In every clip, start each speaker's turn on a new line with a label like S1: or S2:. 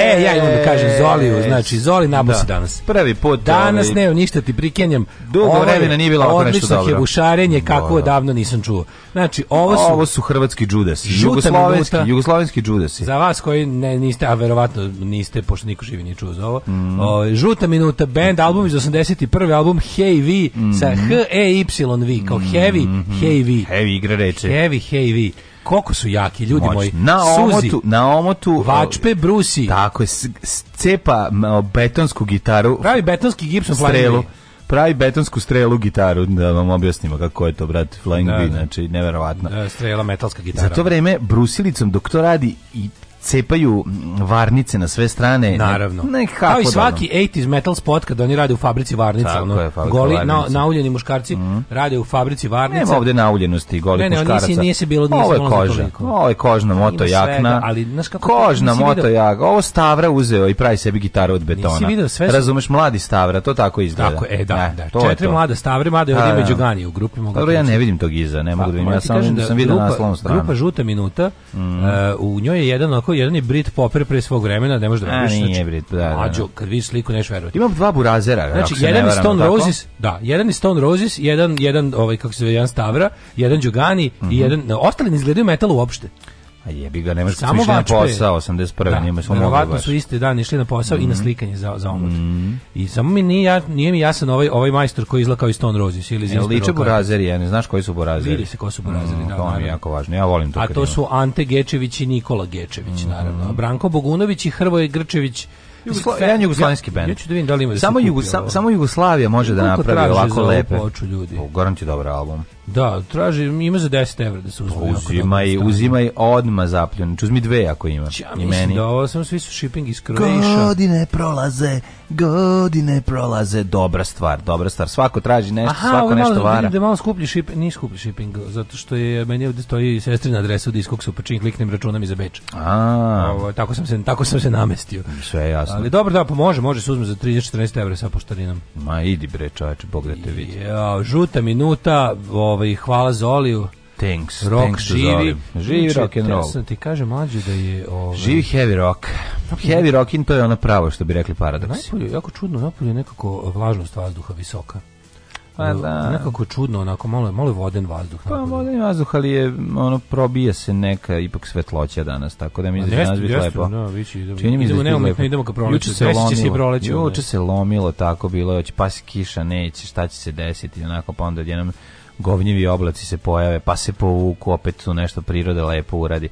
S1: E, ja imam da kažem Zoliju, znači Zoli nabo da. se danas.
S2: Prvi put.
S1: Danas ovaj, ne, ništa ti prikenjam.
S2: Dugo vremena nije bilo ovako nešto dobro. Odlično
S1: bušarenje kako davno nisam čuo.
S2: Znači, ovo su ovo su hrvatski džudasi, jugoslovenski, jugoslovenski džudasi.
S1: Za vas koji ne niste, a verovatno niste pošto niko živi nije čuo za ovo. Mhm. O, ovaj, žuta minuta band album iz 81. album Hey Vi sa mhm. H E Y V kao Heavy, Hey V.
S2: Heavy igra reče.
S1: Heavy, Hey V. Mhm koliko su jaki ljudi Moć. moji. Na
S2: omotu,
S1: Suzi,
S2: na omotu
S1: vačpe brusi.
S2: Tako je cepa betonsku gitaru.
S1: Pravi betonski gipson
S2: strelu. Pravi betonsku strelu gitaru, da vam objasnimo kako je to, brate, Flying da, V, da. znači, neverovatno. Da,
S1: strela, metalska gitara.
S2: Za to vreme, brusilicom, dok to radi i cepaju varnice na sve strane. Naravno.
S1: Ne, Kao i da, svaki 80s metal spot kada oni rade u fabrici varnica. Tako ono, je, fabrika goli, na, nauljeni muškarci mm. rade u fabrici varnica. Nema
S2: ovde nauljenosti goli ne, ne, muškaraca. Ne,
S1: ne, nije se bilo nije Ovo je koža. Ovo je
S2: kožna da, moto jakna. ali, znaš kako kožna moto video... jakna. Ovo Stavra uzeo i pravi sebi gitaru od betona. Nisi video sve. Razumeš, mladi Stavra, to tako izgleda. Tako,
S1: e, da, ne, da. To
S2: Četiri
S1: to. mlada Stavre, mada je ovdje da, među da. Gani u grupi.
S2: Mogu Dobro, ja ne vidim tog iza, ne mogu pa, da vidim. Ja sam vidio naslovnu
S1: stranu. Grupa Žuta minuta, mhm. e, u njoj je jedan onako jedan je Brit Popper pre svog vremena, ne može da radiš.
S2: A, nije znači, Brit, da, da, da.
S1: Mađo, kad vi sliku nešto
S2: verovati. Imam dva burazera.
S1: Znači, jedan je Stone tako? Roses, da, jedan je Stone Roses, jedan, jedan, ovaj, kako se zove, jedan Stavra, jedan Đugani mm -hmm. i mhm. jedan, ostali
S2: ne
S1: izgledaju metal uopšte.
S2: A jebi ga, nemaš samo na posao, 81. Da, njima smo
S1: mogli su iste dan išli na posao mm -hmm. i na mm. slikanje za, za omot. Mm -hmm. I samo mi nije, nije mi jasan ovaj, ovaj majstor koji izgleda kao iz Stone Roses. Ili
S2: ja, liče burazeri, ja ne znaš koji su burazeri.
S1: Vidi se ko su burazeri, mm,
S2: da. To mi je jako važno, ja volim to.
S1: A to su Ante Gečević i Nikola Gečević, mm -hmm. naravno. Branko Bogunović i Hrvoje Grčević,
S2: Jugosla... jedan jugoslovenski
S1: bend. Ja ću da vidim da
S2: li ima da samo, Jugosla... samo Jugoslavija može da napravi ovako lepe. Poču, ljudi. O, pa, Goran ti dobar album.
S1: Da, traži, ima za 10 evra da se uzme.
S2: Uzimaj, uzimaj odma zapljun. Uzmi dve ako ima.
S1: Ja mislim
S2: I
S1: meni. da ovo sam svi su shipping iz Krojiša.
S2: Godine prolaze, godine prolaze, dobra stvar, dobra stvar. Svako traži nešto, Aha, svako
S1: nešto
S2: malo, vara. Aha,
S1: da malo skuplji shipping, nije skuplji shipping, zato što je meni ovde stoji sestrina adresa u diskoksu, pa čim kliknem računam i za Beč.
S2: A,
S1: Ovo, tako sam se tako sam se namestio.
S2: Sve je jasno.
S1: Ali dobro da pa može, može se uzme za 30 14 evra sa poštarinom.
S2: Ma idi bre, čoveče, bog da te vidi.
S1: Ja, žuta minuta, ovaj hvala za oliju.
S2: Thanks. Rock thanks
S1: da živi. Živi rock and roll. Sam ti kažem mlađe da je...
S2: Ove... Ovaj, živi heavy rock.
S1: Heavy rockin' to je ono pravo što bi rekli paradoks. Najpolje, jako čudno, napolje je nekako vlažnost vazduha visoka. Pa da. Nekako čudno, onako malo, malo voden vazduh.
S2: Pa voden vazduh, ali je, ono, probija se neka ipak svetloća danas, tako da mi
S1: izgleda nas lepo. Da, vići,
S2: idemo, da, Čini
S1: mi da idemo, ka
S2: proleću. Juče se lomilo, juče se lomilo, tako bilo je, pa kiša, neće, šta će se desiti, onako, pa onda jednom govnjivi oblaci se pojave, pa se povuku, opet tu nešto priroda lepo uradi.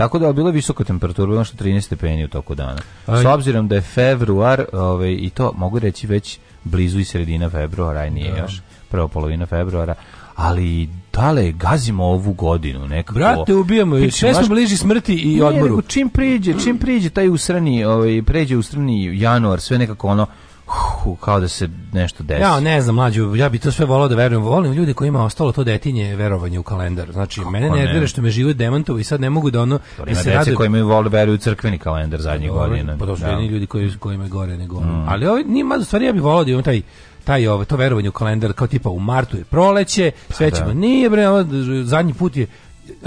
S2: Tako da je bila visoka temperatura, bilo što 13 stepeni u toku dana. S obzirom da je februar, ovaj, i to mogu reći već blizu i sredina februara, i nije da. još prva polovina februara, ali dale gazimo ovu godinu nekako.
S1: Brate, ubijamo i sve smo bliži smrti
S2: i
S1: odmoru.
S2: čim priđe, čim priđe taj usrani, ovaj pređe usrani januar, sve nekako ono hu, kao da se nešto desi.
S1: Ja ne znam, mlađu, ja bi to sve volao da verujem. Volim ljude ljudi kojima ostalo to detinje verovanje u kalendar. Znači, Kako mene ne ne. što me život demantovo i sad ne mogu da ono... Da
S2: ima dece radu... koji imaju vole veruju crkveni kalendar zadnjih godine.
S1: Pa to su da. jedni ljudi koji, koji imaju gore nego mm. Ali ovaj, nije, u stvari ja bih volao da imam taj taj ovo, ovaj, to verovanje u kalendar kao tipa u martu je proleće, sve pa ćemo. Pa, da. Nije bre, zadnji put je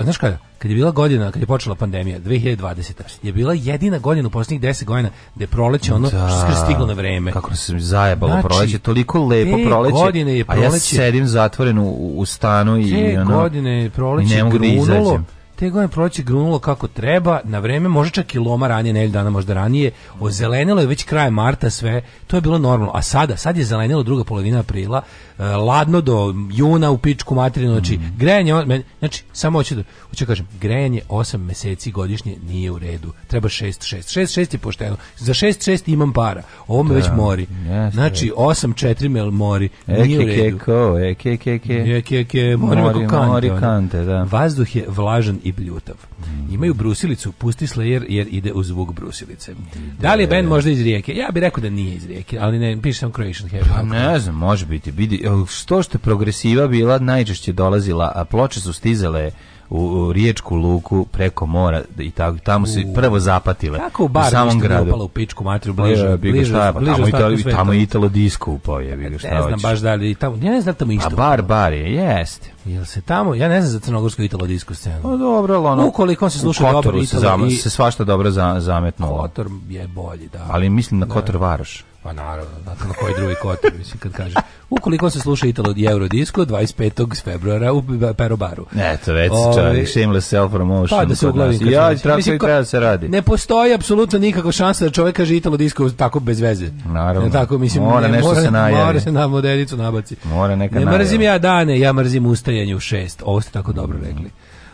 S1: znaš kada, kad je bila godina, kad je počela pandemija, 2020. je bila jedina godina u posljednjih 10 godina gde proleće ono da, skr stiglo na vreme.
S2: Kako se mi zajebalo znači, proleće, toliko lepo proleće, godine je proleće, a ja sedim zatvoren u, u stanu i, ono, godine je proleće i ne mogu da izađem
S1: te godine proleće grunulo kako treba, na vreme, može čak i loma ranije, nelj dana možda ranije, ozelenilo je već kraj marta sve, to je bilo normalno. A sada, sad je zelenilo druga polovina aprila, e, ladno do juna u pičku materinu, znači mm. grejanje, znači samo hoću da hoću da kažem, grejanje 8 meseci godišnje nije u redu. Treba 6 6 6 6 je pošteno. Za 6 6 imam para. Ovo me da, već mori. znači 8 4 me mori. E, nije u redu. Eke, ke, ko, eke, ke, ke. Eke, ke, ke, mori, mori kante, da. Vazduh je vlažan i bljutav. Mm. Imaju brusilicu, pusti slayer jer ide u zvuk brusilice. Da li je band možda iz rijeke? Ja bih rekao da nije iz rijeke, ali ne, piše sam Croatian Heavy. Pa
S2: ne znam, može biti. Bidi, što što progresiva bila, najčešće dolazila, a ploče su stizale u riječku luku preko mora i tako tamo se prvo zapatile. Kako
S1: u bar u samom gradu upala u pičku materiju bliže, ja, bliže,
S2: šta, pa bliže, tamo Italo, tamo Italo disco upao je, bi
S1: šta. Ne znam baš da li tamo, ja ne znam da tamo pa isto.
S2: A bar bar je, jeste. Jel se
S1: tamo, ja ne znam za crnogorsku Italo disco scenu.
S2: No pa dobro, al ono.
S1: Ukoliko se sluša
S2: dobro Italo
S1: se,
S2: zam, i, se svašta dobro za, zametnulo.
S1: Kotor je bolji, da.
S2: Ali mislim na Kotor Varoš.
S1: Pa naravno, znate da, na koji drugi kotor, mislim, kad kaže. Ukoliko se sluša Italo Eurodisko, 25. februara u Perobaru.
S2: Eto, već ovaj, čovjek, shameless self-promotion. Pa da
S1: se uglavim.
S2: Ja, znači, treba mislim, ko,
S1: treba da
S2: se radi.
S1: Ne postoji apsolutno nikakva šansa da čovjek kaže Italo Disco tako bez veze.
S2: Naravno. Ne,
S1: tako, mislim, mora ne, nešto mora, se najavi. Mora se na modelicu nabaci.
S2: Mora neka Ne
S1: mrzim ja dane, ja mrzim ustajanje u šest. Ovo ste tako dobro rekli.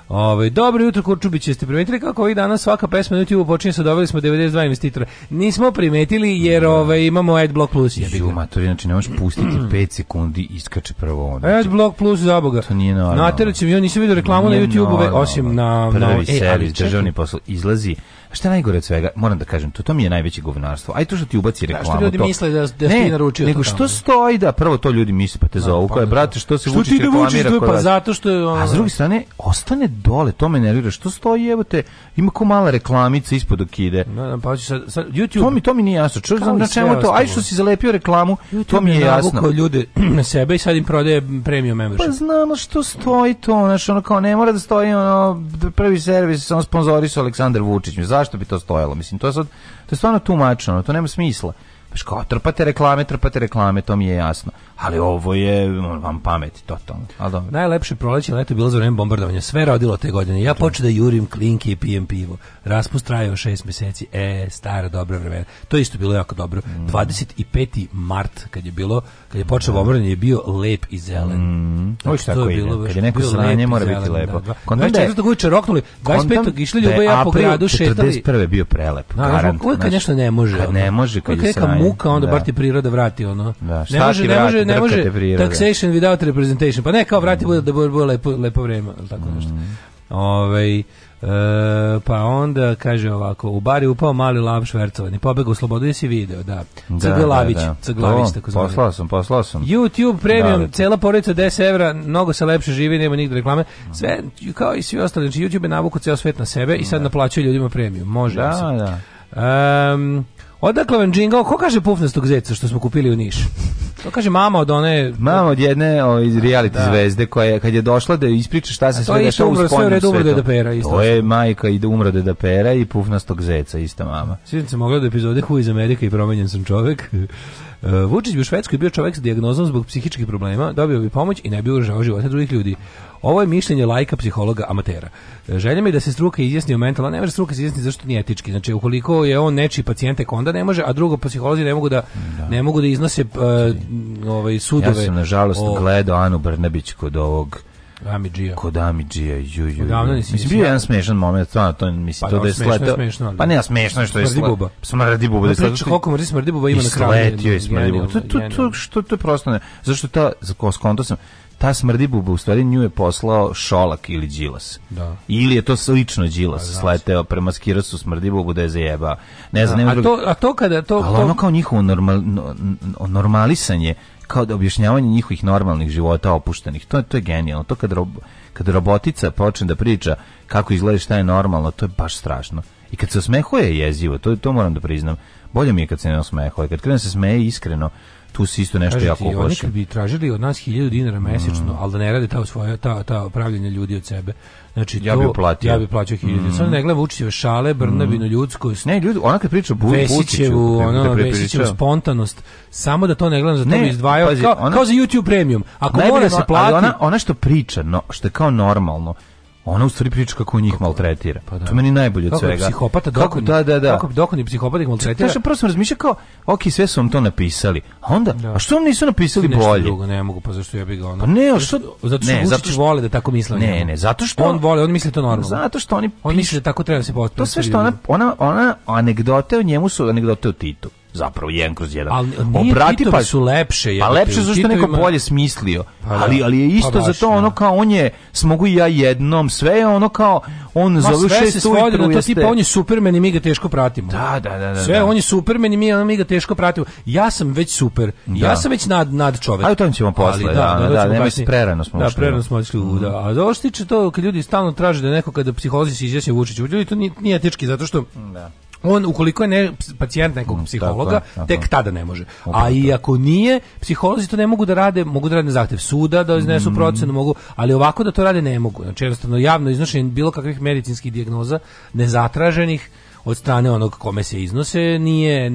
S1: Ovaj dobro jutro Kurčubić, jeste primetili kako ovih dana svaka pesma na YouTubeu počinje sa doveli smo 92 investitora. Nismo primetili jer da. ove, ovaj, imamo AdBlock Plus
S2: Ja bih Matori, znači ne možeš pustiti 5 mm. sekundi iskače prvo ono.
S1: AdBlock Plus za boga.
S2: To nije
S1: normalno. Nateraćem, ja nisam video reklamu na YouTubeu osim na na
S2: e, ali državni posao izlazi Šta je najgore od svega? Moram da kažem, to, to mi je najveće govnarstvo. Aj tu što ti ubaci reklamu. Da,
S1: što ljudi to... misle da, da ne, ti naručio
S2: nego što stoji da prvo to ljudi misle pa te da, zovu. Pa, Koje, da. brate, što se što ti da vučiš
S1: pa zato što
S2: je... A s druge strane, ostane dole, to me nervira. Što stoji, evo te, ima ko mala reklamica ispod dok ide. Da, da, pa ću
S1: sad, sad, YouTube. To mi, to mi nije jasno. Čo, znam, na čemu to? Aj što si zalepio reklamu, YouTube to mi je jasno. ljude na sebe i sad im prodaje premium membership. Pa znamo što stoji to, znači ono kao ne mora da stoji ono prvi servis, on sponzori su Aleksandar Vučić. Mi zašto bi to stojalo? Mislim, to je, sad, to je stvarno tumačeno, to nema smisla. Baš kao, trpate reklame, trpate reklame, to mi je jasno ali ovo je vam pamet totalno. Al dobro. Najlepše proleće leto bilo za vreme bombardovanja. Sve rodilo te godine. Ja da. počeo da jurim klinke i pijem pivo. Raspust trajao 6 meseci. E, stara dobra vremena. To isto bilo jako dobro. Mm. 25. mart kad je bilo, kad je počeo bombardovanje je bio lep i zelen. Mm.
S2: Ovo znači, je tako ide. Bilo, kad je neko sranje mora
S1: biti
S2: zelen, da. lepo. Da,
S1: Kontam 24. ujče roknuli, 25. išli ljubav ja po gradu šetali.
S2: 41. bio prelep.
S1: Da, Uvijek kad nešto ne može.
S2: Kad ne može,
S1: kad je sranje. Kad je neka muka, onda bar ti priroda vrati ono. Ne može, ne može, Da ne može taxation without representation. Pa ne, kao vrati bude da bude lepo, lepo vreme, tako nešto. Mm. Ove, E, pa onda kaže ovako, u bari upao mali lav švercovani, pobegao u slobodu, jesi video, da. Caglavić, da, da, da. Caglavić,
S2: tako zvali. Poslao sam, poslao sam.
S1: YouTube premium, da, da. cela porodica 10 evra, mnogo se lepše živi, nema nigde reklame. Sve, kao i svi ostali, znači YouTube je navuku ceo svet na sebe i sad da. naplaćuje ljudima premium. Može, da, sam. da. Um, odakle vam džingao, ko kaže pufnastog zeca što smo kupili u Nišu? To kaže mama od one
S2: mama od jedne o, iz reality da. zvezde koja je kad je došla da ispriča šta se sve dešava u spolju
S1: To je da pera
S2: isto. To je majka i da umro da, da pera i pufnastog zeca ista mama.
S1: Sjećam se mogla da epizode Who iz Amerike i promenjen sam čovek. Uh, Vučić bi u Švedskoj bio čovjek s dijagnozom zbog psihičkih problema, dobio bi pomoć i ne bi ugrožavao života drugih ljudi. Ovo je mišljenje lajka, psihologa, amatera. E, želja mi da se struka izjasni o mentalno, ne može struka se izjasni zašto nije etički. Znači, ukoliko je on nečiji pacijent, onda ne može, a drugo, psiholozi ne mogu da, da. Ne mogu da iznose uh, ovaj, sudove.
S2: Ja
S1: sam,
S2: nažalost, o... gledao Anu Brnebić kod ovog...
S1: Amidžija.
S2: Kod Amidžija, ju, ju, ju. Mislim, bio jedan smešan moment, stvarno, to, mislim, pa, to da je sletao. Pa ne, smešno je što je smrdi buba.
S1: Smrdi buba. Da priča koliko mrzi smrdi buba ima na
S2: kraju. Sletio je smrdi buba. To, to, to, što, to je prosto ne. Zašto ta, skonto sam, ta smrdi buba u stvari nju je poslao Šolak ili Đilas. Da. Ili je to slično Đilas, da, da, sleteo premaskirao su smrdi bubu da je zajebao. Ne znam, da.
S1: a, to, a to kada to
S2: ali
S1: to...
S2: ono kao njihovo normal, normalisanje kao da objašnjavanje njihovih normalnih života opuštenih. To je to je genijalno. To kad, rob, kad robotica počne da priča kako izgleda šta je normalno, to je baš strašno. I kad se osmehuje je jezivo, to to moram da priznam. Bolje mi je kad se ne osmehuje. Kad krene da se smeje iskreno, tu si isto nešto Kažete, jako loše. Oni kad
S1: bi tražili od nas 1000 dinara mesečno, mm. ali da ne rade ta svoja ta ta pravljenje ljudi od sebe. Znači
S2: ja bih platio.
S1: Ja bi plaćao 1000. Mm. Sad
S2: ne
S1: gledam Vučićeve šale, Brnabinu mm. ljudskost.
S2: Ne, ljudi, ona kad priča
S1: Vučiću, Vesićevu, ono da Vesićevu spontanost, samo da to ne gledam, za to ne, bi izdvajao pazi, kao, ona, kao za YouTube premium. Ako mora se plati,
S2: ona ona što priča, no, što je kao normalno ona u stvari priča kako njih maltretira. Pa da. To meni najbolje od
S1: kako
S2: svega.
S1: Psihopata dokon, kako da da da. Kako dokon psihopata ih maltretira? Kaže
S2: prvo sam razmišljao kao, ok, sve su vam to napisali. A onda, da. a što vam nisu napisali Nešto bolje?
S1: Drugo, ne mogu, pa zašto ja bih ga ona.
S2: Pa
S1: ne, a što zato što, ne, Vučić zato
S2: što
S1: vole da tako misle.
S2: Ne, ne, zato što
S1: on vole, on misli to normalno.
S2: Zato što oni
S1: on
S2: misle
S1: da tako treba da se postaviti.
S2: To sve što ona ona ona anegdote o njemu su anegdote o Titu zapravo jedan kroz jedan. Ali Obrati pa, pa
S1: su lepše,
S2: je. Pa lepše zato neko bolje smislio. Pa da. ali ali je pa isto pa baš, zato da. ono kao on je smogu i ja jednom, sve je ono kao on Ma, završi sve se
S1: svodi na to
S2: tipa
S1: on je Superman i mi ga teško pratimo.
S2: Da, da, da, da
S1: Sve
S2: da.
S1: on je Superman i mi, mi ga teško pratimo. Ja sam već super. Da. Ja sam već nad nad čovek.
S2: Aj to ćemo posle, ali, da,
S1: da, da,
S2: da,
S1: nema prerano smo. Da, prerano smo otišli u mhm. da. A zašto tiče to kad ljudi stalno traže da neko kada psiholozi se izjasni Vučiću, ljudi to nije etički zato što da on ukoliko je ne, pacijent nekog mm, psihologa, tako, tek tada ne može. A i ako nije, psiholozi to ne mogu da rade, mogu da rade na zahtev suda, da iznesu mm. procenu, mogu, ali ovako da to rade ne mogu. Znači jednostavno javno iznošenje bilo kakvih medicinskih dijagnoza nezatraženih od strane onog kome se iznose nije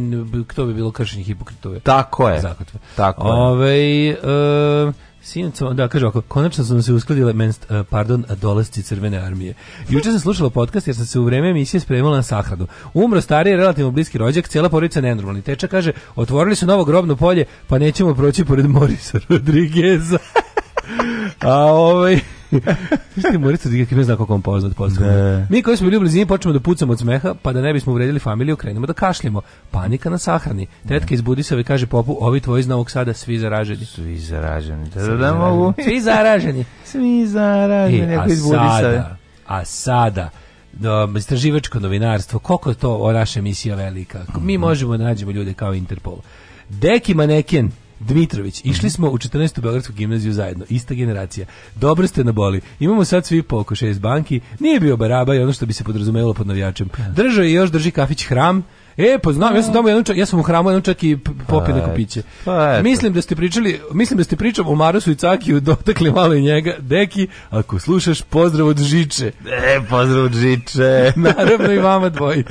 S1: to bi bilo kršenje hipokritove
S2: tako je zakotve. tako je.
S1: Ove, ovaj, e, Sinoć, da, kaže ovako, konačno su nam se uskladile, men, eh, pardon, dolesci crvene armije. Juče sam slušala podcast jer sam se u vreme emisije spremila na sahranu. Umro stariji, relativno bliski rođak, cijela porodica nenormalni. Teča kaže, otvorili su novo grobno polje, pa nećemo proći pored Morisa Rodrigueza. A ovaj... Što Morica Digakić ne zna koliko on poznat poznat. Da. Mi koji smo bili u počnemo da pucamo od smeha, pa da ne bismo uvredili familiju, krenemo da kašljemo. Panika na sahrani. Tetka da. izbudi se i kaže popu, ovi tvoji iz Novog Sada, svi zaraženi. Svi zaraženi.
S2: Da,
S1: da,
S2: da mogu.
S1: Svi zaraženi.
S2: svi zaraženi, e, neko iz Budisave.
S1: A sada, do, istraživačko novinarstvo, koliko je to o naša emisija velika. Mi mhm. možemo da nađemo ljude kao Interpol. Deki maneken, Dmitrović, išli smo u 14. Beogradsku gimnaziju zajedno, ista generacija. Dobro ste na boli. Imamo sad svi po oko šest banki. Nije bio baraba i ono što bi se podrazumevalo pod navijačem. Da. Držao je još drži kafić Hram, E, pa znam, ja sam mm. tamo jednom čak, ja sam u hramu jednom čak i popio neko pa, piće. Pa, mislim da ste pričali, mislim da ste pričali o Marusu i Cakiju, dotakli malo i njega. Deki, ako slušaš, pozdrav od Žiče.
S2: E, pozdrav od Žiče.
S1: Naravno i vama dvoji.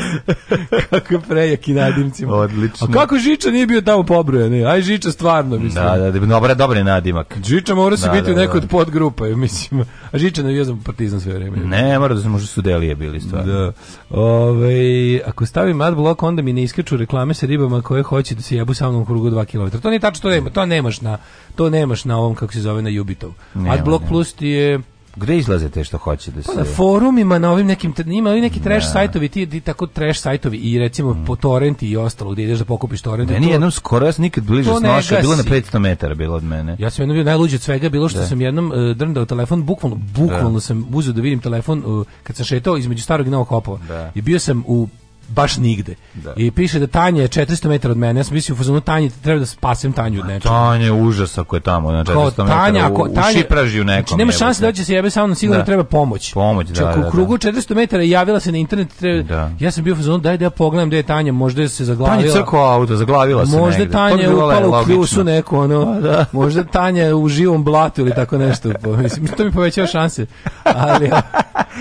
S1: kako je prejak i nadimcima. Odlično. A kako Žiče nije bio tamo pobrojan? Aj Žiče stvarno, mislim.
S2: Da, da, dobro, da, dobro je nadimak.
S1: Žiče mora se da, biti da, u da. nekoj od podgrupa, mislim. A Žiče ne znam partizan sve vreme.
S2: Ne, mora da se možda su delije bili stvarno. Da.
S1: Ove, ovaj, ako stavim Adblock, on onda mi ne iskaču reklame sa ribama koje hoće da se jebu sa mnom krugu 2 km. To nije tačno, to, nema, to nemaš na to nemaš na ovom kako se zove na Jubitov. Adblock Plus ti je
S2: Gde izlaze te što hoće da pa se... Pa
S1: na forumima, na ovim nekim, ima ovi neki da. trash ne. sajtovi, ti, ti tako trash sajtovi i recimo mm. po torrenti i ostalo, gdje ideš da pokupiš torrenti.
S2: Meni to, jednom skoro, ja sam nikad bliže snošao, bilo na 500 metara bilo od mene.
S1: Ja sam jednom bio najluđi od svega, bilo što da. sam jednom uh, drndao telefon, bukvalno, bukvalno da. sam uzeo da vidim telefon uh, kad sam šetao između starog i novog hopova. Da. I bio sam u baš nigde. Da. I piše da Tanja je 400 metara od mene. Ja sam mislio u fazonu Tanji, treba da spasem Tanju od
S2: nečega. Tanja je užas ako je tamo na 400 metara. Tanja, ako, u, Tanja, u šipražju znači, nekom. Znači,
S1: nema šanse da, da će da se jebe sa mnom, sigurno da. treba pomoć.
S2: Pomoć, znači, da, Čak da,
S1: da, u krugu 400 metara javila se na internet. Treba, da. Ja sam bio u fazonu, daj da ja pogledam gde je Tanja, možda je se zaglavila.
S2: Tanja crko auto, zaglavila se
S1: Možda negde. Tanja je upala u kljusu neko, ono, pa da. možda Tanja je u živom blatu ili tako nešto. Mislim, to mi povećava šanse. Ali,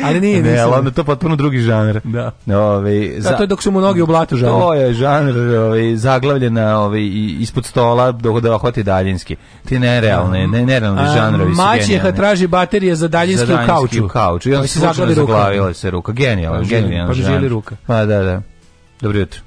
S2: ali nije, ne, nisam. Ne, ali to to potpuno drugi žanr. Da. Ove, ovaj, da,
S1: to je dok su mu noge u blatu žale.
S2: To je žanr ovaj, zaglavljena ovaj, ispod stola dok da hvati daljinski. Ti nerealne, ne, nerealni žanrovi su
S1: genijalni. traži baterije za daljinski, za daljinski u kauču. U kauču. I
S2: onda se zaglavi ruka. Zaglavila se ruka. Genijalno, genijalno. Pa želi pa
S1: ruka. Pa
S2: da, da. Dobro jutro.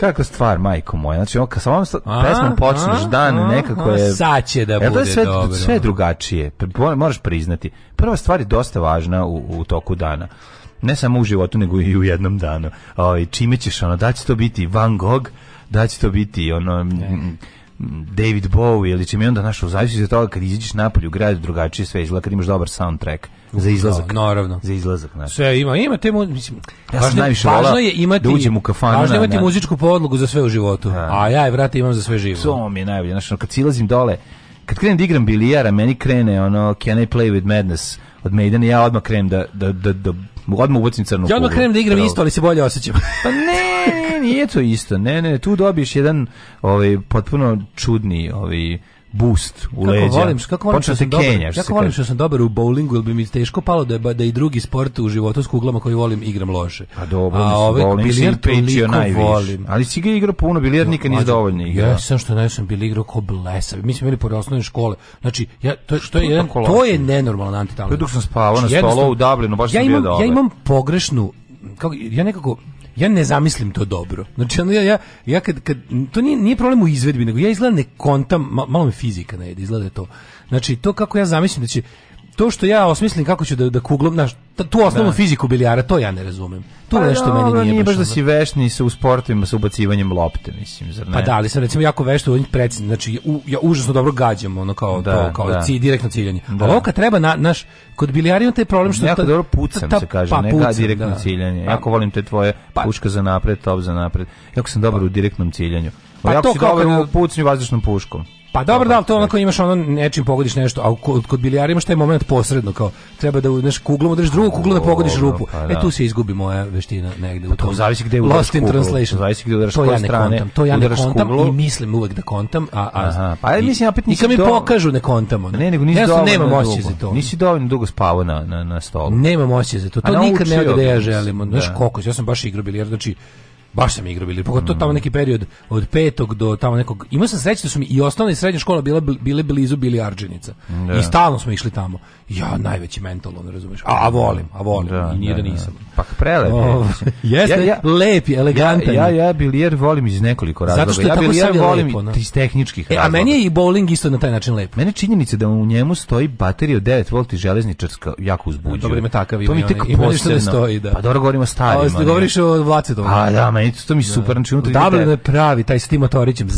S2: Kako stvar, majko moja. Znači, kad sa ovom pesmom počneš dan, a, nekako je...
S1: Sad će da bude
S2: sve, dobro. Sve drugačije, moraš priznati. Prva stvar je dosta važna u, u toku dana ne samo u životu nego i u jednom danu. Ovaj čime ćeš ono da će to biti Van Gogh, da će to biti ono David Bowie ili će mi onda našu zavisi od toga kad izađeš napolje grad drugačije sve izgleda kad imaš dobar soundtrack za izlazak. No,
S1: da, naravno.
S2: Za izlazak,
S1: znači. Sve ima, ima te mislim
S2: Ja sam najviše volao
S1: je imati, da uđem u da da, da. kafanu. Važno je imati na, muzičku podlogu za sve u životu. A, a ja je, vrate, imam za sve živo.
S2: To mi je najbolje. Znači, kad silazim dole, kad krenem da igram bilijara, meni krene ono Can I Play With Madness od Maidena, ja odmah krenem da, da, da, da odmah ubacim crnu
S1: Ja odmah krenem da igram isto, ali se bolje osjećam.
S2: pa ne, nije to isto. Ne, ne, tu dobiješ jedan ovaj, potpuno čudni ovaj, boost u kako
S1: Volim, kako volim, što sam dobar, kako volim što sam dobar u bowlingu, jer bi mi teško palo da, je, da i drugi sport u životu s kuglama koji volim igram loše.
S2: A pa dobro, a ovaj bilijar toliko najviše.
S1: volim.
S2: Ali si ga igrao puno, bilijar no, nikad nisi dovoljno
S1: igrao. Ja sam što najsam bili igrao ko blesa. Mi smo bili pored osnovne škole. Znači, ja, to, što je, jedan, to je nenormalan antitalent. Dok
S2: sam spavao
S1: na znači, stolu
S2: u Dublinu, baš ja
S1: sam
S2: bio dobar.
S1: Ja imam pogrešnu, kako, ja nekako ja ne zamislim to dobro. Znači, ono, ja, ja, ja kad, kad, to nije, nije problem u izvedbi, nego ja izgleda ne kontam, malo me fizika ne ide, izgleda je to. Znači, to kako ja zamislim, znači, to što ja osmislim kako ću da da kuglom znaš, tu osnovnu da. fiziku bilijara, to ja ne razumem. To pa nešto meni
S2: nije, nije baš da si vešni sa u sportovima sa ubacivanjem lopte, mislim, zar ne?
S1: Pa da, ali sam recimo jako vešt u precizno, znači u, ja užasno dobro gađam, ono kao da, to, kao da. Cilj, direktno ciljanje. Da. Ali ovo treba na, naš kod bilijara ima taj problem što
S2: jako ta, dobro pucam ta, se kaže, pa, ne pucam, direktno da. ciljanje. Pa, jako volim te tvoje pa, puška za napred, top za napred. Jako sam dobar pa, u direktnom ciljanju.
S1: Pa,
S2: jako to si dobar u pucanju vazdušnom puškom. Pa
S1: dobro, da, ali to onako imaš ono nečim pogodiš nešto, a kod, kod bilijara imaš taj moment posredno, kao treba da znaš kuglom udreš drugu kuglu da pogodiš rupu. Pa, e, da. E tu se izgubi moja veština negde. U pa to
S2: zavisi gde udaraš Lost in kuglu. translation. Zavisi gde udaraš
S1: to ja ne kontam, to ja ne kontam kuglu. i mislim uvek da kontam, a, a Aha,
S2: pa
S1: ja
S2: mislim opet nisi.
S1: I kad mi do... pokažu ne kontam Ne, nego nisi ja dovoljno nemam moći za to.
S2: Nisi dovoljno dugo spavao na na na stolu.
S1: Nema moći za to. To nikad ne ode da ja želim. Znaš da. koliko, ja sam baš igrao bilijar, znači baš sam igrao bili, pogotovo tamo neki period od petog do tamo nekog, imao sam sreće da su mi i osnovna i srednja škola bila, bile blizu bili Arđenica da. i stalno smo išli tamo ja najveći mental, on razumeš. a, a volim, a volim, da, i nije da, da, da. nisam
S2: pa prelep o,
S1: jeste, ja, ja, lep je, elegantan
S2: ja, ja, ja bilijer volim iz nekoliko razloga zato što ja bilijer volim lepo, no. iz tehničkih razloga e, a
S1: meni je i bowling isto na taj način lep mene
S2: činjenica da u njemu stoji baterija od 9 volti železničarska jako uzbuđuje
S1: dobro ima takav,
S2: ima, ima, ima, ima, ima, ima, ima, ima, ima, ima, ima,
S1: ima, ima, ima, ima,
S2: ima, ima, ima, ima, meni to mi da. super, znači
S1: unutra Odavljeno da je pravi, taj s tim motorićem. Pa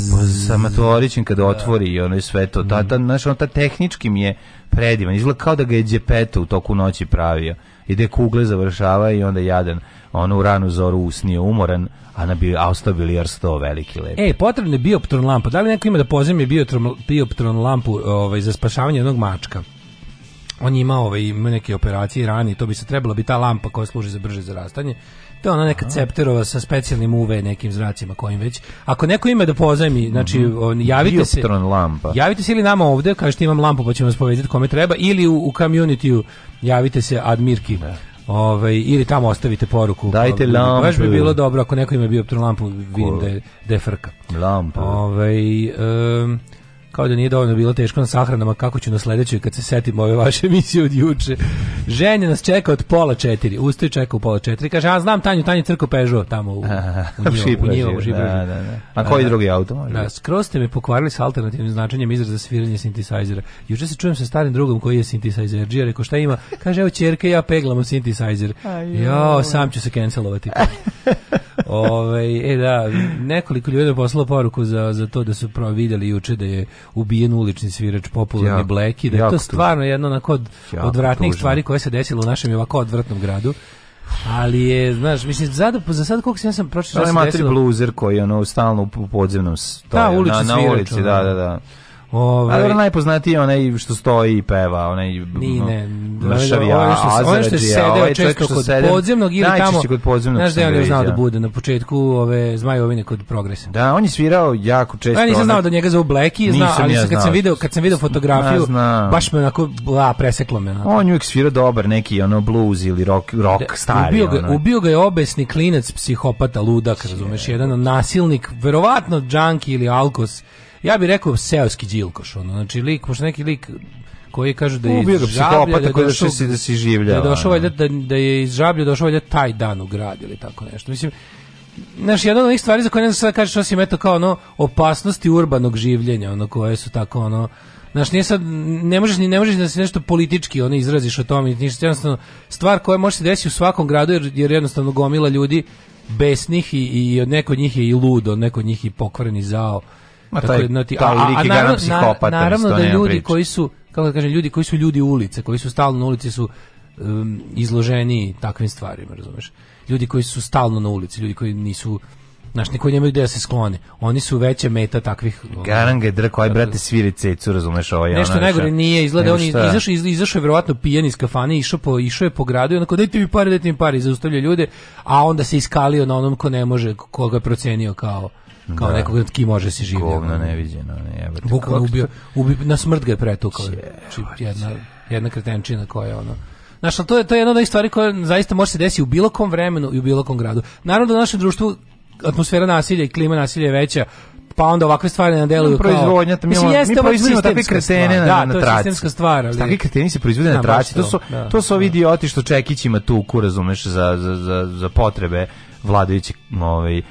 S1: sa motorićem
S2: kada da. otvori i ono i sve to. Ta, ta, mm. znaš, on ta tehnički mi je predivan. Izgleda kao da ga je Džepeto u toku noći pravio. Ide kugle završava i onda jadan ono u ranu zoru usnio umoran, a na bio, a ostao bilijar sto veliki lep.
S1: E, potrebno je bioptron lampa. Da li neko ima da pozemi bioptron, bioptron lampu ovaj, za spašavanje jednog mačka? On je imao ovaj, neke operacije rani, to bi se trebalo bi ta lampa koja služi za brže zarastanje To je ona neka Cepterova sa specijalnim UV nekim zracima kojim već. Ako neko ima da pozajmi, znači mm -hmm. on, javite
S2: Dioptron se. lampa.
S1: Javite se ili nama ovde, kažete imam lampu pa ćemo vas povezati kome treba ili u, u community-u javite se Admirki. Da. Ovaj ili tamo ostavite poruku.
S2: Dajte lampu. Ovaj, baš
S1: bi bilo dobro ako neko ima bio lampu, vidim da je, da je frka.
S2: Lampu.
S1: Ovaj um, kao da nije dovoljno bilo teško na sahranama, kako ću na sledećoj kad se setim ove vaše emisije od juče. Ženja nas čeka od pola četiri, ustaje čeka u pola četiri, kaže, ja znam Tanju, Tanju crko Peugeot tamo u, u, njivo, u, njivo, da, da,
S2: da. A koji da. drugi auto? Može?
S1: Da, skroz ste me pokvarili sa alternativnim značenjem izraza sviranje sintisajzera. Juče se čujem sa starim drugom koji je sintisajzer, džija, rekao šta ima, kaže, evo čerke, ja peglamo sintisajzer. Jo, sam ću se cancelovati. Ove, e da, nekoliko ljudi je poslalo poruku za, za to da su pravo videli juče da je ubijen ulični svirač popularni ja, Bleki, da je to stvarno jedno onako od, odvratnih tužno. stvari koje se desilo u našem ovako odvratnom gradu. Ali je, znaš, mislim, za, da, za sad koliko se ja sam pročitao... Da,
S2: ima tri bluzer koji ono, stalno u podzemnom stoji, da, na, na ulici, svirač, da, da, da. da. Ovaj Ali najpoznatiji je onaj što stoji i peva, onaj
S1: Ni ne, mršavi Azar. što je sedeo često kod podzemnog ili
S2: tamo. kod podzemnog. Znaš
S1: da on je znao da bude na početku ove zmajovine kod progresa.
S2: Da, on je svirao jako često. Ja
S1: nisam znao da njega zove Blacky, znao, ali kad sam video kad sam video fotografiju, baš me onako la preseklo me.
S2: On je uvijek svirao dobar neki ono blues ili rock rock da, stari. Ubio ga,
S1: ubio ga je obesni klinac, psihopata, ludak, razumeš, jedan nasilnik, verovatno junkie ili alkos ja bih rekao seoski đilkoš, ono, znači lik, pošto neki lik koji kaže da je iz žablja, da,
S2: da, došao, da si življava. Da
S1: je došao da, da je iz žablja došao valjda taj dan u grad ili tako nešto. Mislim, Znaš, jedna od onih stvari za koje ne znam sada kažeš osim eto kao ono opasnosti urbanog življenja, ono koje su tako ono Znaš, nije sad, ne možeš ni ne možeš da se nešto politički ono izraziš o tome, ništa jednostavno stvar koja može se desiti u svakom gradu jer, jer jednostavno gomila ljudi besnih i, i od neko od njih je i ludo, od neko od njih i pokvareni zao
S2: Ma taj, dakle, taj, taj lik je naravno, psihopata. Naravno
S1: da ljudi prič. koji su, kako da kažem, ljudi koji su ljudi ulice, koji su stalno na ulici su um, izloženi takvim stvarima, razumeš? Ljudi koji su stalno na ulici, ljudi koji nisu Znaš, niko nemaju gde da se sklone. Oni su veća meta takvih...
S2: Garanga je drko, aj brate, da. sviri cecu, razumeš ovo. Ovaj,
S1: nešto najgore nije, izgleda, on izašao, izašao je verovatno pijen iz kafane, išao, po, išao je po gradu i onako, dajte mi pare, dajte mi pare, i zaustavlja ljude, a onda se iskalio na onom ko ne može, koga je procenio kao kao da. nekog od ki može se živjeti.
S2: Govno neviđeno, ne,
S1: Bukvalno ubio, ubio, na smrt ga je pretukao. Znači, jedna, jedna kretenčina koja je ono, Znaš, to je, to je jedna od stvari koja zaista može se desiti u bilo kom vremenu i u bilo kom gradu. Naravno da našem društvu atmosfera nasilja i klima nasilja je veća, pa onda ovakve stvari ne deluju
S2: kao... Proizvodnja,
S1: mi,
S2: mislim, jeste mi sistemska stvar kretene na,
S1: da,
S2: na,
S1: to je sistemska stvar.
S2: Ali... Takvi kreteni se proizvode na traci. To, da. su, da, to su ovi idioti što čekićima tuku, razumeš, za, za, za, za potrebe vladajućih ovaj,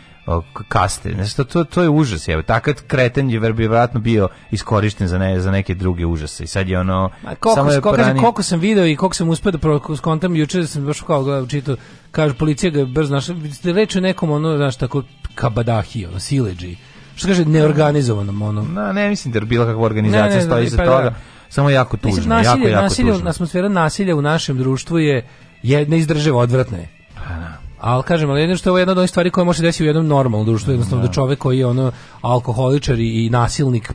S2: kaste. Nešto to, to je užas. Evo, takav kreten je vjerojatno bio iskorišten za, ne, za neke druge užase. I sad je ono...
S1: koliko, samo je koliko, porani... koliko sam video i koliko sam uspeo da skontam, juče sam baš kao gledao čito, kaže, policija ga je brzo našla. Reč reče nekom, ono, znaš, tako kabadahio, ono, sileđi. Što kaže, neorganizovanom, ono.
S2: Na, ne, mislim da je bila kakva organizacija ne, ne, stoji iza pa, da. toga. Da. Samo jako tužno,
S1: mislim,
S2: nasilje, jako, jako
S1: nasilje, tužno. Atmosfera nasilja u našem društvu je, je neizdrživa, odvratna je. Pa, da. Al kažem, ali jedno što je ovo jedna od onih stvari koja može desiti u jednom normalnom društvu, jednostavno da. da čovek koji je ono alkoholičar i, i nasilnik,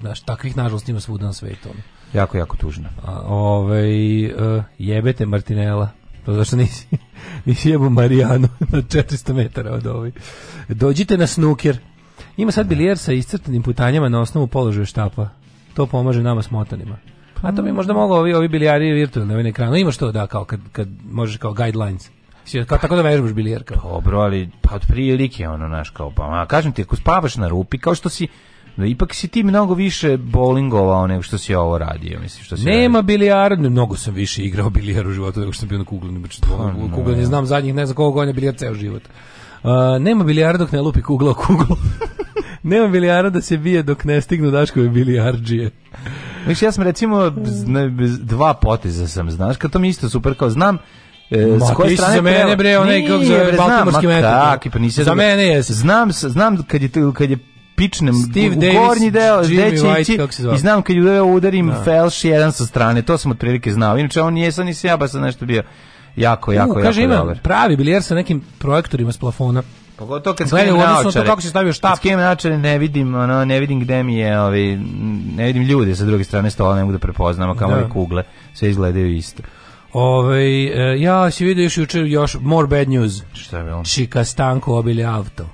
S1: znaš, takvih nažalost ima svuda na svetu. Ono.
S2: Jako, jako tužno.
S1: A, ovaj, uh, jebete Martinela. To zašto nisi, nisi jebo Marijanu na 400 metara od ovih. Dođite na snuker. Ima sad da. bilijer sa iscrtanim putanjama na osnovu položaja štapa. To pomaže nama smotanima. A to bi pa. možda moglo ovi, ovi bilijari virtualni ovaj na ekranu. Ima što da, kao kad, kad možeš kao guidelines. Si,
S2: Kao pa
S1: tako da vežbaš bilijar kao.
S2: Dobro, ali pa otprilike ono naš kao pa, a kažem ti ako spavaš na rupi kao što si no, ipak si ti mnogo više bowlingovao nego što si ovo radio, mislim što si.
S1: Nema bilijar, mnogo sam više igrao bilijar u životu nego što sam bio na kuglanju, znači, pa, baš kuglanje znam zadnjih ne znam koliko godina bilijar ceo život. Uh, nema bilijara dok ne lupi kugla o kuglu. nema bilijara da se bije dok ne stignu daškove bilijarđije.
S2: Viš, ja sam recimo dva poteza sam, znaš, kad to mi isto super, kao znam
S1: sa e, koje strane za mene prema... bre onaj
S2: kako zove baltimorski metak. Tak, pa
S1: nisi za mene jesi.
S2: Znam znam kad je kad je pičnem Steve u Davis, gornji deo gde će i znam kad ju udarim da. felš jedan sa strane to sam otprilike znao inače on nije sa ni se ja baš nešto bio jako jako uh, jako kaže jako dobar.
S1: pravi bilijer sa nekim projektorima s plafona
S2: Pogotovo kad skinem naočare.
S1: kako si stavio štap.
S2: Skinem naočare, ne vidim, ono, ne vidim gde mi je, ovi, ne vidim ljude sa druge strane stola, ne mogu da prepoznamo, kamo da. kugle, sve izgledaju isto.
S1: Ove, ovaj, ja si vidio još jučer još more bad news. Šta je bilo? Čika Stanko obili auto.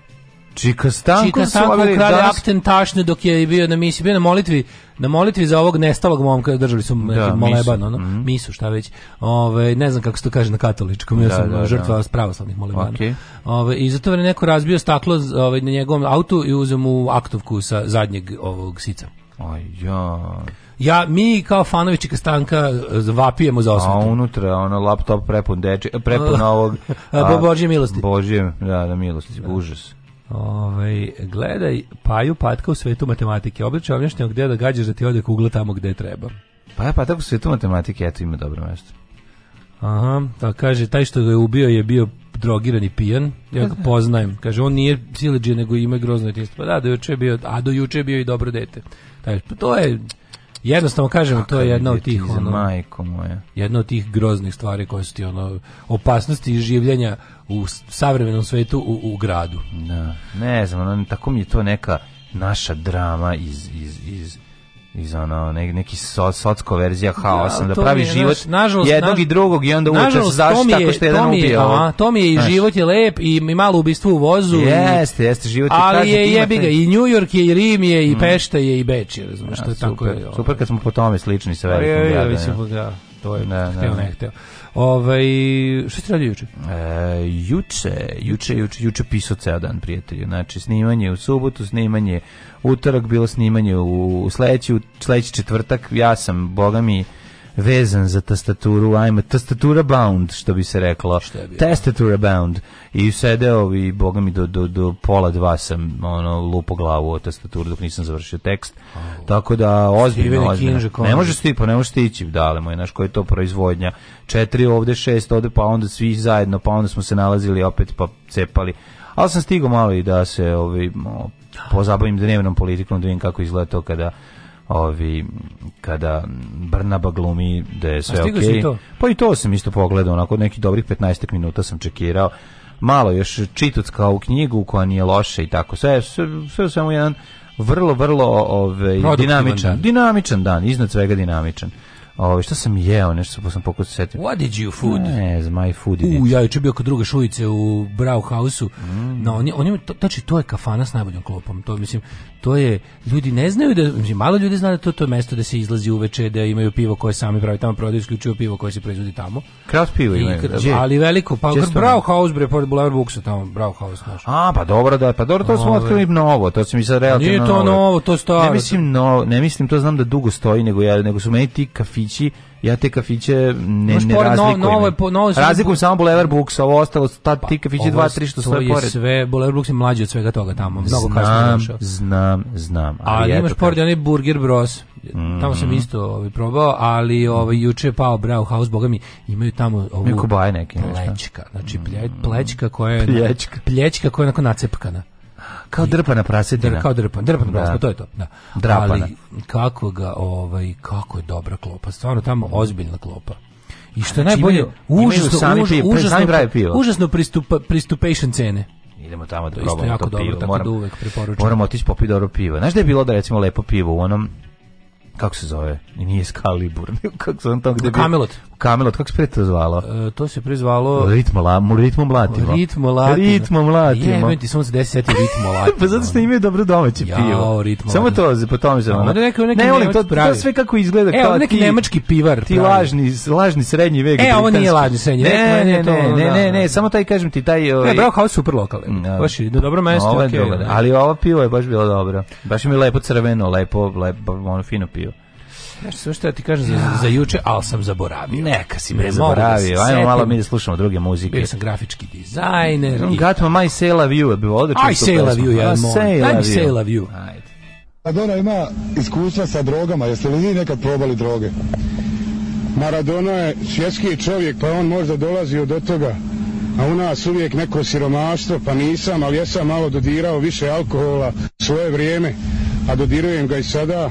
S2: Čika Stanko,
S1: Čika Stanko ukrali danas... akten tašne dok je bio na misiji, bio na molitvi, na molitvi za ovog nestalog momka, držali su da, moleban, misu. ono, mm -hmm. misu, šta već. Ove, ovaj, ne znam kako se to kaže na katoličkom, da, ja sam da, da. žrtva da. pravoslavnih molebana. Okay. Ove, ovaj, I zato je neko razbio staklo ove, na njegovom autu i uzem mu aktovku sa zadnjeg ovog sica.
S2: Aj,
S1: ja. Ja, mi kao fanovi Čika Stanka eh, vapijemo za osvetu. A
S2: unutra, ono, laptop prepun, deče, prepun ovog...
S1: a, Božje milosti.
S2: Božje, da, da, milosti, da. užas.
S1: Ove, gledaj, paju patka u svetu matematike. Obličaj objašnjeno gde da gađaš da ti ode kugla tamo gde treba.
S2: Pa ja patak u svetu matematike, eto ima dobro mesto.
S1: Aha, da kaže, taj što ga je ubio je bio drogiran i pijan, ja ga poznajem. Kaže, on nije sileđe, nego ima grozno Pa Da, do juče je bio, a do juče je bio i dobro dete. Taj, pa to je, jednostavno kažem, Kaka to je jedna od tih, ono, majko moja. jedna od tih groznih stvari koje su ti, ono, opasnosti i življenja u savremenom svetu u, u gradu.
S2: Da, ne znam, ono, tako mi je to neka naša drama iz, iz, iz iz ono ne, neki so, socko verzija haosa ja, da, da pravi je, život nažalost, jednog nažalost, i drugog i onda uvečer zašto tako što jedan ubio a to mi
S1: je i naš. život je lep i, i malo ubistvo u vozu
S2: jeste jeste život je
S1: ali je jebi ga i New York je i Rim je i mm. Pešta je i Beč je razumješ ja, tako je
S2: super ovaj. kad smo po tome slični sa
S1: pa velikim
S2: gradom pa
S1: da, to je da, ne, ne, ne. hteo ne hteo Ovaj šta ste radili juče?
S2: E, juče, juče, juče,
S1: juče
S2: pisao ceo dan, prijatelju. Znači snimanje u subotu, snimanje utorak, bilo snimanje u sledeći sledeći četvrtak. Ja sam bogami, vezan za tastaturu, ajme, tastatura bound, što bi se reklo. Tastatura bound. I sedeo i, boga mi, do, do, do pola dva sam ono, lupo glavu o tastaturu dok nisam završio tekst. Oh. Tako da, ozbiljno, ozbiljno. Ne može stipo, pa ne može stići, dale moj, naš, koja je to proizvodnja. Četiri ovde, šest ovde, pa onda svi zajedno, pa onda smo se nalazili opet, pa cepali. Ali sam stigao malo i da se ovi, pozabavim dnevnom politikom, da vidim kako izgleda to kada ovi kada Brnaba glumi da je sve okej. Okay. Pa i to sam isto pogledao, onako neki dobrih 15 minuta sam čekirao. Malo još čitac kao knjigu koja nije loše i tako. Sve sve, sve samo jedan vrlo vrlo ovaj dinamičan, dinamičan dan, iznad svega dinamičan. Ovo, ovaj, šta sam jeo, nešto sam pa pokušao da setiti.
S1: What did you food?
S2: Ne znam, my food.
S1: U, ja juče bio kod druge šujice u Brauhausu. Mm. No, oni, oni, tači, to je kafana s najboljom klopom. To, mislim, to je, ljudi ne znaju da, mislim, malo ljudi zna da to, to je mesto da se izlazi uveče, da imaju pivo koje sami pravi tamo, prodaju isključivo pivo koje se proizvodi tamo.
S2: Kraft pivo imaju.
S1: Ali veliko, pa kod Brauhaus, bre, pored Boulevard Buksa, tamo Brauhaus, znaš.
S2: A, pa dobro, da, pa dobro, to smo otkrili novo, to se mi sad pa relativno
S1: Nije to novo, to staro.
S2: Ne mislim, no, ne mislim, to znam da dugo stoji, nego, ja, nego su meni ti kafi kafići, ja te kafiće ne, Moš ne pored, razlikujem. Razlikujem samo Boulevard Books, ovo ostalo, ta, pa, ti kafići dva, tri što
S1: stoje pored. sve, Boulevard Books je mlađi od svega toga tamo, mnogo
S2: znam, kasnije došao. Znam, znam.
S1: Ali, ali imaš pored onaj Burger Bros, Mm. tamo sam mhm. isto ovaj, probao, ali ovaj juče je pao Brauhaus, boga mi, imaju tamo
S2: ovu Neko baje neki,
S1: plečka, znači pljećka koja je pljećka, pljećka koja je onako nacepkana.
S2: Kao drpa na Dr,
S1: kao
S2: drpan,
S1: drpana da. to je to. Da.
S2: Drapana. Ali
S1: kako ga, ovaj, kako je dobra klopa, stvarno tamo ozbiljna klopa. I što znači, najbolje, imaju, užasno, imaju pije, užasno, užasno, užasno pristupa, pristupation cene
S2: idemo tamo da to probamo isto jako to pivo. Tako
S1: da moram, da uvek Moramo
S2: otići popiti
S1: dobro
S2: pivo. Znaš da je bilo da recimo lepo pivo u onom kako se zove, nije Excalibur, kako se on tamo gde
S1: bi...
S2: Kamelot. Kamelot, kako se pre to zvalo? E,
S1: to se prezvalo...
S2: Ritmo, la, ritmo mlatimo.
S1: Ritmo mlatimo.
S2: Ritmo mlatimo.
S1: Jebim ti, samo se desi seti ritmo mlatimo.
S2: pa zato što imaju dobro domaće pivo.
S1: Jao, ritmo
S2: Samo to, po tome se ono.
S1: Onda
S2: neki, ne, to, to sve kako izgleda.
S1: E, ovo neki ti, nemački pivar.
S2: Ti pravi. lažni, lažni srednji vek.
S1: E, ovo nije lažni srednji vek. Ne,
S2: ne, ne, ne, da, ne, da, ne, da. samo taj, kažem ti, taj... E,
S1: ovaj... Ne, kao super lokale. Baš je, dobro mesto. Ovo je dobro,
S2: ali ovo pivo je baš bilo dobro. Baš mi lepo crveno, lepo, lepo, ono fino pivo.
S1: Znaš, sve što ja ti kažem za, za juče, ali sam zaboravio.
S2: Neka si me ne zaboravio. Da Ajmo malo mi da slušamo druge muzike.
S1: Bio sam grafički dizajner.
S2: Um, i... Gatma My Sail Love
S1: You je bilo odlično.
S2: Aj
S1: Sail
S2: Love You, ja moj. I mi Love You. Ajde. Maradona pa ima iskustva sa drogama. Jeste li vi nekad probali droge? Maradona je svjetski čovjek, pa on možda dolazi od toga. A u nas uvijek neko siromaštvo, pa nisam, ali ja sam malo dodirao više alkohola svoje vrijeme, a dodirujem ga i sada.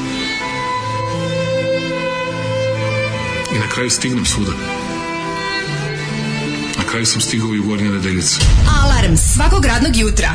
S3: na kraju stignem svuda. Na kraju sam stigao i u Gornje nedeljice. Alarm svakog radnog jutra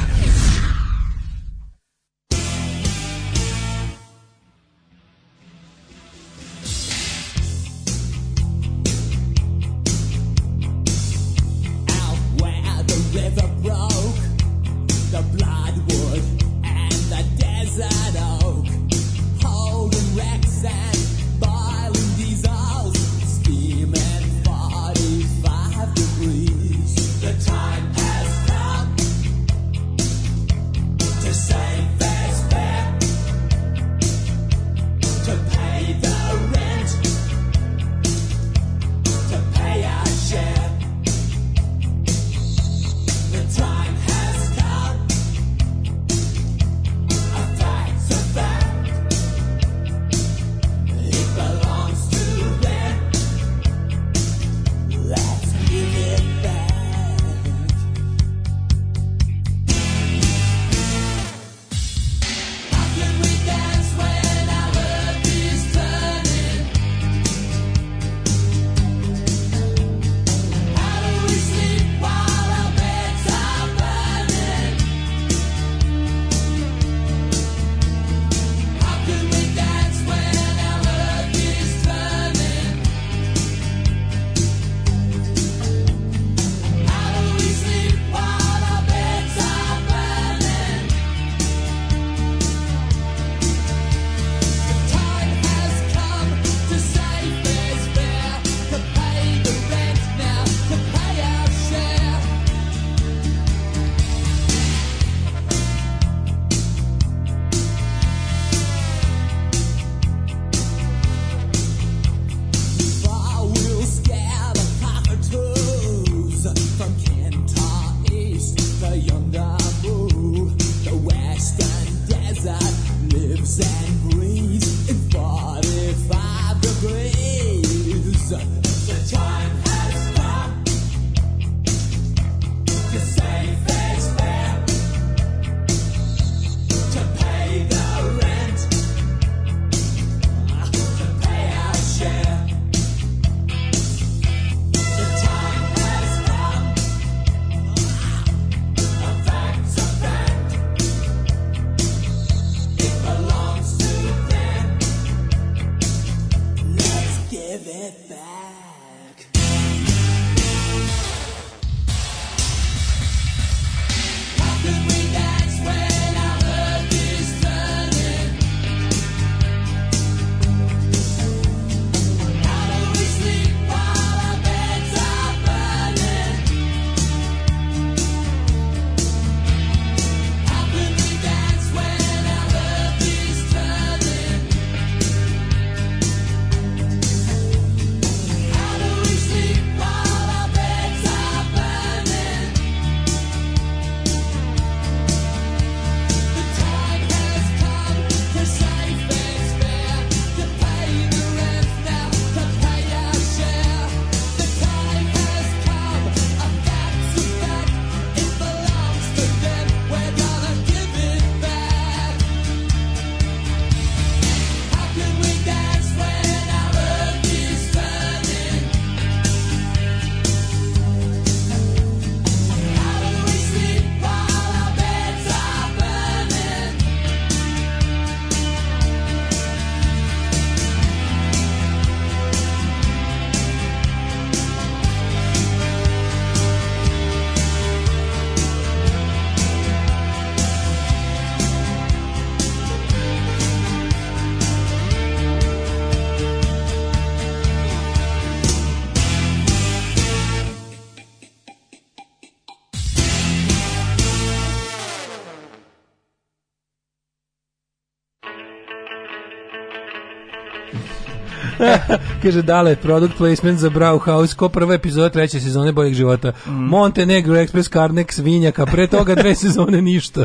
S1: Kaže, dale, product placement za Brauhaus, ko prva epizoda treće sezone Boljeg života. Mm. Montenegro, Express, Carnex, Vinjaka, pre toga dve sezone ništa.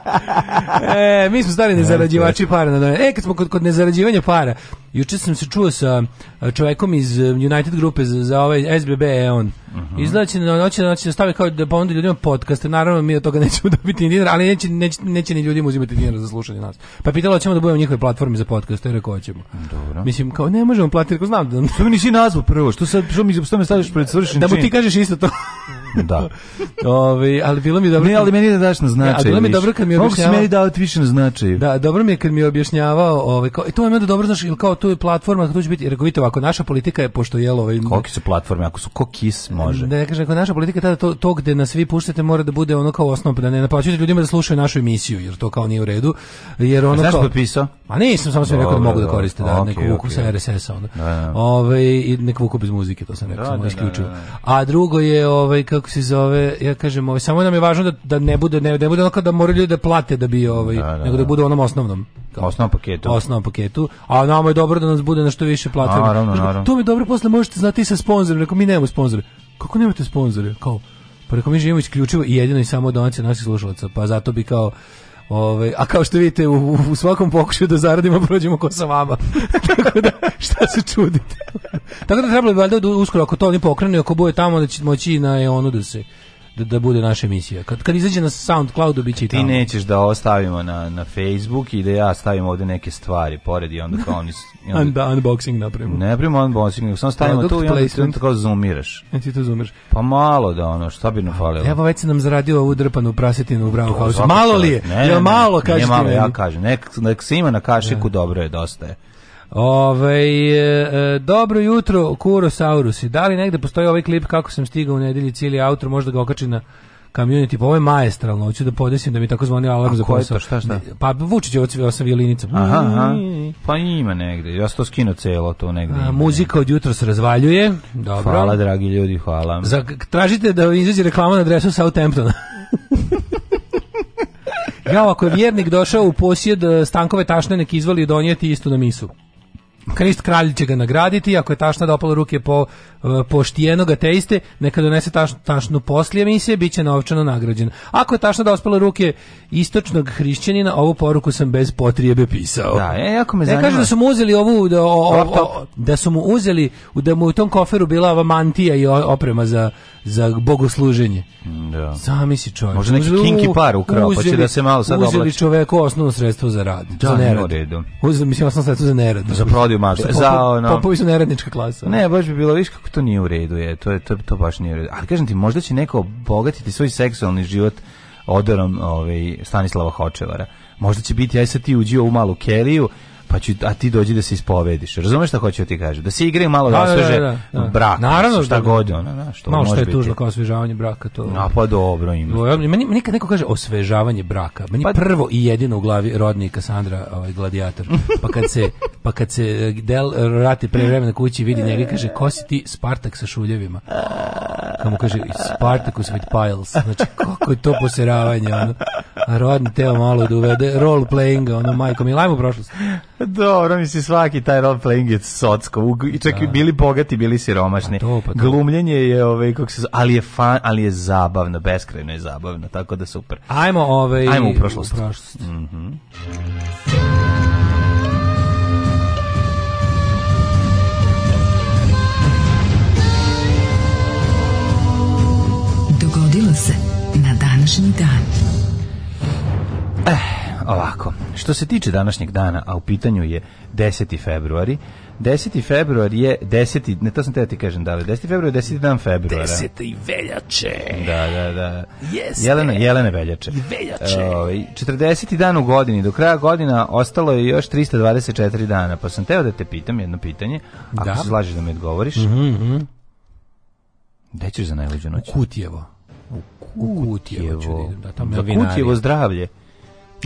S1: e, mi smo stari nezarađivači para. Na e, kad smo kod, kod nezarađivanja para, juče sam se čuo sa e, čovekom iz e, United grupe za, za ovaj SBB, E.ON Mhm. Izlači na noći, na noći da stavi kao da ponude ljudima podkaste. Naravno, mi od toga nećemo dobiti dinar, ali neće, neće, neće ni ljudima uzimati dinar za slušanje nas. Pa pitalo ćemo da budemo njihove platforme za podkaste, jer rekao ćemo. Dobro. Mislim, kao ne možemo platiti, ko znam da...
S2: Što mi nisi nazvao prvo? Što, sad, što mi, što me staviš pred da svršen
S1: Da mu ti kažeš isto to.
S2: Da.
S1: Ove, ali bilo mi dobro.
S2: Ne, ali meni da daš na značaj. Ja, bilo
S1: mi dobro kad mi objašnjavao. meni dao više na značaj. Da, dobro mi je kad mi je objašnjavao, ovaj kao i e, to je meni dobro znaš, ili kao tu je platforma,
S2: tu
S1: će biti, rekao vidite ovako, naša politika je pošto je ovaj
S2: Koliki su platforme, ako su ko kis
S1: može. Da, kaže, ako naša politika tada to, to gde nas vi puštate mora da bude ono kao osnov da ne naplaćujete ljudima da slušaju našu emisiju, jer to kao nije u redu, jer ono znaš
S2: kao potpisao?
S1: Ma nisam samo sam rekao da mogu da koriste da neku vuku sa RSS-a onda. Da. Ovaj i neku vuku bez muzike, to sam rekao, da, samo da, isključio. A drugo je ovaj kako kako se zove, ja kažem, ovaj, samo nam je važno da, da ne bude, ne, ne bude onako da moraju ljudi da plate da bi ovaj, da, da, nego da, da. bude onom osnovnom. Kao,
S2: osnovnom
S1: paketu. Osnovnom
S2: paketu,
S1: a nama je dobro da nas bude na što više plate. Naravno, naravno. To mi dobro, posle možete znati sa sponzorima, rekao, mi nemamo sponzore. Kako nemate sponzore? Kao, pa rekao, mi živimo isključivo i jedino i samo od donacije naših slušalaca, pa zato bi kao, Ove, a kao što vidite, u, u svakom pokušaju da zaradimo prođemo ko sa vama. Tako da, šta se čudite? Tako da trebalo bi valjda da uskoro, ako to oni pokrene, ako bude tamo, da će moći na onu da se da, da bude naša emisija. Kad, kad izađe na SoundCloudu biće i tamo.
S2: Ti nećeš da ostavimo na, na Facebook i da ja stavim ovde neke stvari pored i onda kao oni... I onda, da, unboxing napravimo. Ne pravimo unboxing, samo stavimo tu i onda ti tako zoomiraš. E, ti to zoomiraš. Pa malo da ono, šta bi
S1: nam
S2: falilo?
S1: Evo već se nam zaradio ovu drpanu prasetinu u Brown House. Malo li je? Ne, ne, ne, malo, kažete. Ne, malo,
S2: ja kažem. Nek, nek se ima na kašiku, da. dobro je, dosta je.
S1: Ove, ovaj, e, dobro jutro, Kurosaurusi. Da li negde postoji ovaj klip kako sam stigao u nedelji cijeli autor, možda ga okači na community, pa ovo je maestralno, hoću da podesim da mi tako zvoni alarm za posao.
S2: šta, šta? Pa
S1: Vučić je odsvio sa violinicom. Aha, aha, pa
S2: ima negde, ja sam to skino celo to negde. A,
S1: muzika negde. od jutra se razvaljuje, dobro.
S2: Hvala dragi ljudi, hvala.
S1: Za, tražite da izađe reklama na adresu Southamptona. ja, ako je vjernik došao u posjed e, stankove tašne, nek izvali donijeti istu na misu. Krist kralj će ga nagraditi, ako je tašna dopala ruke po poštijenog ateiste, neka donese taš, tašnu poslije emisije, bit će novčano nagrađen. Ako je tašna da ospala ruke istočnog hrišćanina, ovu poruku sam bez potrijebe pisao.
S2: Da, e,
S1: jako
S2: me zanima. E, kaže
S1: da su mu uzeli ovu, da, o, o, da su mu uzeli, da mu u tom koferu bila ova mantija i oprema za, za bogosluženje. Da. Sami si čovjek. Može
S2: neki kinki par ukrao, uzeli, pa će da se malo sad
S1: oblači. Uzeli čoveku osnovno sredstvo za rad. Da, za nerad. Uzeli, mislim, osnovno sredstvo za nerad.
S2: Za prodiju mašta. Za
S1: ono... Popovi su neradnička klasa.
S2: Ne, baš bi bilo, viš kako to nije u redu, je, to, je, to, to baš nije u redu. Ali kažem ti, možda će neko obogatiti svoj seksualni život odorom ovaj, Stanislava Hočevara. Možda će biti, aj sad ti uđi u malu keliju, pa ću, a ti dođi da se ispovediš. Razumeš šta hoću da ti kažem? Da se igre malo da, da osveže da, da, da, brak. Naravno, šta da, god ona, na, što
S1: malo što je biti. tužno kao osvežavanje braka to.
S2: A pa dobro ima. Meni,
S1: meni kad neko kaže osvežavanje braka, meni pa, prvo i jedino u glavi rodni Kasandra, ovaj gladijator. Pa kad se pa kad se eh, Del rati pre vremena kući vidi njega i kaže ko si ti Spartak sa šuljevima. Kamo kaže Spartacus with piles. Znači kako je to poseravanje ono. A rodni teo malo da uvede role playing ono majko, i lajmo prošlost.
S2: Dobro, mislim, svaki taj role playing je socko. I čak da. bili bogati, bili siromašni. Pa to, pa to. Glumljenje je, ovaj, kako se, ali je fan, ali je zabavno, beskrajno je zabavno, tako da super.
S1: Ajmo, ovaj,
S2: Ajmo u prošlost. U prošlost. Mm -hmm. Dogodilo se na današnji dan. Eh ovako, što se tiče današnjeg dana, a u pitanju je 10. februari, 10. februar je 10. ne to sam te da ti kažem da li, 10. februar je 10. dan februara
S1: 10. veljače
S2: da da da Jeste. Jelena Jelene veljače
S1: veljače Ovi,
S2: ovaj, 40. dan u godini do kraja godina ostalo je još 324 dana pa sam teo da te pitam jedno pitanje ako da. se slažeš da mi odgovoriš mm -hmm. gde ćeš za najluđu noć
S1: u Kutijevo
S2: u Kutijevo, u Kutijevo. Da, da, tamo za Kutijevo zdravlje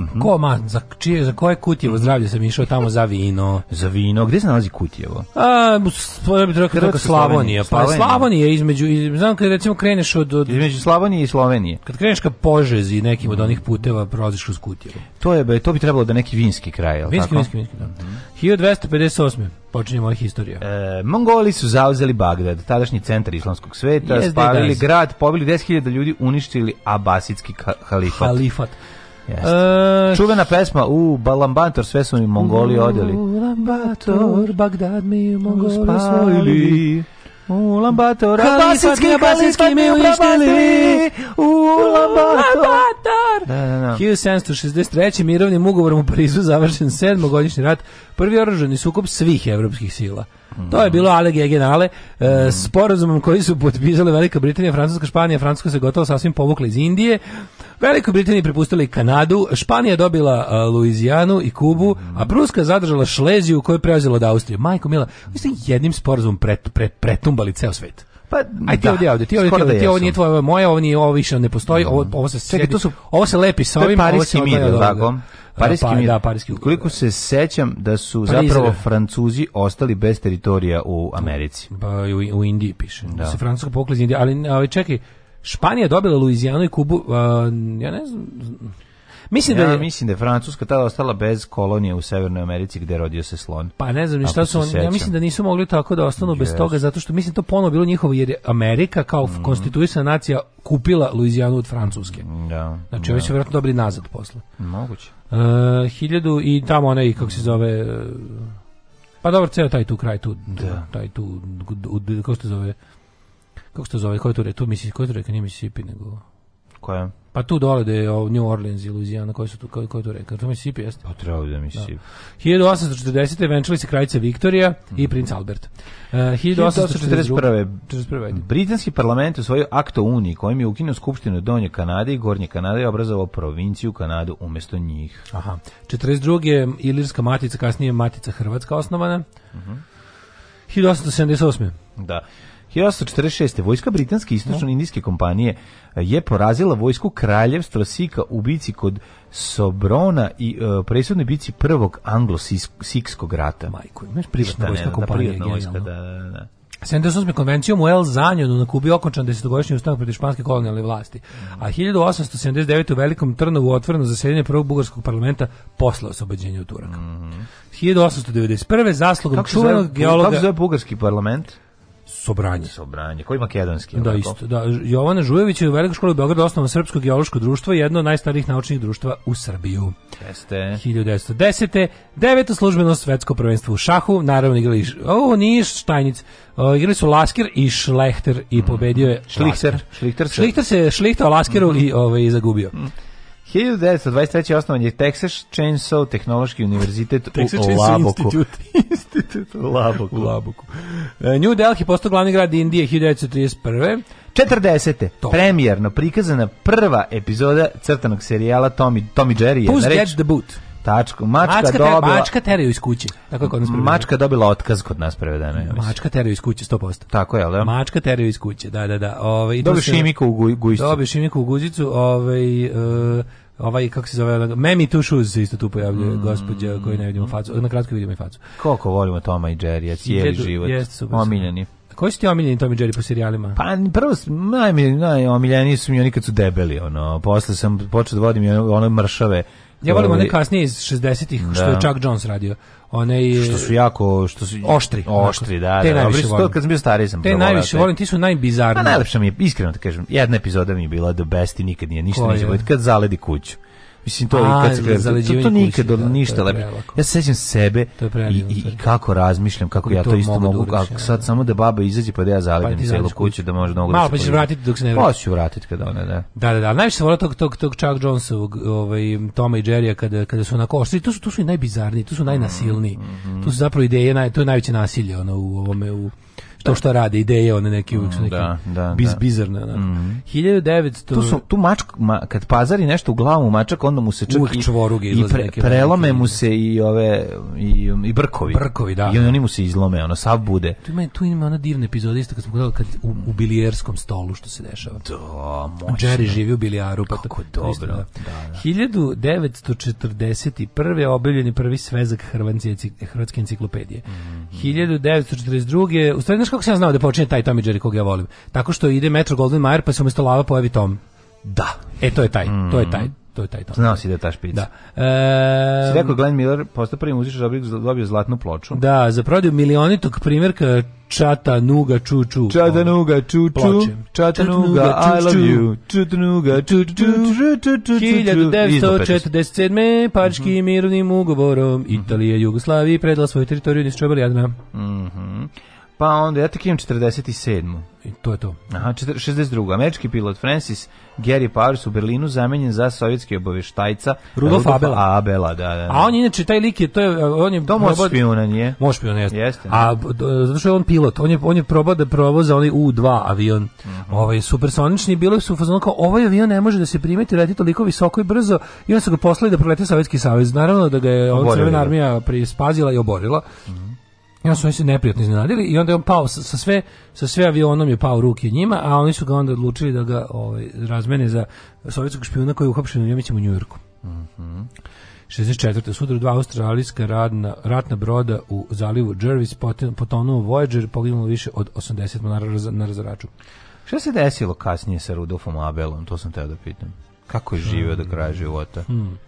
S1: -hmm. Ko, ma, za, čije,
S2: za
S1: koje Kutjevo zdravlje sam išao tamo za vino?
S2: Za vino? Gde se nalazi Kutjevo?
S1: A, ja bih rekao Hrvatska, Slavonija. Pa, Slovenija. Pa Slavonija između, između, znam kad recimo kreneš od, od...
S2: Između Slavonije i Slovenije.
S1: Kad kreneš ka Požezi nekim od onih puteva prolaziš kroz Kutjevo.
S2: To, je, to bi trebalo da neki vinski kraj, je li vinski, tako?
S1: Vinski, vinski, da. Mm -hmm. 1258 počinje moja
S2: historija. E, Mongoli su zauzeli Bagdad, tadašnji centar islamskog sveta, yes, spavili da, grad, pobili 10.000 ljudi, uništili Abasidski
S1: halifat. Halifat.
S2: Uh, Čuvena pesma u Balambator, sve su mi Mongoli odjeli.
S1: Balambator, Bagdad mi Mongoli spalili. U Lambator, Abasinski, Abasinski mi uništili. U Lambator. Da, da, da. 1763. mirovnim ugovorom u Parizu završen sedmogodišnji rat, prvi oruženi sukob svih evropskih sila. To je bilo ale generale e, sporazumom koji su potpisale Velika Britanija, Francuska, Španija, Francuska se gotovo sasvim povukla iz Indije. Velika Britanija Britaniji prepustili Kanadu, Španija dobila e, Luizijanu i Kubu, a Pruska zadržala Šleziju koju je preuzela od Austrije. Majko Mila, vi ste jednim sporazumom pret, pret, pretumbali ceo svet. Pa, aj ti da. ovdje, ovdje, ti ovdje, ovdje, da ti ovo nije tvoje, moje, ovo, nije, ovo više ne postoji, ovo, mhm. ovo se Čekaj, to su, ovo se lepi sa ovim, ovo
S2: se odgleda. Tako?
S1: Parijski pa, pa mir.
S2: Da, parijski Koliko se sećam da su Parizera. zapravo Francuzi ostali bez teritorija u Americi.
S1: Pa, u, u Indiji piše. Da. Se Francuska pokliz Indija, ali, ali čekaj, Španija dobila Luizijanu i Kubu, uh, ja ne znam, Mislim
S2: da ja, da je, mislim da je Francuska tada ostala bez kolonije u Severnoj Americi gdje rodio se slon.
S1: Pa ne znam ni šta su oni, ja mislim da nisu mogli tako da ostanu yes. bez toga zato što mislim to ponovo bilo njihovo jer je Amerika kao mm. konstituisana nacija kupila Luizijanu od Francuske.
S2: Da. Znači da. ovi su vjerojatno
S1: dobri nazad posle. Moguće. Uh, hiljadu i tamo onaj kako se zove e, pa dobro ceo taj tu kraj tu da. taj tu kako se zove kako se zove koji tu re tu misli koji tu reka nije Mississippi nego koja Pa tu dole da je New Orleans i Louisiana, koji su tu, koji, koji tu rekao? To Mississippi jeste?
S2: Pa trebalo da, da Mississippi. Da. 1840.
S1: venčali se kraljica Viktorija mm -hmm. i mhm. princ Albert. E,
S2: uh, 1841. Britanski parlament u akt o Uniji, kojim je ukinuo skupštinu Donje Kanade i Gornje Kanade i obrazovao provinciju Kanadu umesto njih.
S1: Aha. 42. je Ilirska matica, kasnije matica Hrvatska osnovana. Mm -hmm. 1878.
S2: Da. 1846. vojska britanske istočno-indijske kompanije e, je porazila vojsku kraljevstva Sika u bici kod Sobrona i uh, presudnoj bici prvog anglo-sikskog rata.
S1: Majko, imaš privatna vojska kompanija.
S2: Da,
S1: vojska, da, da, da. 78. konvencijom u El Zanjonu na Kubi okončan desetogodišnji ustanak protiv španske kolonijalne vlasti, a 1879. u Velikom Trnovu otvoreno zasedanje prvog bugarskog parlamenta posle oslobođenja od Turaka. 1891. Mhm. zaslugom čuvenog geologa... Kako
S2: zove bugarski parlament?
S1: Sobranje.
S2: Sobranje, koji makedonski.
S1: Da, isto. Da, Jovana Žujević je u Velikoj školi u Beogradu osnovno Srpsko geološko društvo, jedno od najstarijih naučnih društva u Srbiju. Jeste. 1910. Deveto službeno svetsko prvenstvo u šahu, naravno igrali, o, Niš, Štajnic, o, igrali su Lasker i Šlehter i mhm. pobedio je mm.
S2: Šlihter.
S1: Šlihter se, Šlihter se šlihtao Laskiru mm -hmm. i ovaj, zagubio. Mm.
S2: 1923. osnovan je Texas Chainsaw Tehnološki univerzitet u Laboku. Institut u Laboku. U
S1: Laboku. E, New Delhi postao glavni grad Indije 1931.
S2: 40. To. Premijerno prikazana prva epizoda crtanog serijala Tommy, Tommy Jerry. Puss da
S1: gets the boot.
S2: Tačku. Mačka,
S1: mačka,
S2: dobila... Mačka
S1: teraju iz kuće.
S2: Tako kod nas prevedeno. Mačka dobila otkaz kod nas prevedeno. Ja
S1: mačka teraju iz kuće, 100%.
S2: Tako je,
S1: da? Mačka teraju iz kuće, da, da, da. Ove, ovaj,
S2: dobio
S1: šimiku
S2: u gujicu.
S1: Dobio šimiku u guzicu. Ove, ovaj, uh, ovaj kako se zove Memi Two Shoes isto tu pojavljuje mm. gospođa koju ne vidimo facu na kratko vidimo i facu
S2: koliko volimo Toma i Jerrya cijeli Jedu, život jeste, omiljeni
S1: koji su ti omiljeni Tom i Jerry po serijalima?
S2: Pa prvo, najmiljeni, najomiljeni su mi oni kad su debeli, ono. Posle sam počeo da vodim ono mršave.
S1: Ja volim one kasnije iz 60-ih, što je da. Chuck Jones radio one
S2: što su jako što su
S1: oštri
S2: oštri da
S1: te da, najviše
S2: da,
S1: volim. kad
S2: sam bio stariji sam
S1: te najviše da, te. volim ti su najbizarniji
S2: pa najlepše mi je iskreno da kažem jedna epizoda mi je bila the best i nikad nije ništa neće kad zaledi kuću Mislim to A, i kad se gleda, to, to nikad kuće, da, ništa lepo. Ja se sećam sebe i, i, i kako razmišljam, kako I ja to isto mogu, duriš, da a sad da. samo da baba izađe pa da ja pa zalegnem celo kuću da može mnogo. Malo pa
S1: ćeš vratiti dok se ne
S2: vrati. Pa vratiti kada ona, da.
S1: Da, da, da. Najviše volim tog tog tog Chuck Jonesovog, ovaj Toma i Jerrya kada kada su na koštri, tu su tu su i najbizarniji, tu su najnasilniji. Mm, mm, mm. Tu su zapravo ideje, naj, to je najveće nasilje ono u ovome u to što rade, ideje, one neki uvek su mm, neke da, da, da. biz, da. bizarne. Onako. Mm -hmm. 1900...
S2: Tu, su, tu mačk, ma, kad pazari nešto u glavu mačak, onda mu se čak i, i
S1: pre,
S2: prelome mu se i ove i, i brkovi.
S1: Brkovi, da.
S2: I oni mu se izlome, ono, sav bude.
S1: Tu ima, tu ima ona divna epizoda, isto kad smo gledali kad, u, u bilijerskom stolu što se dešava. Da,
S2: moćno. Jerry
S1: živi u bilijaru. Pa tako
S2: to, dobro.
S1: Da. Da, da. 1941. objavljen je prvi svezak Hrvatske enciklopedije. Mm -hmm. 1942. U stvari, kako sam ja znao da počinje taj Tom i Jerry kog ja volim? Tako što ide Metro Golden Mayer pa se umesto lava pojavi Tom. Da. E, to je taj, mm. to je taj. To je taj Tom.
S2: Znao si
S1: da je ta
S2: špica.
S1: Da. E,
S2: si rekao Glenn Miller, postao prvi muzičar, dobio zlatnu ploču.
S1: Da, za prodaju milionitog primjerka
S2: Nuga Čuču. Čatanuga Čuču. Nuga I love you. Čatanuga Čuču.
S1: 1947. Mhm.
S2: Pariškim mm -hmm. mirnim ugovorom Italija Jugoslaviji predala svoju teritoriju Nisčobel Jadna. Mhm pa onda ja tek imam 47.
S1: I to je to.
S2: Aha, 62. Američki pilot Francis Gary Powers u Berlinu zamenjen za sovjetski obaveštajca Rudolf
S1: Abela.
S2: Abela, da, da, da.
S1: A on je inače taj lik je
S2: to
S1: je on
S2: je to mož špijuna, nije?
S1: Mož špijuna jeste. jeste A zato što je on pilot, on je on je probao da provoza onaj U2 avion. Mm -hmm. Ovaj supersonični bilo su fazon kao ovaj avion ne može da se primeti, leti toliko visoko i brzo i onda su ga poslali da prolete Sovjetski savez. Naravno da ga je on crvena armija prispazila i oborila. Mm -hmm I onda su oni se neprijatno iznenadili i onda je on pao sa, sa, sve, sa sve avionom je pao ruke njima, a oni su ga onda odlučili da ga ovaj, razmene za sovjetskog špijuna koji je uhapšen u Njemićem u Njujorku. Mhm. Mm 64. sudar dva australijska radna, ratna broda u zalivu Jervis potonuo Voyager, poginulo više od 80 na, na razraču.
S2: Šta se desilo kasnije sa Rudolfom Abelom? To sam teo da pitam. Kako je živio do kraja hmm. života?
S1: Hmm.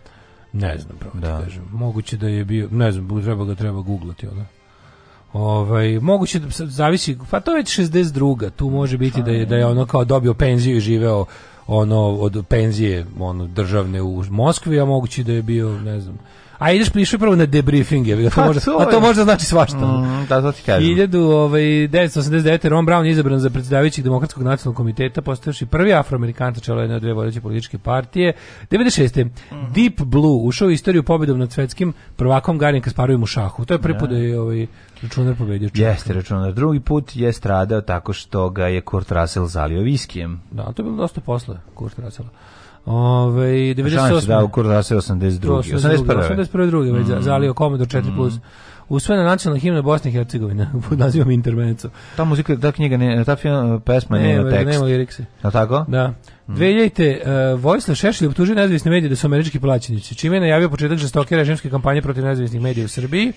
S1: Ne znam, pravo da. kažem. Moguće da je bio, ne znam, treba ga treba googlati, onda. Ovaj moguće da zavisi, pa to je 62. Tu može biti da je da je ono kao dobio penziju i živeo ono od penzije ono državne u Moskvi, a mogući da je bio, ne znam. A ideš prišao prvo na debriefing, je, to pa, možda, a to može znači svašta.
S2: Mm, da, to ti kažem.
S1: 1989. Ovaj, Ron Brown je izabran za predsjedavajućeg Demokratskog nacionalnog komiteta, postavši prvi afroamerikanca čelo jedne od dve vodeće političke partije. 96. Mm -hmm. Deep Blue ušao u istoriju pobedom nad svetskim prvakom Garin Kasparovim u šahu. To je prvi da. put da je ovaj, računar pobedio
S2: čovjeka. Jeste računar. Drugi put je stradao tako što ga je Kurt Russell zalio viskijem.
S1: Da, to je bilo dosta posle. Rasela, Kurt Rasela. Ove, 98. Da,
S2: u Kurt Rasela 82.
S1: 82. 81. 81. već mm. zalio Commodore 4+. Mm. Plus. Usvojena nacionalna himna Bosne i Hercegovine pod nazivom Intermezzo.
S2: Ta muzika, ta knjiga, ne, ta film, pesma
S1: ne, nema
S2: tekst. Nema
S1: lirikse.
S2: A tako?
S1: Da. Mm. 2000. Uh, e, Vojislav Šešelj optužio nezavisne medije da su američki plaćenici, čime je najavio početak žestoke režimske kampanje protiv nezavisnih medija u Srbiji.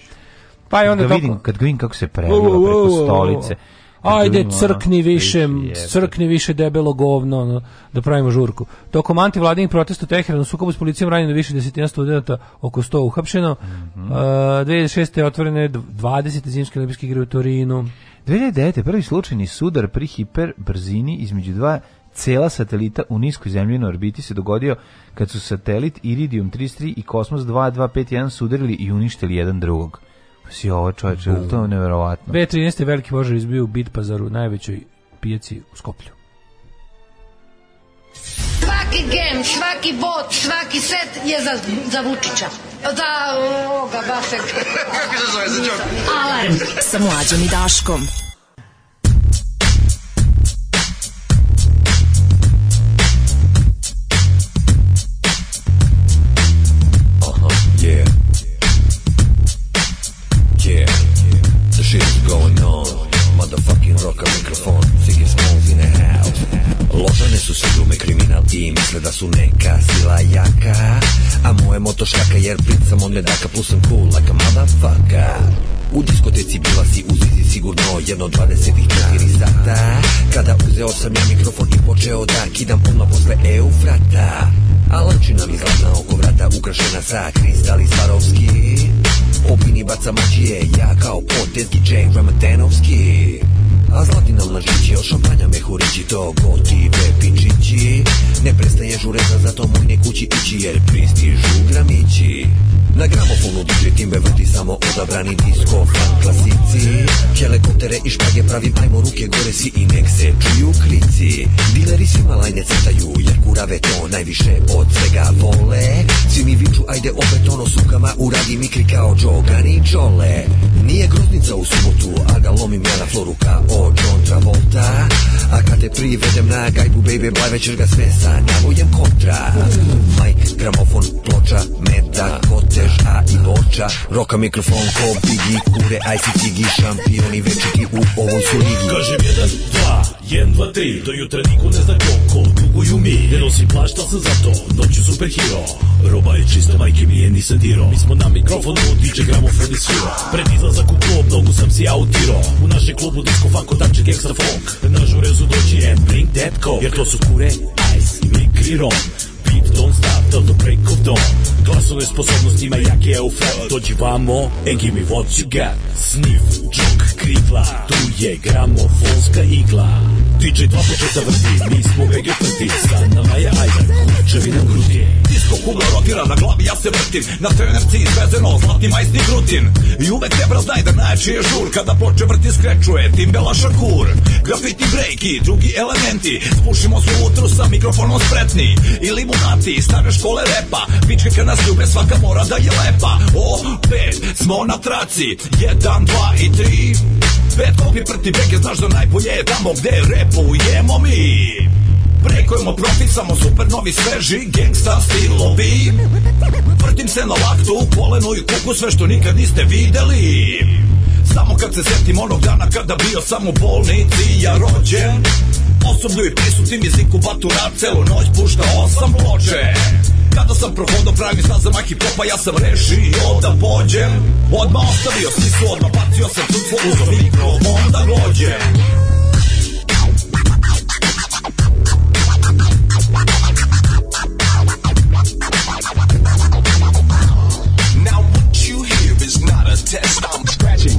S2: Pa je onda da vidim, toko... kad vidim kako se prelilo preko stolice.
S1: Ajde, crkni više, crkni više debelo govno, ono, da pravimo žurku. Tokom antivladinih protesta u Teheranu sukobu s policijom ranjeno više desetina studenta, oko 100 uhapšeno. Mm -hmm. A, 2006. je otvorene 20. zimske olimpijske igre u Torinu.
S2: 2009. prvi slučajni sudar pri hiperbrzini između dva cela satelita u niskoj zemljenoj orbiti se dogodio kad su satelit Iridium 33 i Kosmos 2251 sudarili i uništili jedan drugog si ovo čovječe, to je nevjerovatno. je
S1: veliki požar izbio u Bitpazaru, najvećoj pijaci u Skoplju. Svaki gem, svaki bot, svaki set je za, za Vučića. Za da, ovoga vašeg... Kako se zove za Alarm sa mlađom i Daškom.
S4: ruka mikrofon, Ziggy Smalls in the house Ložane su se glume kriminal i misle da su neka sila jaka A moje moto šaka jer pricam on ledaka plus sam cool like a motherfucker u diskoteci bila si uzizi sigurno jedno 24 sata Kada uzeo sam ja mikrofon i počeo da kidam pomla posle eufrata A lančina mi zlatna oko vrata ukrašena sa kristali Swarovski Opini baca mačije, ja kao potezki Jack Ramatanovski A zlatinal na žići, od šampanja mehurići To goti pepinčići Ne prestaje žureza, zato mogne kući ići Jer pristižu gramići na gramofonu duži timbe vrti samo odabrani disco fan klasici Helikoptere i špage pravim ajmo ruke gore si i nek se čuju klici Dileri svima lajne crtaju jer kurave to najviše od svega vole Svi mi viču ajde opet ono sukama uradi mikri kao džogani čole Nije groznica u subotu a ga lomim ja na floru kao ko John Travolta da. A kad te privedem na gajbu baby blaj večer ga sve sanjavujem kontra Mike, gramofon, ploča, meta, kotež, a i loča Roka mikrofon ko Biggie, kure, ajci, cigi, šampioni večiti u ovoj su ligi Kažem jedan, dva, 1, 2, 3, do jutra niko ne zna ko, ko duguju mi Ne nosim plašt, ali sam zato, noću super hero Roba je čista, majke mi je nisam dirao Mi smo na mikrofonu, DJ gramofon i svira Pred izlazak u klub, mnogo sam si autirao U našem klubu disco, fanko, tapček, ekstra funk Na žurezu doći and bring that coke Jer to su kure, ice i mikri rom beat don't stop till the break of dawn Glasove sposobnostima jak je u flat Dođi vamo and give me what you got Sniff, džok, kripla Tu je gramofonska igla DJ dva početa vrti, mi smo vege prti Sad nama je ajde, kućevi nam kruti Disko kugla rotira, na glavi ja se vrtim Na trenerci izvezeno, zlatni majsni grutin I uvek tebra znaj da najče je žur Kada ploče vrti skrećuje, tim bela šakur Grafiti break i drugi elementi Spušimo se utru sa mikrofonom spretni Ili mutati, stare škole repa Pičke kad nas ljube, svaka mora da je lepa O, pet, smo na traci Jedan, dva i tri Sve kopije prti beke, znaš da najbolje je tamo gde repujemo mi Prekujemo profit, samo super novi sveži gangsta stilovi Vrtim se na laktu, polenu i kuku, sve što nikad niste videli Samo kad se setim onog dana kada bio sam u bolnici ja rođen Osobno je prisutnim jeziku batu rap Celu noć pušta osam ploče Kada sam prohodao pravi sad za maki popa Ja sam rešio da pođem Odmah ostavio si su, odmah bacio sam čustvo Uzo mikrofon da glođem test. I'm scratching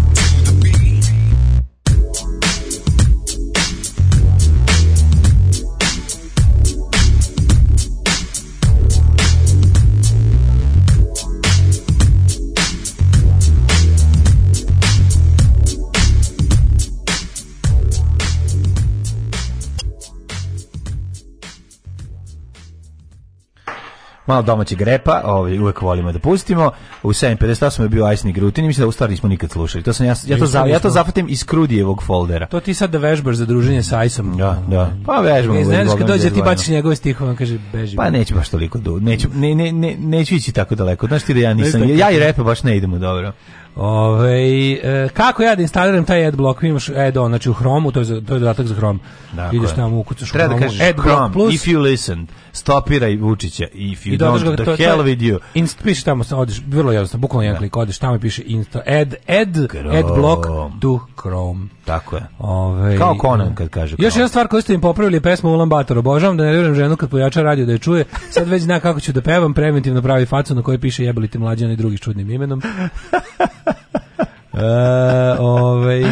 S2: malo domaćeg repa, ovaj, uvek volimo da pustimo. U 7.58 je bio Ajsni Grutin i mislim da u stvari nismo nikad slušali. To sam ja, ja, to, za, ja to zapatim iz Krudijevog foldera.
S1: To ti sad da vežbaš za druženje sa Ajsom.
S2: Da, da.
S1: Pa vežbam. Ne znaš kad dođe ti baciš da. njegove stihove, on kaže beži.
S2: Pa neće baš toliko, dugo. neću, ne, ne, ne, neću ići tako daleko. Znaš ti da ja nisam, ja i repa baš ne idemo dobro.
S1: Ove, ovaj, e, kako ja da instaliram taj adblock? Imaš add-on, znači u Chromu, to je, to je dodatak za Chrome. Dakle. Ideš tamo, ukucaš
S2: Treba da Chromu, da kažeš
S1: Chrome,
S2: plus, if you listen, stopiraj Vučića, if you don't, the to, hell to, with you.
S1: Inst, piše tamo, odiš, vrlo jednostavno, bukvalno jedan da. klik, odeš tamo i piše insta, add, add, add block to Chrome.
S2: Tako je.
S1: Ove, ovaj,
S2: Kao Conan kad kaže
S1: Chrome. Još jedna stvar koju ste im popravili, pesma Ulan Bator, obožavam da ne vjerujem ženu kad pojača radio da je čuje, sad već zna kako ću da pevam, preventivno pravi facu na kojoj piše jebali te mlađana i drugi čudnim imenom e, ovaj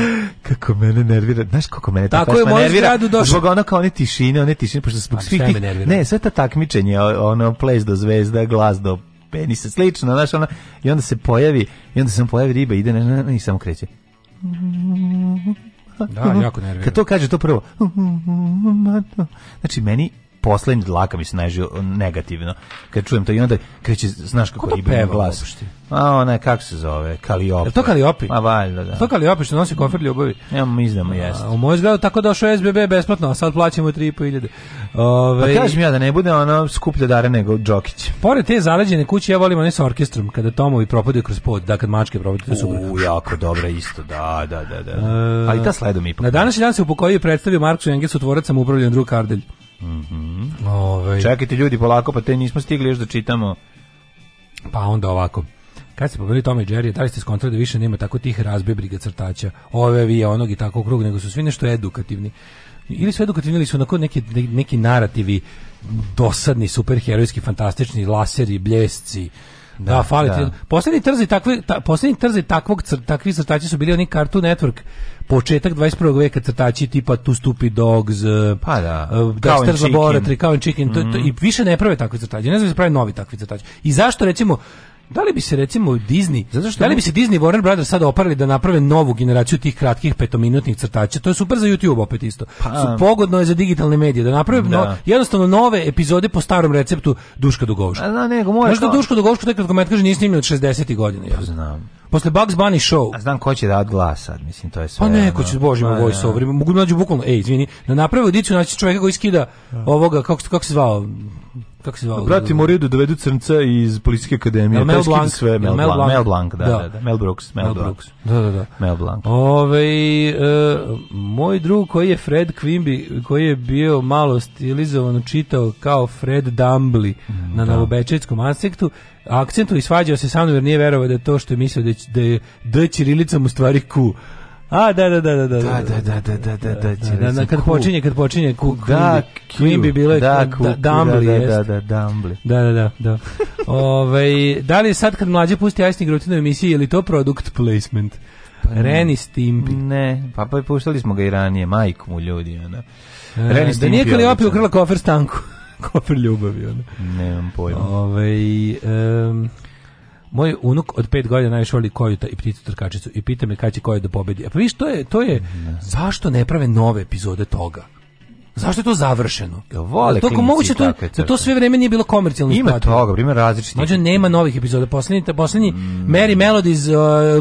S1: kako mene nervira, znaš kako mene Tako je moju nervira. Zbog ono kao one tišine, one tišine, pošto zbog svih tih, ne, sve ta takmičenje, ono place do zvezda, glas do penisa, slično, znaš, ona i onda se pojavi, i onda se pojavi riba, ide, ne, ne, ne, i samo kreće. Da, jako nervira. Kad to kaže, to prvo. Znači, meni poslednji dlaka mi se najžio negativno. Kad čujem to i onda kreće, znaš kako je peva glas.
S2: A ona je, kako se zove, Kaliopi.
S1: Je to Kaliopi?
S2: Ma valjda, da. Je
S1: to Kaliopi što nosi kofer ljubavi? Ja mu iznamo, jeste. U moj zgradu tako došao SBB besplatno, a sad plaćamo
S2: 3.500. Ove, pa kažem ja da ne bude ono skuplje dare nego Đokić.
S1: Pored te zaleđene kuće ja volim one sa orkestrom, kada tomovi propadaju kroz pod, da kad mačke propadaju, to
S2: je U, jako dobro, isto, da, da, da. da. E, Ali ta sledom ipak.
S1: Na današnji dan se u pokoju predstavio Marksu Engelsu, tvorac sam upravljen drug Kardelj.
S2: Mm Ove... Ovaj- Čekajte ljudi polako, pa te nismo stigli još da čitamo.
S1: Pa onda ovako. Kad se pobili Tome i Jerry, da li ste skontrali da više nema tako tih razbebriga crtača, ove vije, onog i tako krug, nego su svi nešto edukativni. Ili su edukativni, ili su onako neki, neki narativi dosadni, superherojski, fantastični, laseri, bljesci, Da, da fali. Da. Poslednji trzi takvi ta, poslednji trzi takvog cr, takvi crtači su bili oni Cartoon Network početak 21. veka crtači tipa tu Stupid Dogs, eh,
S2: pa da, eh,
S1: Dexter's Laboratory, Cow and Chicken, mm -hmm. to, to, mhm. i više ne prave takvi crtači, ne znam da se pravi novi takvi crtači. I zašto recimo Da li bi se recimo Disney, zato što da li bi se Disney Warner Brothers sada oparili da naprave novu generaciju tih kratkih petominutnih crtaća? To je super za YouTube opet isto. Pa, Su pogodno je za digitalne medije da naprave da. No, jednostavno nove epizode po starom receptu Duška Dugovška.
S2: Da, nego mora. Možda
S1: Duško Dugovška taj kratkometraž kaže nisi snimljen od 60. godina.
S2: Pa, znam.
S1: Posle Bugs Bunny show.
S2: A znam ko će da glasa, mislim to je
S1: sve. Pa neko će bože moj pa voice da. over. Mogu da naći bukvalno, ej, izvini, da naprave audiciju naći čoveka koji skida da. ovoga kako kako se zvao
S2: kako se zvao? Brati moraju
S1: da
S2: dovedu crnca iz policijske akademije. Mel Blanc, sve, Mel, Mel Blanc. Mel Blanc, da, da, da, da. Mel Brooks, Mel, Mel Brooks. Da, da, da. Mel Blanc.
S1: Ove, e, moj drug koji je Fred Quimby, koji je bio malo stilizovano čitao kao Fred Dumbly mm, na da. Novobečećkom asektu, akcentu i svađao se sa mnom jer nije verovao da je to što je mislio da je, da je D ćirilicom u stvari ku. A, da,
S2: da, da, da, da. Da, da, da, da, da, da, da, da, da,
S1: kad počinje, kad počinje kuk,
S2: da, Queen
S1: bi bile da, Dumbly, da, da, da, Dumbly. Da, da, da, da.
S2: Ove, da
S1: li sad kad mlađe pusti Ajsni Grutin emisiju, emisiji, je li to product placement? Pa Reni Stimpi.
S2: Ne, pa pa puštali smo ga i ranije, majku mu ljudi, ona.
S1: Reni Stimpi. Da nije Kaliopi ukrila kofer stanku. kofer ljubavi, ona.
S2: Nemam pojma.
S1: Ove, um, moj unuk od 5 godina najviše voli kojuta i pticu trkačicu i pita me kada će kojut da pobedi. A e, pa viš, to je, to je ne. zašto ne prave nove epizode toga? Zašto je to završeno?
S2: Ja vole to, moguće
S1: to, da to da sve vreme nije bilo komercijalno.
S2: Ima platform. toga, primjer različitih.
S1: Mađo nema novih epizoda. Posljednji, poslednji mm. Mary Melodies uh,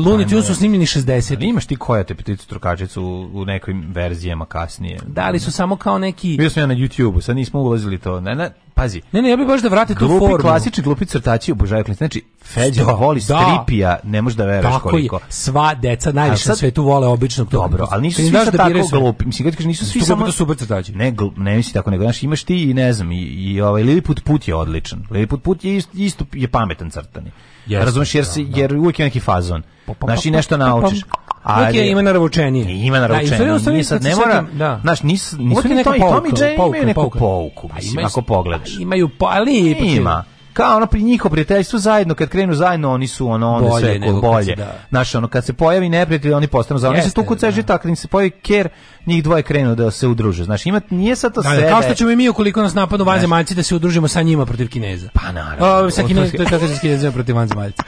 S1: Looney Tunes su snimljeni 60. Ali
S2: imaš ti koja te peticu trokačicu u nekim verzijama kasnije?
S1: Da li su samo kao neki...
S2: Bio smo ja na YouTube-u, sad nismo ulazili to. Ne, ne, pazi.
S1: Ne, ne, ja bih baš da vrate tu formu.
S2: klasični glupi crtači obožavaju klinci. Znači, Feđa voli da. stripija, ne možeš da veruješ koliko.
S1: Je. Sva deca najviše sad, na svetu vole običnog
S2: Dobro, ali nisu svi da tako glupi. Mislim, kad nisu svi samo...
S1: super crtači.
S2: Ne, ne mislim tako, nego, Znači, imaš ti i ne znam, i, i ovaj Lilliput put je odličan. Lilliput put je isto, isto je pametan crtani. Yes, Razumeš jer si da, da. jer uvijek je neki fazon. Znači nešto naučiš.
S1: A je ima naručenje. Ima
S2: da, naručenje. Da, sad ne mora. Znaš, nis
S1: nisu ni to i
S2: Tommy
S1: Jane imaju
S2: neku pouku, mislim, ako pogledaš.
S1: Imaju, ali
S2: ima kao ono pri njihovo prijateljstvo zajedno kad krenu zajedno oni su ono oni bolje sve nego bolje. Da. Znaš, ono kad se pojavi neprijatelj oni postanu zajedno. Oni se tuku ceži da. tako, da im se pojavi ker, njih dvoje krenu da se udruže. znači ima nije sad to da, da
S1: sve. Kao što ćemo i mi ukoliko nas napadnu vanzemaljci da se udružimo sa njima protiv Kineza.
S2: Pa naravno. O,
S1: sa Kineza, kako se Kineza protiv
S2: vanzemaljaca.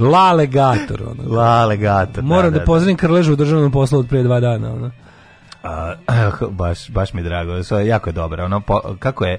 S1: Lale Gator, ono. Lale Moram da, da, da pozdravim Krležu u državnom poslu od pre dva dana, ono.
S2: A, eh, baš, baš mi drago, so, jako je dobro. Ono, po, kako je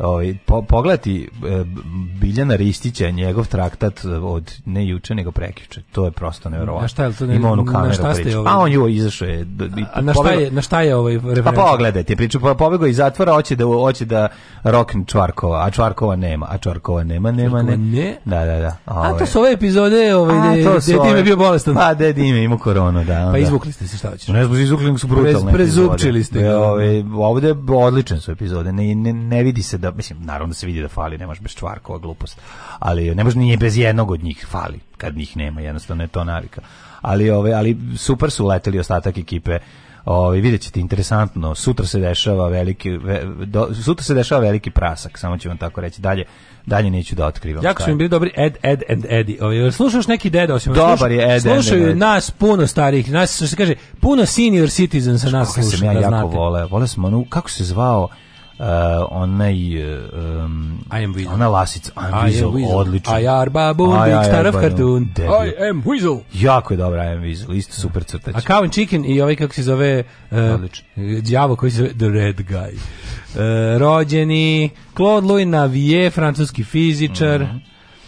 S2: ovaj, po, pogledati e, Biljana Ristića, njegov traktat e, od ne juče nego prekiče. To je prosto neverovatno.
S1: šta je
S2: to? Ne, Ima
S1: onu kameru priču. Ovaj... A on ju izašao je. A na šta je, na šta je ovaj referenci?
S2: Pa pogledajte, priču pa pobegao iz zatvora, hoće da hoće da rokne Čvarkova, a Čvarkova nema, a Čvarkova nema, nema, nema. ne. Da, da, da.
S1: Ove. A to ovaj. su ove epizode, ovaj gde ove... Dime bio bolestan. Pa
S2: dede Dime imao koronu, da.
S1: Pa
S2: izvukli
S1: ste
S2: se
S1: šta hoćeš.
S2: Ne
S1: znam,
S2: izvukli su brutalne. Prezupčili ste. ovaj ovde odlične su epizode. Ne, ne, ne vidi se da da, mislim, naravno da se vidi da fali, nemaš bez čvarkova glupost, ali ne može ni bez jednog od njih fali, kad njih nema, jednostavno je to navika. Ali, ove, ali super su leteli ostatak ekipe, Ovi vidjet ćete interesantno, sutra se dešava veliki ve, do, sutra se dešava veliki prasak, samo ću vam tako reći. Dalje dalje neću da otkrivam.
S1: Jako su im bili dobri Ed Ed and Eddie. Ovi slušaš neki deda osim
S2: Dobar je Ed.
S1: Slušaju ed, nas puno starih, nas što se kaže, puno senior citizen sa nas
S2: slušaju.
S1: Ja da
S2: jako znate. vole. Vole smo onu kako se zvao uh, onaj
S1: um,
S2: I am Weasel. ona lasica
S1: I
S2: am I am
S1: odlično I are
S2: baboon, I,
S1: big star of cartoon I am Weasel
S2: jako je dobra I am Weasel isto super
S1: crtać a Cow and Chicken i ovaj kako se zove uh, đavo koji se zove The Red Guy uh, rođeni Claude Louis Navier francuski fizičar mm -hmm.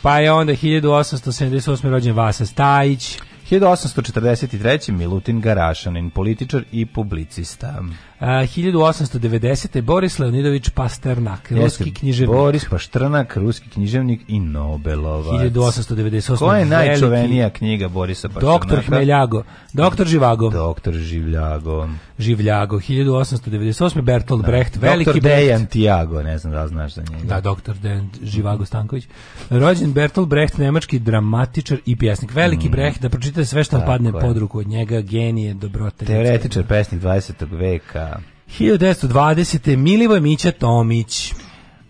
S1: pa je onda 1878. rođen Vasa Stajić
S2: 1843. Milutin Garašanin, političar i publicista.
S1: 1890. Boris Leonidović Pasternak, Jeste, ruski književnik.
S2: Boris Pasternak, ruski književnik i Nobelovac.
S1: 1898.
S2: Koja je najčuvenija knjiga Borisa Pašternaka?
S1: Doktor Hmeljago, Doktor Živago.
S2: Doktor Življago. Življago,
S1: 1898. Bertolt da. Brecht,
S2: veliki Doktor Dejan Tiago, ne znam da znaš za njega.
S1: Da, doktor Dejan Živago Stanković. Rođen Bertolt Brecht, nemački dramatičar i pjesnik. Veliki mm. Brecht, da pročitate sve što vam padne pod ruku od njega, genije, dobrote.
S2: Teoretičar, pesnik 20. veka
S1: 1920. Milivoj Mića Tomić.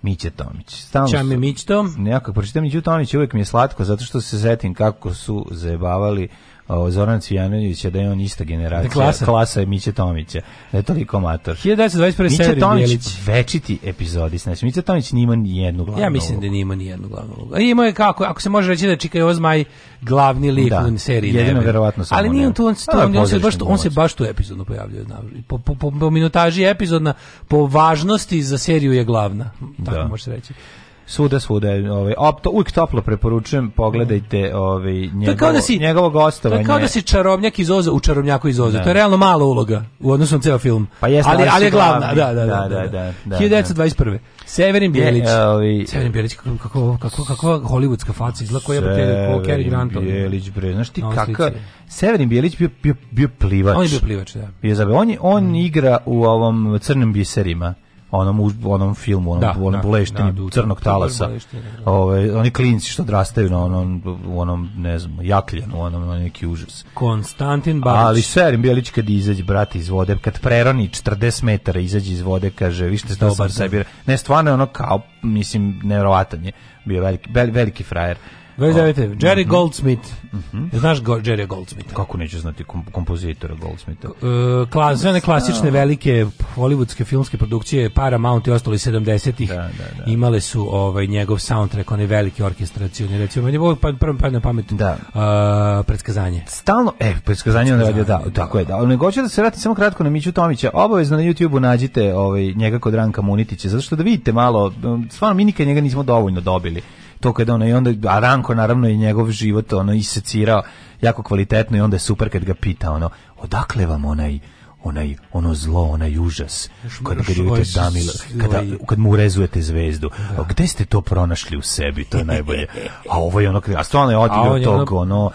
S2: Miće Tomić.
S1: Stalno
S2: Ča
S1: mi Mić Tom?
S2: Nekako pročitam Miću Tomić, uvijek mi je slatko, zato što se zetim kako su zajebavali o, Zoran Cvijanovića, da je on ista generacija. Da, klasa. Klasa je Miće Tomića. Da je toliko mator.
S1: 1921.
S2: Miće Tomić, Bijelić. večiti epizodi. Znači, Miće Tomić nima ni jednu
S1: glavnu Ja mislim
S2: da
S1: nima ni jednu glavnu ulogu. Ali je kako, ako se može reći da Čika Ozmaj glavni lik da, u seriji. Jedino
S2: nebe. verovatno samo.
S1: Ali nije on tu, on, pa to, on, da, on, se baš, on se baš tu epizodno pojavljuje. Po, po, po, po minutaži epizodna, po važnosti za seriju je glavna. Tako da. može reći.
S2: Svuda, svuda ovaj, op, to, toplo preporučujem, pogledajte ovaj, njegovo, kao da
S1: si,
S2: njegovo gostovanje.
S1: To je kao da si čarobnjak iz Oza, u čarobnjaku iz Oza. Da. To je realno mala uloga u odnosu na ceo film. Pa jest, ali, ali je glavna. Da, da, da. da, da, da 1921. Da. Da, Severin Bjelić. Ovi... Severin Bjelić, kako, kako, kako, kako hollywoodska faca izgleda koja je po Cary Grantom. Bjelić,
S2: bre, znaš ti kakav... Severin Bjelić bio, bio, bio plivač.
S1: On je bio plivač, da. Bio zabe.
S2: On, on mm. igra u ovom crnim biserima onom u onom filmu onom da, onom da, buleštini da, da crnog talasa ovaj oni klinci što drastaju na onom u onom ne znam jakljanu onom na neki užas
S1: Konstantin Babić
S2: ali Serin Bjelić kad izađe brati iz vode kad preroni 40 metara izađe iz vode kaže vi ste dobar sebi ne stvarno je ono kao mislim neverovatan je bio veliki veliki frajer
S1: 29. Jerry mhm. Goldsmith. Mm -hmm. Znaš go, Jerry Goldsmith?
S2: Kako neću znati kom, kompozitora Goldsmitha? E,
S1: klas, sve one klasične velike hollywoodske filmske produkcije Paramount i ostali 70-ih da, da, da. imale su ovaj njegov soundtrack, one velike orkestracione recimo. Meni ovo pa prvo pa na pamet. Da. Uh, predskazanje.
S2: Stalno, e, predskazanje on radio, da, tako da. je, da. Ali nego da se vratim samo kratko na Miću Tomića. Obavezno na YouTube-u nađite ovaj njega kod Ranka Munitića, zato što da vidite malo, stvarno mi nikad njega nismo dovoljno dobili to kada ono i onda a Ranko naravno i njegov život ono isecirao jako kvalitetno i onda je super kad ga pita ono odakle vam onaj onaj ono zlo, onaj užas kad vidite ovaj Damila, kada ovaj- kad mu rezujete zvezdu. Da. Gde ste to pronašli u sebi? To je najbolje. A ovo je ono a stvarno je odigrao tog ono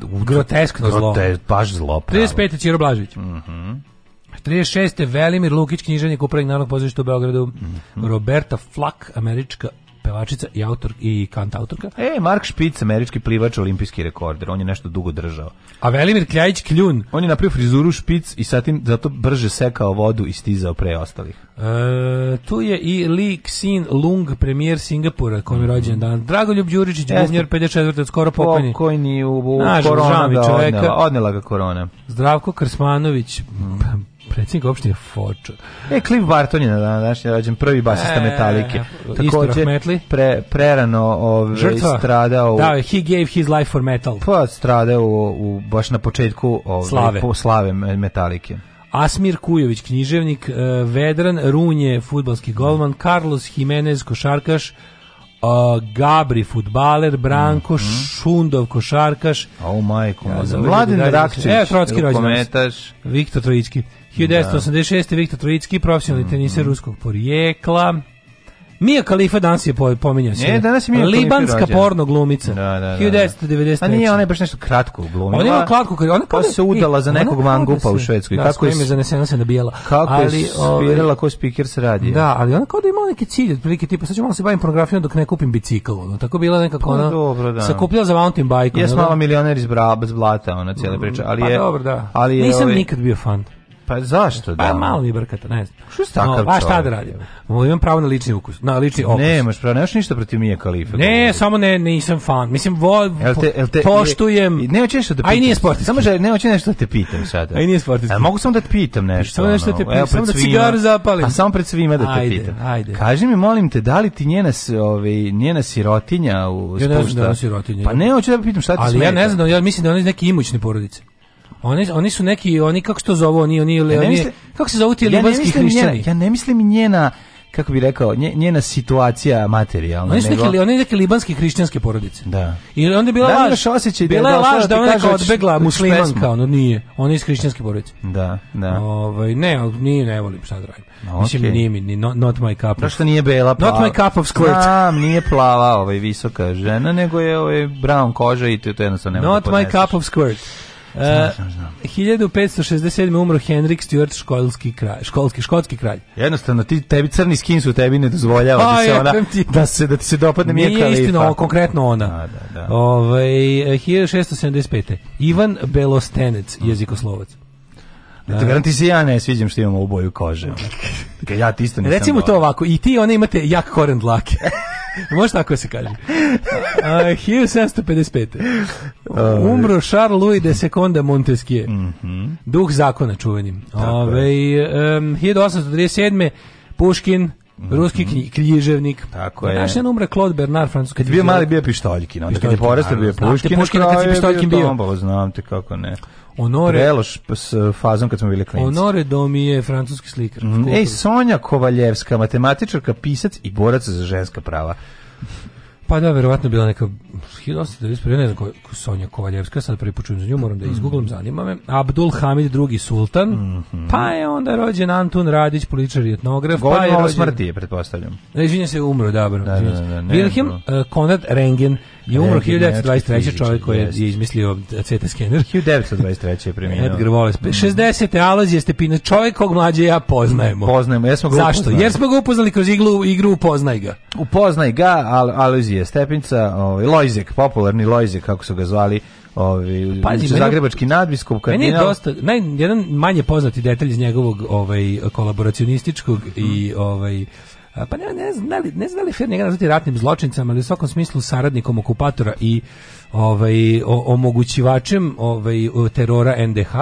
S1: groteskno zlo. Grote,
S2: baš zlo.
S1: Pravo. 35. Ćiro Blažić.
S2: Mhm. Mm -hmm.
S1: 36. Velimir Lukić, književnik upravnik Narodnog pozorišta u Beogradu. Mm -hmm. Roberta Flak, američka pevačica i autor i kantautorka.
S2: E, Mark Špic, američki plivač, olimpijski rekorder, on je nešto dugo držao.
S1: A Velimir Kljajić Kljun,
S2: on je napravio frizuru Špic i satim zato brže sekao vodu i stizao pre ostalih.
S1: E, tu je i Lee Xin Lung, premijer Singapura, kojem je rođen dan. Dragoljub Đuričić, govnjer 54. skoro
S2: pokojni. Pokojni u, u korona ga da odnela, odnela ga korona.
S1: Zdravko Krsmanović, mm. Predsjednik opštine Foča.
S2: E, Cliff Barton je na današnji rođen prvi basista e, Metalike.
S1: Također,
S2: pre, prerano ove, Žrtva. stradao...
S1: U, da, he gave his life for metal.
S2: Pa stradao u, u baš na početku ove, slave. Po, slave Metalike.
S1: Asmir Kujović, književnik, e, Vedran Runje, futbalski golman, Carlos Jimenez, košarkaš, Uh, Gabri futbaler, Branko mm -hmm. Šundov košarkaš.
S2: Au oh, majko,
S1: ja, Mladen da Rakčić.
S2: E, Trotski rođendan.
S1: Viktor Trojički. 1986. Da. Viktor Trojicki, profesionalni mm -hmm. teniser mhm. ruskog porijekla. Mija Kalifa danas je pominjao se.
S2: Ne, danas je Mija
S1: Libanska rođen. porno glumica. Da, da, da. 1993. Da.
S2: A nije ona je baš nešto kratko
S1: glumila. Ona je kratko, ona pa kao se udala za e, nekog mangupa u Švedskoj.
S2: Da, kako je ime zanesena se nabijala. Kako ali, je ovaj- svirala ko speaker se radi.
S1: Da, ali ona kao da imala neki cilj, otprilike tipa sad ćemo malo se bavim pornografijom dok ne kupim bicikl. Ono. Tako bila nekako ona. Pa, dobro, da. Se za mountain bike.
S2: Jes da? malo milioner iz Braba, iz Blata, ona cijela priča, ali pa je. dobro,
S1: da. Ali
S2: je, Nisam
S1: ovaj- nikad bio fan. Pa
S2: zašto
S1: da? Pa malo mi brkata, ne znam. Što si takav
S2: no,
S1: šta da radim? imam pravo na lični ukus, na lični okus.
S2: Nemaš
S1: pravo,
S2: nemaš ništa protiv Mije Kalife.
S1: Ne, ne, samo ne, nisam fan. Mislim, vo, el te, el te, poštujem. Ne,
S2: ne nešto da pitam. Aj nije sportist. Samo želim, ne hoćeš nešto da te pitam sada.
S1: Aj
S2: nije
S1: sportist.
S2: mogu samo da te pitam nešto. Samo
S1: nešto da
S2: te pitam, samo da cigar zapalim. A pa samo pred svima da te ajde, pitam. Ajde. Kaži mi, molim te, da li ti njena, ovaj, njena sirotinja u spušta?
S1: Ja ne
S2: znam da je
S1: sirotinja.
S2: Pa ne, hoće da pitam šta ti
S1: smeta. ja ne znam, da ja mislim da ona iz neke imućne porodice. Oni, oni su neki, oni kako što zovu, oni, oni, oni, oni, ja kako se zovu ti libanski ja hrišćani? Njena,
S2: ja ne mislim njena, kako bi rekao, njena situacija materijalna. Oni su
S1: neki, oni neki libanski hrišćanske porodice.
S2: Da.
S1: I onda je bila da, laž. Osjećaj da bila je laž da, da ona neka odbegla muslimanka, ono nije. Ona je iz hrišćanske porodice.
S2: Da, da.
S1: Ovaj ne, nije, ne volim šta da radim. No, Mislim okay. nije mi ni not, not my cup. Da
S2: što nije bela,
S1: plava. Not my cup of squirt.
S2: Znam, nije plava, ovaj visoka žena, nego je ovaj brown koža i to, to jednostavno
S1: ne Not my cup of squirt. 1567. E, umro Henrik Stuart, školski kralj, školski škotski kralj.
S2: Jednostavno ti tebi crni skin su tebi ne dozvoljava da se ona ti. da se da ti se dopadne Mija Nije istina,
S1: ovo, konkretno ona.
S2: Da, da, da.
S1: Ovaj 1675. Ivan Belostenec, mm. jezikoslovac.
S2: Da te garanti se ja ne sviđam što imamo u boju kože. Kad dakle, ja ti isto nisam.
S1: Recimo to ovako, i ti one imate jak koren dlake. Može tako da se kaže. Uh, 1755. Umro Charles Louis de Seconda Montesquieu. Mm -hmm. Duh zakona čuvenim. Ove, um, 1837. Puškin, mhm. Ruski knji, književnik. Tako je. Naš je umre Claude Bernard, francuski Kad
S2: je bio mali, bio pištoljkin. Onda kad je porastao, bio Puškin. Puškin kad si pištoljkin bio. Tombolo, znam te kako ne.
S1: Honore
S2: Preloš s eh, fazom kad smo bili klinci.
S1: Honore Domi je francuski slikar.
S2: Mm, ej, Sonja Kovaljevska, matematičarka, pisac i borac za ženska prava.
S1: Pa da, verovatno bila neka 1891, ne znam ko, Sonja Kovaljevska, sad prvi počujem za nju, moram da mhm. izgooglam, zanima me. Abdul Hamid II. sultan, mm -hmm. pa je onda rođen Antun Radić, političar i etnograf. Godinu pa je rođen...
S2: smrti je, pretpostavljam. Ne, izvinjam
S1: se,
S2: umro,
S1: da, bro. Da, da, da, Wilhelm uh, Konrad Rengen, I umro 1923. čovjek koji je izmislio CT skener.
S2: 1923. je preminuo. Edgar
S1: Wallace. 60. Mhm. Alozije Stepina, čovjek kog mlađe ja poznajemo.
S2: Poznajemo, ja smo ga Zašto?
S1: Jer smo ga upoznali kroz iglu, igru Upoznaj
S2: ga. Upoznaj ga, Al Alozije Stepinca, ovaj, Lojzek, popularni Lojzek, kako su ga zvali, ovi ovaj, Pazi, zagrebački nadbiskup
S1: kardinal. Meni je dosta naj jedan manje poznati detalj iz njegovog ovaj kolaboracionističkog mm i ovaj pa ne, ne, zna li, ne zna li fer njega nazvati ratnim zločincem, ali u svakom smislu saradnikom okupatora i ovaj, omogućivačem ovaj, terora NDH,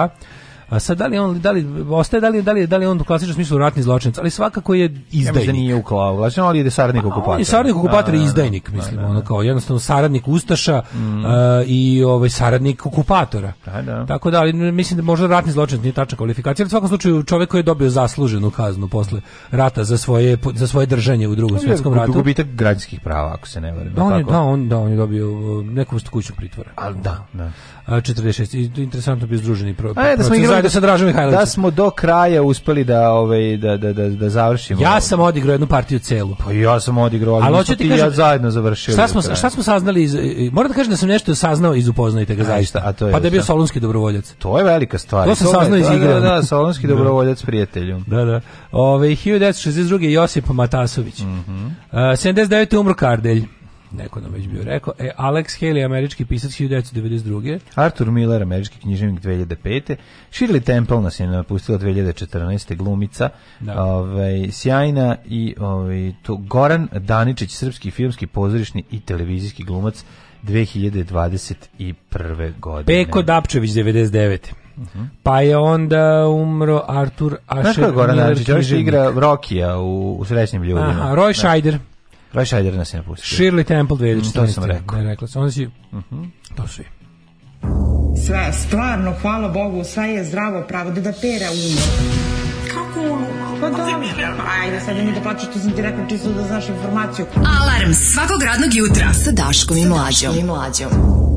S1: A sad da li on da li ostaje da li da li da li on u klasičnom smislu ratni zločinac, ali svakako je izdajnik. Ja da nije u
S2: klavu, ali znači je
S1: saradnik okupatora. On je
S2: saradnik pa, da, okupatora
S1: i da, da, izdajnik, mislim, ono kao jednostavno saradnik ustaša mm. a, i ovaj saradnik okupatora. Da,
S2: da.
S1: Tako da, ali mislim da možda ratni zločinac nije tačna kvalifikacija, ali u svakom slučaju čovjek koji je dobio zasluženu kaznu posle rata za svoje za svoje držanje u Drugom svjetskom ratu.
S2: Gubitak građanskih prava, ako se ne
S1: varam. Da, on je, da, on, da, on je dobio uh, neku vrstu kućnog pritvora. Al da,
S2: da.
S1: 46. Interesantno bi združeni pro, pro, e, da smo igrali, da, sa Dražom Mihajlovićem.
S2: Da smo do kraja uspeli da, ovaj, da, da, da, da završimo.
S1: Ja sam odigrao jednu partiju celu. Pa
S2: ja sam odigrao, ali, ali ti kažem, ja zajedno završili.
S1: Šta smo, šta smo saznali? Iz, moram da kažem da sam nešto saznao iz Upoznajte ga zaista. A to je pa da je bio Solunski dobrovoljac.
S2: To je velika stvar.
S1: To sam to saznao
S2: iz da, da, igre. Da, da, Solunski dobrovoljac prijatelju.
S1: Da, da. Ove, 1962. Josip Matasović.
S2: Mm
S1: uh, 79. umro Kardelj neko nam već bio rekao. E, Alex Haley, američki pisac 1992.
S2: Arthur Miller, američki književnik 2005. Shirley Temple nas je napustila 2014. glumica. Da. Ove, ovaj, sjajna i ove, ovaj, to, Goran Daničić, srpski filmski pozorišni i televizijski glumac 2021.
S1: godine. Peko Dapčević, 99. Uh -huh. Pa je onda umro Artur Ašer
S2: Miller. Znaš kako Goran Daničić, igra Rokija u, u srećnim ljudima. Aha, Roy da.
S1: Scheider.
S2: Roy Scheider nas je napustio.
S1: Shirley Temple 2014. Mm,
S2: to sam rekao. Ne,
S1: rekla
S2: sam.
S1: Onda si... Uh mhm. -huh. To su Sve, stvarno, hvala Bogu, sve je zdravo pravo, da da pera umo. Kako umo? Pa dobro. Da. Ajde, sad mi da plaćaš, što sam ti rekao, čisto da znaš informaciju. Alarm svakog radnog jutra sa Daškom i Mlađom. Sa Daškom i Mlađom.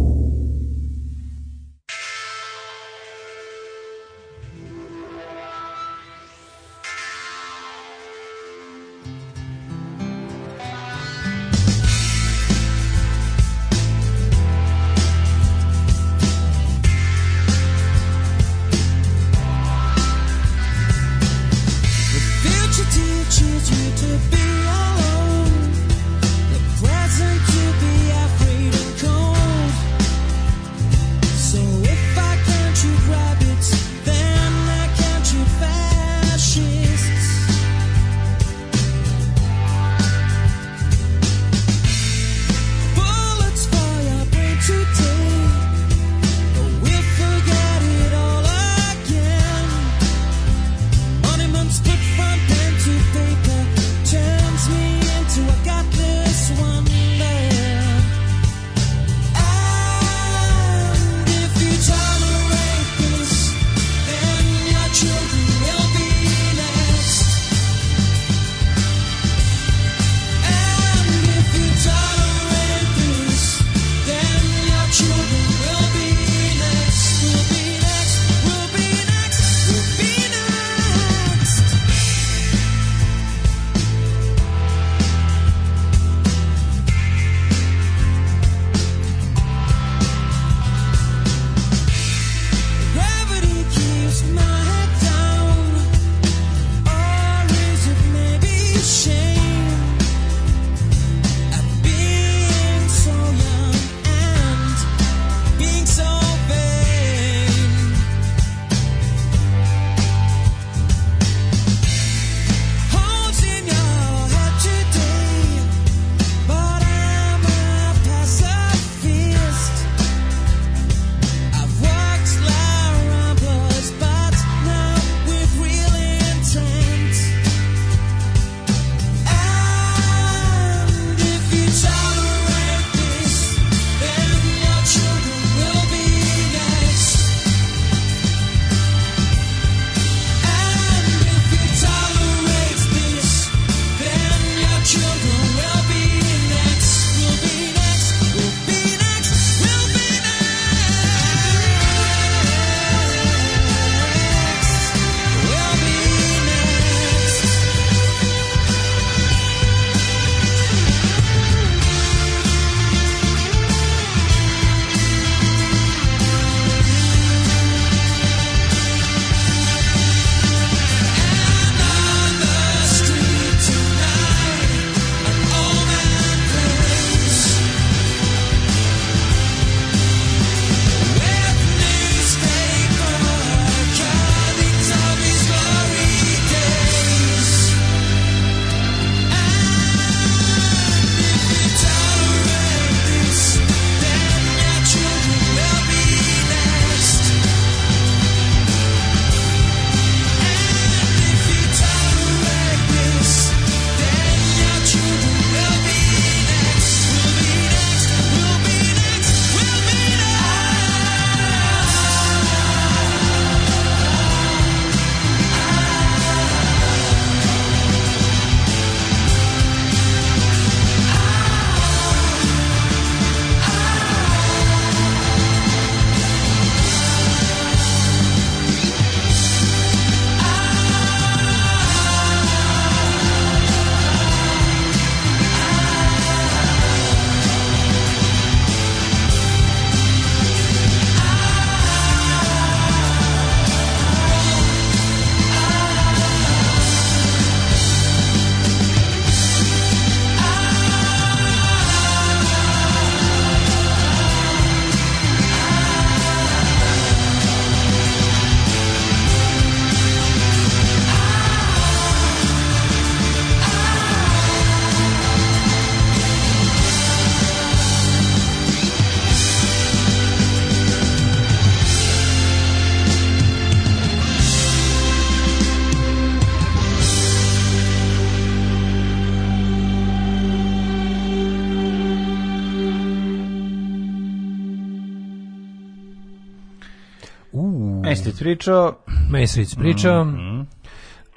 S5: pričao. Mesrić pričao. Mm -hmm.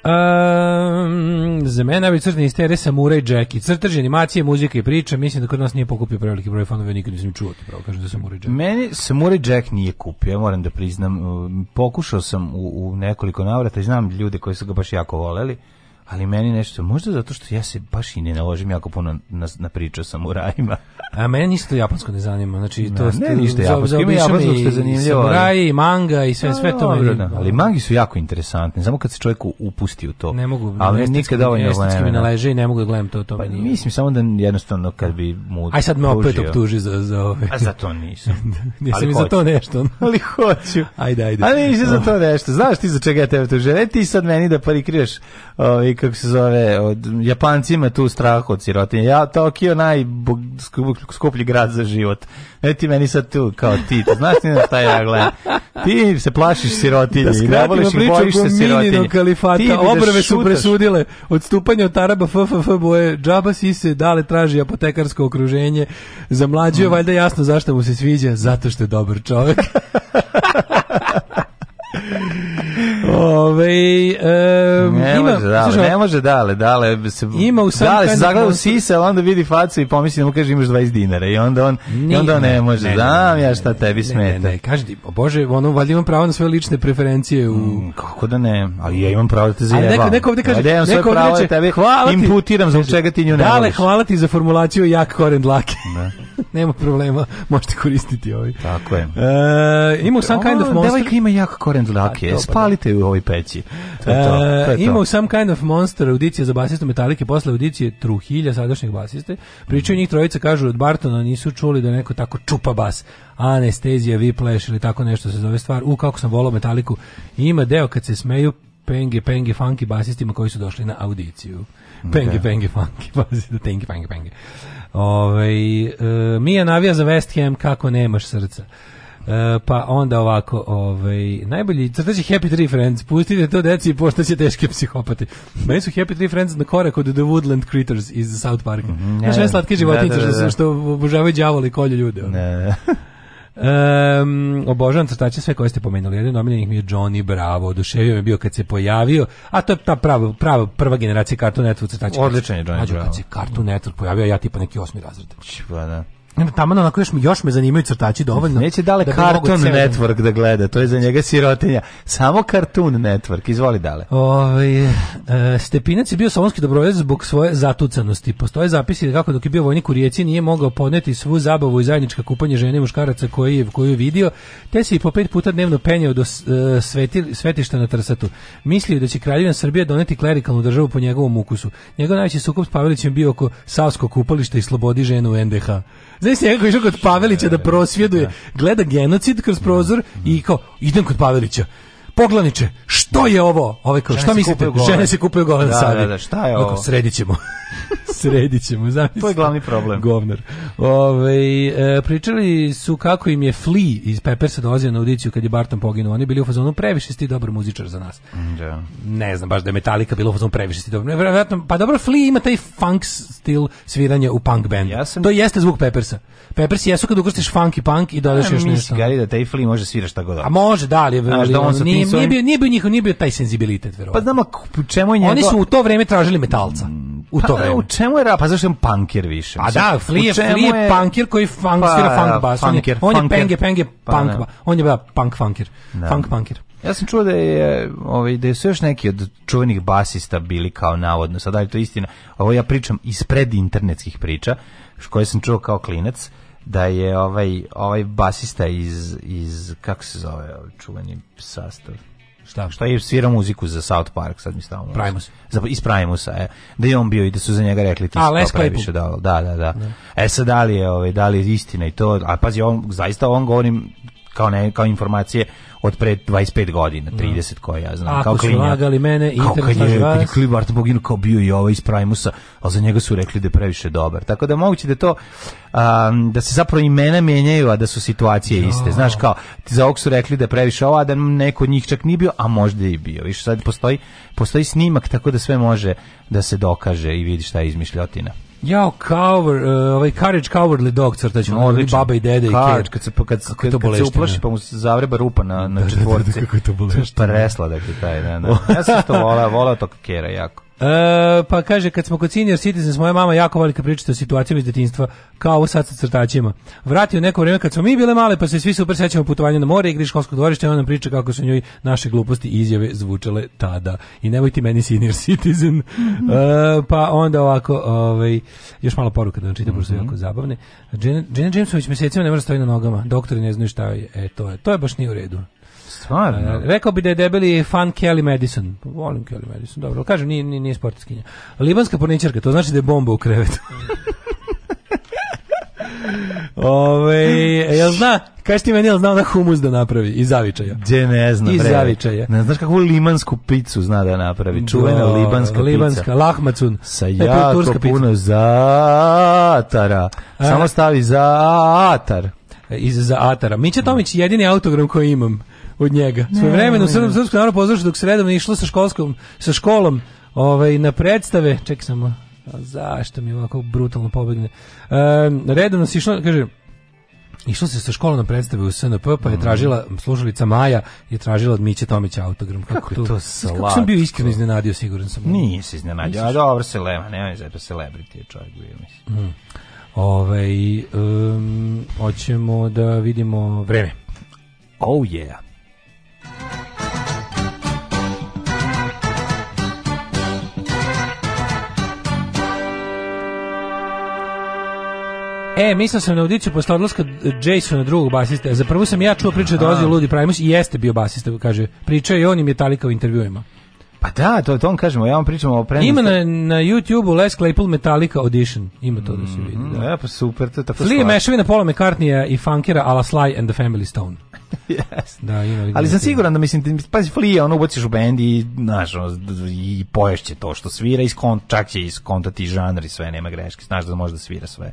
S5: Um, za mene najbolji crtani iz tere Samura i Jackie. Crtež, animacije, muzika i priča. Mislim da kod nas nije pokupio preveliki broj fanove, nikad nisam čuo to pravo, kažem da Samura i Jackie. Meni Samura i Jack nije kupio, ja moram da priznam. Pokušao sam u, u nekoliko navrata, znam ljude koji su ga baš jako voleli ali meni nešto, možda zato što ja se baš i ne naložim jako puno na, na priče o samurajima. A meni ništa japansko ne zanima, znači to... Ja, ne, ništa japansko, ima japansko što je zanimljivo. Samuraji, manga i sve, no, sve to meni... No, da, ali mangi su jako interesantne, samo kad se čovjek upusti u to. Ne mogu, ali nikad ovo ne gledam. mi naleže i ne mogu da gledam to. to pa, meni. Mislim samo da jednostavno kad bi mu... Aj sad me opet pružio. optuži za, za ove... A za to nisam. nisam i za to nešto. ali hoću. Ajde, ajde. Ali nisam za to nešto. Znaš ti za čega ja tebe tuže? E ti sad meni da parikriješ ovaj, kako se zove, od Japancima tu strah od sirotinje. Ja Tokio najskuplji grad za život. E ti meni sad tu kao ti, to znaš ti na šta ja gledam. Ti se plašiš sirotinje, da ne
S6: voliš i bojiš se sirotinje. kalifata, ti da obrve su presudile odstupanje od Taraba FFF boje, džaba si se dale traži apotekarsko okruženje. Za mlađe mm. valjda jasno zašto mu se sviđa, zato što je dobar čovjek. Ove,
S5: e, ne, ima, može dale, slušaj, ne može dale, dale
S6: se, ima u sam dale
S5: se zagleda u sise, ali onda vidi facu i pomisli da mu kaže imaš 20 dinara i onda on, Ni, i onda on ne, ne može,
S6: ne,
S5: znam ne, ja šta tebi smeta. Ne, ne,
S6: kaži ti, bože, ono, valjda imam pravo na svoje lične preferencije u... Mm,
S5: kako da ne, ali ja imam pravo da te zajebam. Ali neko,
S6: neko ovde kaže, ja neko ovde reče, da tebe,
S5: hvala ti, imputiram za čega ti nju ne Dale, hvala ti za formulaciju jak koren dlake. Da.
S6: Nema problema, možete koristiti ovaj.
S5: Tako je.
S6: E, ima u Some Kind of
S5: Monster. Devojka ima jak koren dlake, pa, pa, da. spalite ju ovoj peći. To je to. E,
S6: to imao Some Kind of Monster, audicija za basistu Metalike, posle audicije Truhilja, sadašnjeg basiste. Pričaju njih trojica, kažu od Bartona nisu čuli da neko tako čupa bas. Anestezija, Whiplash ili tako nešto se zove stvar. U, kako sam volao Metaliku. ima deo kad se smeju penge, penge, funky basistima koji su došli na audiciju. Penge, da. penge, funky, basista, penge, penge, penge. Ove, e, Mija navija za West Ham, kako nemaš srca. E, pa onda ovako, ovaj, najbolji crteći Happy Tree Friends, pustite to deci i poštaće teške psihopate. Meni su Happy Tree Friends na korak od The Woodland Critters iz South Parka. Mm, Znaš, ne, slatke životinje da, da, da, da, što obožavaju đavoli i kolju ljude.
S5: Ne, ne.
S6: Um, obožavam crtače sve koje ste pomenuli. Jedan omiljenih mi je Johnny Bravo. Oduševio me bio kad se pojavio. A to je ta prava, prava prva generacija Cartoon Network crtača.
S5: Odličan je Johnny Bravo. Kad se
S6: Cartoon Network pojavio, ja tipa neki osmi razred.
S5: Pa da
S6: tamo onako još, još me zanimaju crtači dovoljno.
S5: Neće dale da Cartoon Network da gleda, to je za njega sirotinja. Samo Cartoon Network, izvoli dale.
S6: Ove, ovaj, e, Stepinac je bio salonski dobrovez zbog svoje zatucanosti. Postoje zapisi da kako dok je bio vojnik u Rijeci nije mogao podneti svu zabavu i zajednička kupanje žene i muškaraca koji je, koju je vidio, te se i po pet puta dnevno penjao do e, sveti, svetišta na Trsatu. Mislio da će kraljevina Srbija doneti klerikalnu državu po njegovom ukusu. Njegov najveći sukup s Pavelićem bio oko Savskog kupališta i slobodi ženu u NDH. Znači njega koji išao kod Pavelića da prosvjeduje, da. gleda genocid kroz prozor i kao, idem kod Pavelića poglaniče, što je ovo? Ove kao, šta mislite? Žene se kupuju govna da, sadi.
S5: Da, da, šta je ovo?
S6: Sredićemo. Sredićemo, Sredit zamislite.
S5: To je glavni problem.
S6: Govnar. Ove, e, pričali su kako im je Flea iz Peppersa dolazio na audiciju kad je Barton poginuo. Oni bili u fazonu previše sti dobar muzičar za nas.
S5: Mm, da.
S6: Ne znam, baš da je Metallica bilo u fazonu previše sti dobar. Vjerojatno, pa dobro, Flea ima taj funk stil sviranja u punk bandu. Ja sam... To jeste zvuk Peppersa. Peppers jesu kad ukrstiš funk i punk i dodaš ja, još nešto. Ja mislim, Gari, da
S5: taj
S6: Flea
S5: može svira
S6: šta god. A može, da, ali, da ali da on, on nije su nije, oni... bio, nije bio njihov, nije bio taj senzibilitet,
S5: verovatno. Pa znamo čemu je njegov...
S6: Oni su u to vreme tražili metalca. Mm, u to pa, vreme.
S5: U čemu
S6: je
S5: rap? Pa zašto je on punker više?
S6: A da, Flea je, Flea je punker koji pa, funk, pa, svira funk bas. Funker, on je, on je penge, penge, pa, punk, da. ba. on je ba, punk funker. Da. Funk punker.
S5: Ja sam čuo da je ovaj da je su još neki od čuvenih basista bili kao navodno, sad je to istina. Ovo ja pričam ispred internetskih priča, koje sam čuo kao klinac da je ovaj ovaj basista iz iz kako se zove ovaj čuveni sastav Šta? Što je svirao muziku za South Park, sad mi stavamo.
S6: Primus.
S5: Za, iz Primusa, e. Da je on bio i da su za njega rekli
S6: ti si to previše
S5: dao. Da, da, da. Ne. Da. E sad, da li je, ovaj, da li je istina i to, a pazi, on, zaista on govorim kao ne, kao informacije od pre 25 godina, 30 da. no. koje ja znam.
S6: Ako kao su klinja, lagali mene,
S5: kao internet kad je, kad je Cliff Barton poginu kao bio i ovaj iz Primusa, ali za njega su rekli da je previše dobar. Tako da moguće da to, um, da se zapravo imena mijenjaju, a da su situacije da. iste. Znaš kao, za ovog su rekli da je previše ova, da neko od njih čak nije bio, a možda i bio. Više sad postoji, postoji snimak, tako da sve može da se dokaže i vidi šta je izmišljotina.
S6: Jo, cover, uh, e, ovaj Courage Cowardly Dog crtač, no, ono, baba i deda i Courage,
S5: kad se, pa- kad, kad, kad, kad se uplaši da. pa mu se zavreba rupa na, na četvorci. Da, da, da, da kako je
S6: to
S5: boleština.
S6: Pa resla,
S5: dakle, taj, da, da. Ja sam što volao, volao to kera jako.
S6: E, pa kaže, kad smo kod senior citizens, moja mama jako velika pričata o situacijama iz detinstva, kao ovo sad sa crtačima. Vratio neko vreme kad smo mi bile male, pa se svi super sećamo putovanja na more, igri školskog dvorišta i ona nam priča kako su njoj naše gluposti izjave zvučale tada. I nemoj ti meni senior citizen. Mm -hmm. e, pa onda ovako, ovaj, još malo poruka da vam čitam, mm -hmm. jako zabavne. Jane, Jane Jamesović mesecima ne mora da stoji na nogama, doktori ne znaju šta je. E, to je, to je baš nije u redu.
S5: Stvarno? E,
S6: rekao bi da je debeli fan Kelly Madison. Volim Kelly Madison, dobro. Kažem, nije, nije, nije sportskinja. Libanska porničarka, to znači da je bomba u krevetu. Ove, ja zna, kaži ti meni, jel zna da humus da napravi iz zavičaja?
S5: Gde ne znam. Iz zavičaja. Ne znaš kakvu limansku picu zna da napravi, čuvena Do, libanska, libanska
S6: pica. lahmacun.
S5: Sa e, jako puno zatara. E. Samo stavi zatar
S6: iz za Atara. Mića Tomić jedini autogram koji imam od njega. Svoje vremeno u Srpskom srpskom narodu pozdrašu dok se redovno išlo sa školskom sa školom ovaj na predstave, čekaj samo. Zašto mi ovako brutalno pobegne? E, redovno se išlo, kaže, Išlo se sa školom na predstave u SNP, pa je mhm. tražila slušalica Maja je tražila od Miće Tomića autogram.
S5: Kako, kako je to slatko. Kako
S6: sam bio iskreno iznenadio, siguran sam.
S5: Nisi iznenadio, a dobro se lema, nemoj zato celebrity je čovjek bio, mislim. Mm.
S6: Ove, ovaj, um, hoćemo da vidimo vreme.
S5: Oh yeah.
S6: E, mislio sam na audiciju posle odlaska Jasona drugog basista. Za prvu sam ja čuo priče da Ozzy Ludi Primus i jeste bio basista, kaže. Pričao je
S5: on
S6: i Metallica u intervjuima.
S5: Pa da, to to on kažemo, ja vam pričam o prenosu.
S6: Ima na, na YouTubeu Les Claypool Metallica Audition. Ima to da se vidi. Mm, da.
S5: Ja, e, pa super, to
S6: je tako. Flea mešavina Paula McCartneya i funkera ala Sly and the Family Stone.
S5: yes.
S6: Da, ima
S5: Ali sam siguran da mislim pazi Flea, ono ubaciš u bend i znaš, i poješće to što svira i čak će i skontati žanr i sve, nema greške. Znaš da može da svira sve.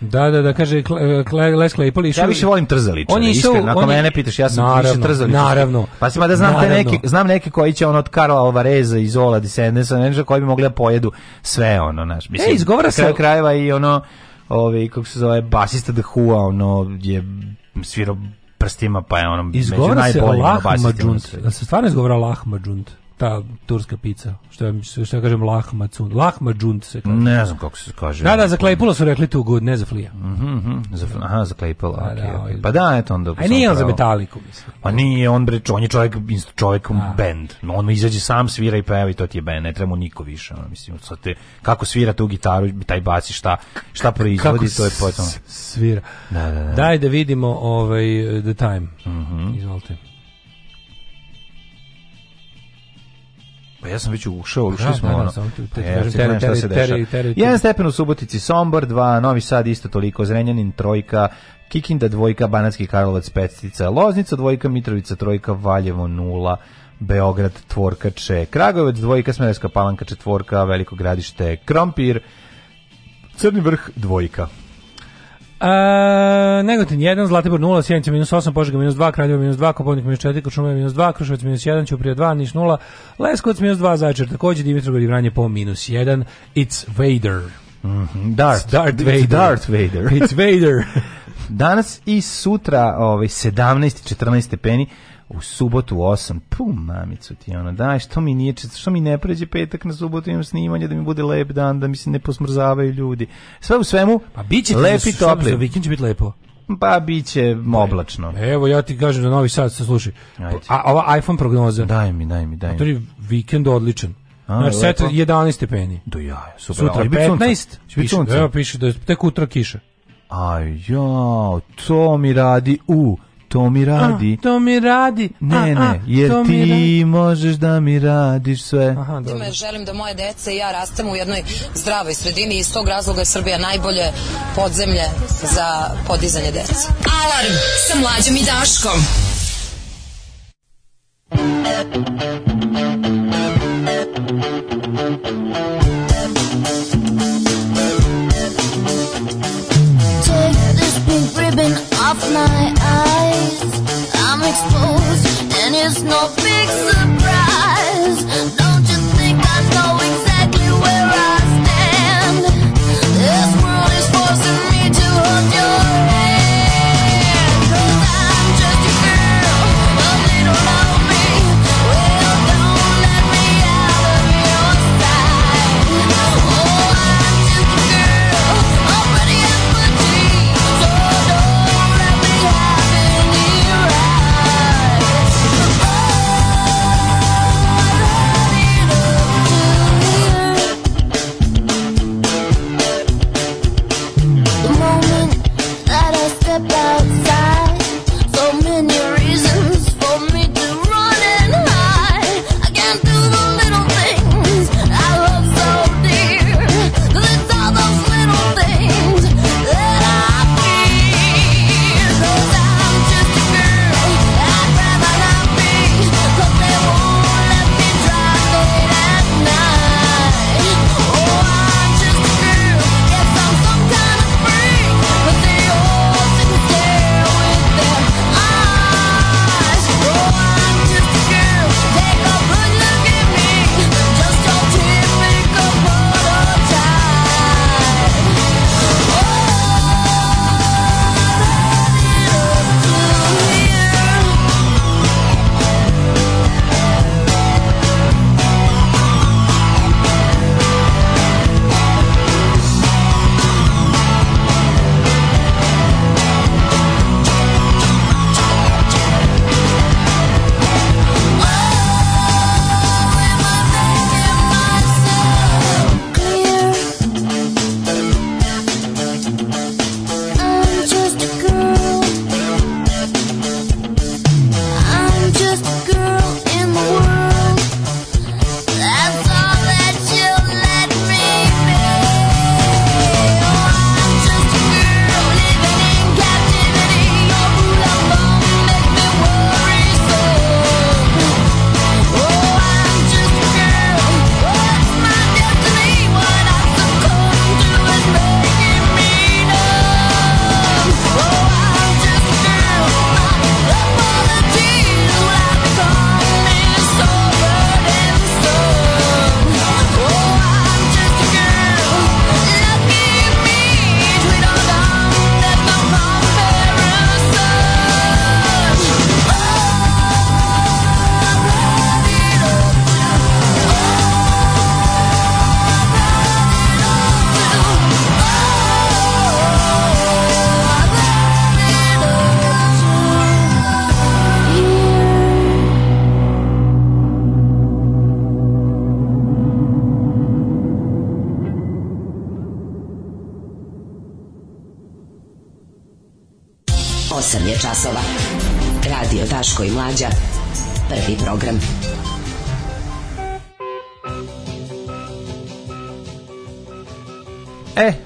S6: Da, da, da, kaže Kle, Les Claypool išao.
S5: Ja više volim trzaličare. On je išao, iskreno, ako on je, mene pitaš, ja sam naravno, više trzaličar.
S6: Naravno.
S5: Pa se da znam te neki, znam neke koji će on od Karla Alvareza iz Ola ne nešto koji bi mogli da pojedu sve ono, znaš.
S6: Mislim, e, izgovara se kraj
S5: krajeva i ono ovaj kako se zove basista The Who, ono je svirao prstima pa je onom
S6: izgovara među najboljim basistima. Izgovara se Lahmađunt. Da se stvarno izgovara Lahmađunt ta turska pica, što ja, što ja kažem lahmacun, cun, se kaže.
S5: Ne znam kako se kaže.
S6: Da, da, za Claypoola su rekli tu good, ne za Flija.
S5: Mhm, mm -hmm, za, aha, za Claypoola, da, okay, da, okay. Ovaj, pa da, eto onda. A
S6: nije
S5: on
S6: za Metaliku, mislim.
S5: Pa nije, on, bre, on je čovjek, čovjek da. band. On izađe sam, svira i peva i to ti je band, ne treba mu niko više. Mislim, sad te, kako svira tu gitaru, taj baci šta, šta proizvodi, kako to je
S6: potom. svira.
S5: Da, da, da.
S6: Daj da vidimo ovaj, The Time. Mm -hmm. Izvolite.
S5: Pa ja sam već ušao, da, ušli da,
S6: smo da, ono. Jedan stepen u Subotici, Sombor, dva, Novi Sad isto toliko, Zrenjanin, trojka, Kikinda, dvojka, Banatski Karlovac, Pestica, Loznica, dvojka, Mitrovica, trojka, Valjevo, nula, Beograd, tvorkače, Kragovec, dvojka, Smereska palanka, četvorka, Veliko gradište, Krompir, Crni vrh, dvojka. A, Negotin 1, Zlatibor 0, Sjenica minus 8, Požega minus 2, Kraljevo minus 2, Kopovnik minus 4, Kočumlje minus 2, Kruševac minus 1, Ćuprija 2, Niš 0, Leskovac minus 2, Zajčar takođe, Dimitrov i Vranje po minus 1, It's Vader. Mm -hmm.
S5: Darth,
S6: Darth
S5: Vader. It's
S6: Darth Vader.
S5: It's Vader. Danas i sutra, ovaj 17 14 stepeni, u subotu u 8. Pum, mamicu ti, ono, daj, što mi nije, što mi ne pređe petak na subotu, imam snimanje, da mi bude lep dan, da mi se ne posmrzavaju ljudi. Sve u svemu, pa biće lepi topli. Za
S6: vikend će biti lepo.
S5: Pa biće
S6: oblačno. E, evo ja ti kažem da Novi Sad se slušaj. Ajde. A ova iPhone prognoza.
S5: Daj mi, daj mi, daj mi. Prvi
S6: vikend odličan. A, znači, set 11 stepeni.
S5: Do ja, super.
S6: Sutra Aj, 15, piše, evo piše da je tek utra kiša.
S5: Aj, ja, to mi radi u... Uh to mi radi.
S6: A, to mi radi.
S5: Ne, a, ne, jer to ti možeš da mi radiš sve.
S7: Aha, dobro. Želim da moje dece i ja rastemo u jednoj zdravoj sredini i iz tog razloga je Srbija najbolje podzemlje za podizanje dece. Alarm sa mlađom i Daškom. Take this pink ribbon off my exposed, and it's no big surprise.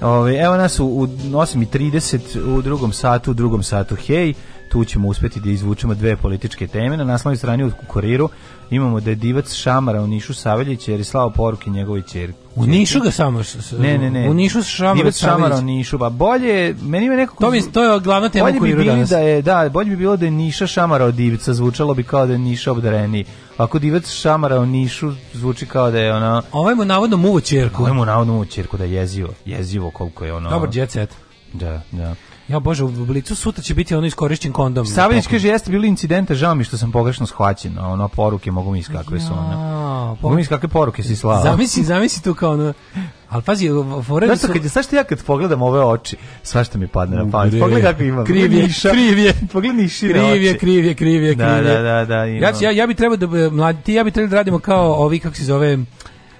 S5: Ove, ovaj, evo nas u, u 8.30 u drugom satu, u drugom satu hej, tu ćemo uspeti da izvučemo dve političke teme. Na naslovnoj strani u Kuriru imamo da je divac Šamara u Nišu Saveljić jer je slao poruke njegovoj ćerki.
S6: U Nišu ga samo ne, ne, ne. U Nišu Šamara
S5: divac Šamara u Nišu, pa bolje meni ima nekako
S6: To mi to je glavna tema koju bi danas. da je
S5: da, bolje bi bilo da je Niša Šamara od divca, zvučalo bi kao da je Niša obdareni. Ako divac Šamara u Nišu zvuči kao da je ona
S6: Ovaj mu navodno muvo ćerku.
S5: Ovaj mu navodno muvo ćerku da je jezivo, jezivo koliko je ono.
S6: Dobar jet set.
S5: Da, da.
S6: Ja bože, u Blicu sutra će biti ono iskorišćen kondom.
S5: Savić kaže jeste bili incidenta, žao mi što sam pogrešno shvaćen, a ono poruke mogu mi kakve su one. Mogu mi kakve poruke
S6: si
S5: slao.
S6: Zamisli, zamisli tu kao ono Al pazi, fore da su...
S5: kad
S6: je
S5: sašto ja kad pogledam ove oči, svašta mi padne na pamet. Pogledaj kako ima. Krivje,
S6: krivje. Pogledaj šire krivje, oči. Krivje, krivje, krivje,
S5: Da, da, da, da.
S6: Imam. Ja, ja bi trebao da mladi, ja bi trebao da radimo kao ovi kako se zove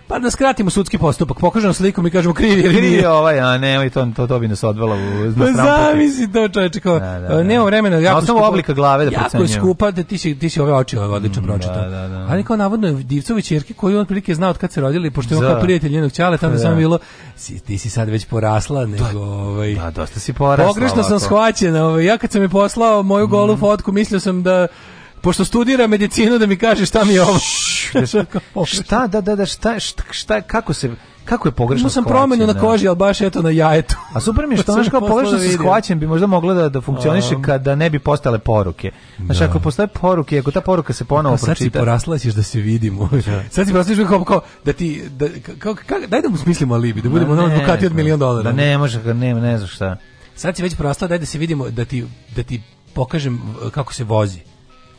S6: Pa da skratimo sudski postupak, pokažemo slikom i kažemo krivi ili
S5: nije.
S6: Krivi
S5: ovaj, a ne, to, to, to bi nas odvelo u
S6: Pa zamisli to čoveče, kao, da, da, da. nema vremena.
S5: Jako na osnovu skupa, oblika glave da Jako
S6: skupa,
S5: da
S6: ti si, ti si ove oči ove odlično mm, pročitao.
S5: Da, da, da. Ali kao
S6: navodno je Divcovi čerke koju on prilike zna od kad se rodili, pošto je on kao prijatelj njenog ćale, tamo je da. samo bilo, si, ti si sad već porasla, nego... Da, ovaj,
S5: da, dosta si porasla.
S6: Pogrešno sam shvaćena, ovaj, ja kad sam mi poslao moju golu mm. fotku, mislio sam da pošto studira medicinu da mi kaže šta mi je ovo.
S5: šta, da, da, da, šta, šta, šta kako se, kako je pogrešno Imao sam promenu na
S6: da? koži, ali baš eto na jajetu.
S5: A super mi je što znaš kao pogrešno se shvaćen bi možda mogla da, da funkcioniše um, kada ne bi postale poruke. Znaš, da. ako postoje poruke, ako ta poruka se ponovo pročita... Sad si porasla
S6: ćeš da se vidimo. Da. Sad si porasla ćeš kao, kao, da ti... Da, kao, kao, daj da mu smislimo alibi, da budemo ono bukati od pa, milion dolara.
S5: Da ne može, ne, ne znaš šta.
S6: Sad si već porasla, daj da se vidimo, da ti, da ti pokažem kako se vozi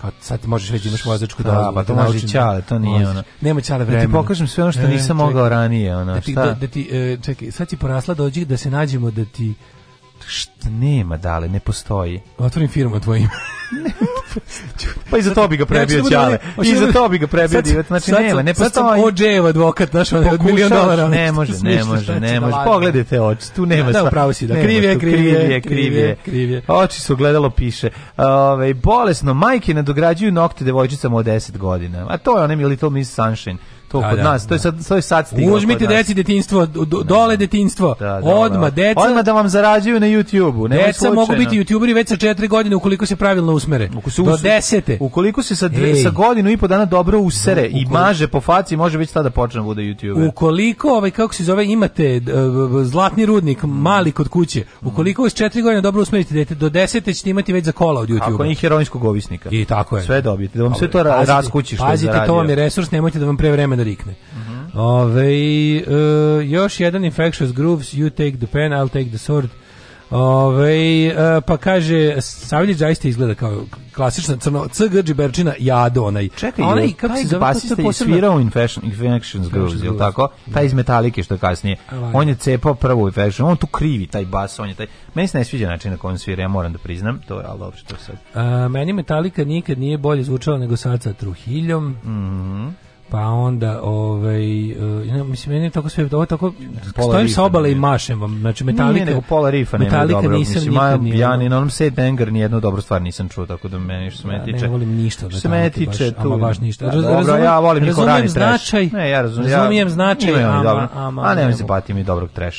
S5: kao sad možeš reći da imaš vozačku
S6: da, dozvolu. Pa to da može čale, to nije ona. Nema čale vremena. Da ti
S5: pokažem sve ono što e, nisam mogao ranije, ona.
S6: da ti, šta? Da,
S5: da ti,
S6: e, čekaj, sad ti porasla dođi da se nađemo da ti
S5: šta nema dale, ne postoji.
S6: Otvorim firmu tvojim.
S5: pa i za to bi ga znači, prebio da ćale. I za to bi ga prebio divac. Znači, nema, ne postoji. Sad
S6: sam znači, advokat, znaš, od milion dolara.
S5: Ne može,
S6: ne
S5: može, da ne može. Pogledajte oči, tu nema da,
S6: šta. Da, upravo si, da.
S5: Krivije, krivije, krivije, krivije. Oči su gledalo piše. Ove, ovaj, bolesno, majke nadograđuju nokte devojčicama od 10 godina. A to je onaj Little Miss Sunshine. To da, kod da, nas, to je da. sad, to je sad
S6: stiglo. Uzmite deci detinjstvo, do, da, dole detinjstvo, da,
S5: odma
S6: deca.
S5: Odma da vam zarađuju na YouTubeu, ne Deca slučajno.
S6: mogu biti YouTuberi već sa 4 godine ukoliko se pravilno usmere. Ukoliko
S5: do 10. Ukoliko se sa dve, sa godinu i po dana dobro usere ukoliko, i maže po faci, može već tada počne bude YouTuber.
S6: Ukoliko ovaj kako se zove imate e, zlatni rudnik mm. mali kod kuće, mm. ukoliko s 4 godine dobro usmerite dete do 10 ćete imati već za kola od
S5: YouTubea. Ako ni heroinskog ovisnika.
S6: I tako je.
S5: Sve dobijete, da vam sve
S6: to
S5: raskući
S6: što Pazite, to vam je resurs, nemojte da vam pre vremena da rikne. Mm -hmm. Ove, uh, još jedan Infectious Grooves, You take the pen, I'll take the sword. Ove, uh, pa kaže Savljić zaista izgleda kao klasična crno CG džiberčina jado onaj.
S5: Čekaj,
S6: onaj je,
S5: kako taj se basista je svirao in fashion grooves, je tako? Taj iz metalike što je kasnije. Alaj. On je cepao prvu infection, on tu krivi taj bas, on je taj. Meni se ne sviđa način na koji on svira, ja moram da priznam, to je al dobro što
S6: sad. A, meni metalika nikad nije bolje zvučala nego sad sa Truhiljom.
S5: Mhm. Mm
S6: Pa onda, ovaj, e, ja, mislim, meni je tako sve, ovo tako, pola stojim sa obale i mašem vam, znači metalike. Nije nego
S5: pola rifa nema metalike dobro,
S6: nisam mislim, nikad nije. Ja ni
S5: na onom Sad Anger nijednu dobru stvar nisam čuo, tako da meni što se mene da, tiče.
S6: ne volim ništa
S5: od metalike, me tiče,
S6: baš, tu, ama baš
S5: ništa. Da, Raz, dobro, razumem, ja volim niko rani
S6: značaj, trash. Ne, ja razumem, razumijem ja,
S5: značaj, ama, ama, a ne, ne,
S6: ne, ne,
S5: ne, ne,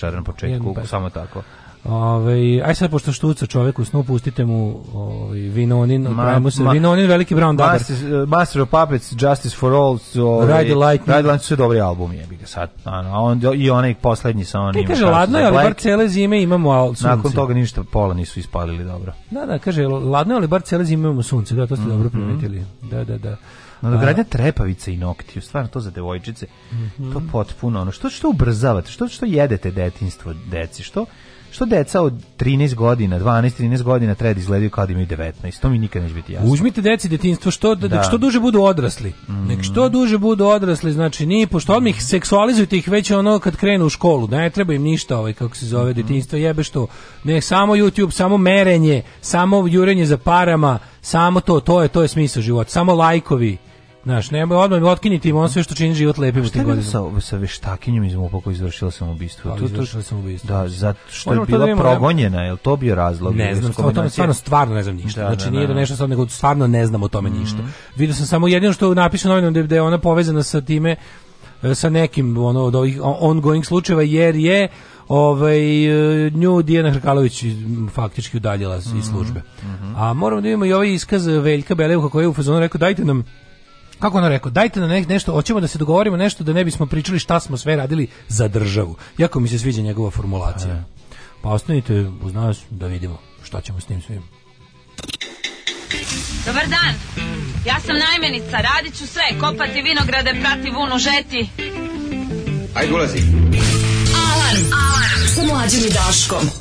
S5: ne, ne, ne, ne, ne,
S6: Ove, ovaj, aj sad, pošto štuca čovjek u snu, pustite mu ove, ovaj, Vinonin, ma, se, ma, Vinonin, veliki brown dobar. Master,
S5: Master of Puppets, Justice for All,
S6: ove, ovaj,
S5: Ride the Lightning. Ride the Lightning su dobri albumi, je bi sad. Ano, on, I onaj poslednji sa onim. Ne, kaže,
S6: ladno je, ali bar cele zime imamo
S5: al, sunce. Nakon toga ništa, pola nisu ispalili dobro.
S6: Da, da, kaže, ladno je, ali bar cele zime imamo sunce, da, to ste mm -hmm. dobro primetili. Da, da, da.
S5: Nadogradnja da, pa- trepavice i noktiju, stvarno to za devojčice, mm -hmm. to mhm. potpuno ono, što, što ubrzavate, što, što jedete detinstvo deci, što što deca od 13 godina, 12, 13 godina treba da izgledaju kao da imaju 19. To mi nikad neće biti jasno.
S6: Uzmite deci detinjstvo što da. nek što duže budu odrasli. Mm. Nek što duže budu odrasli, znači ni pošto odmah seksualizujete ih već ono kad krenu u školu. Ne treba im ništa, ovaj kako se zove mm. detinjstvo jebe što ne samo YouTube, samo merenje, samo jurenje za parama, samo to, to je to je smisao života. Samo lajkovi. Like Znaš, nema odmah otkiniti on sve što čini život lepim u tim godinama.
S5: Sa, sa veštakinjom iz Mopoko izvršila sam ubistvo. To,
S6: izvršila sam ubistvo.
S5: Da, zato što je bila progonjena, je li to bio razlog?
S6: Ne znam, o tome stvarno, stvarno ne znam ništa. Da, znači, da, nije da, da, da. nešto sad, nego stvarno ne znam o tome mm -hmm. ništa. Vidio sam samo jedino što da je napisano novinom da je ona povezana sa time e, sa nekim ono od ovih ongoing slučajeva jer je ovaj e, nju Dijana Hrkalović faktički udaljila iz mhm, službe. Mm -hmm. A moramo da imamo i ovaj iskaz Veljka Beleuka koji je u fazonu rekao dajte nam kako ono rekao, dajte na nek nešto, hoćemo da se dogovorimo nešto da ne bismo pričali šta smo sve radili za državu. Jako mi se sviđa njegova formulacija. Pa ostanite uz nas da vidimo šta ćemo s tim svim. Dobar dan, ja sam najmenica, radit ću sve, kopati vinograde, prati vunu, žeti. Ajde ulazi. Alarm, alarm, sa mlađim i daškom.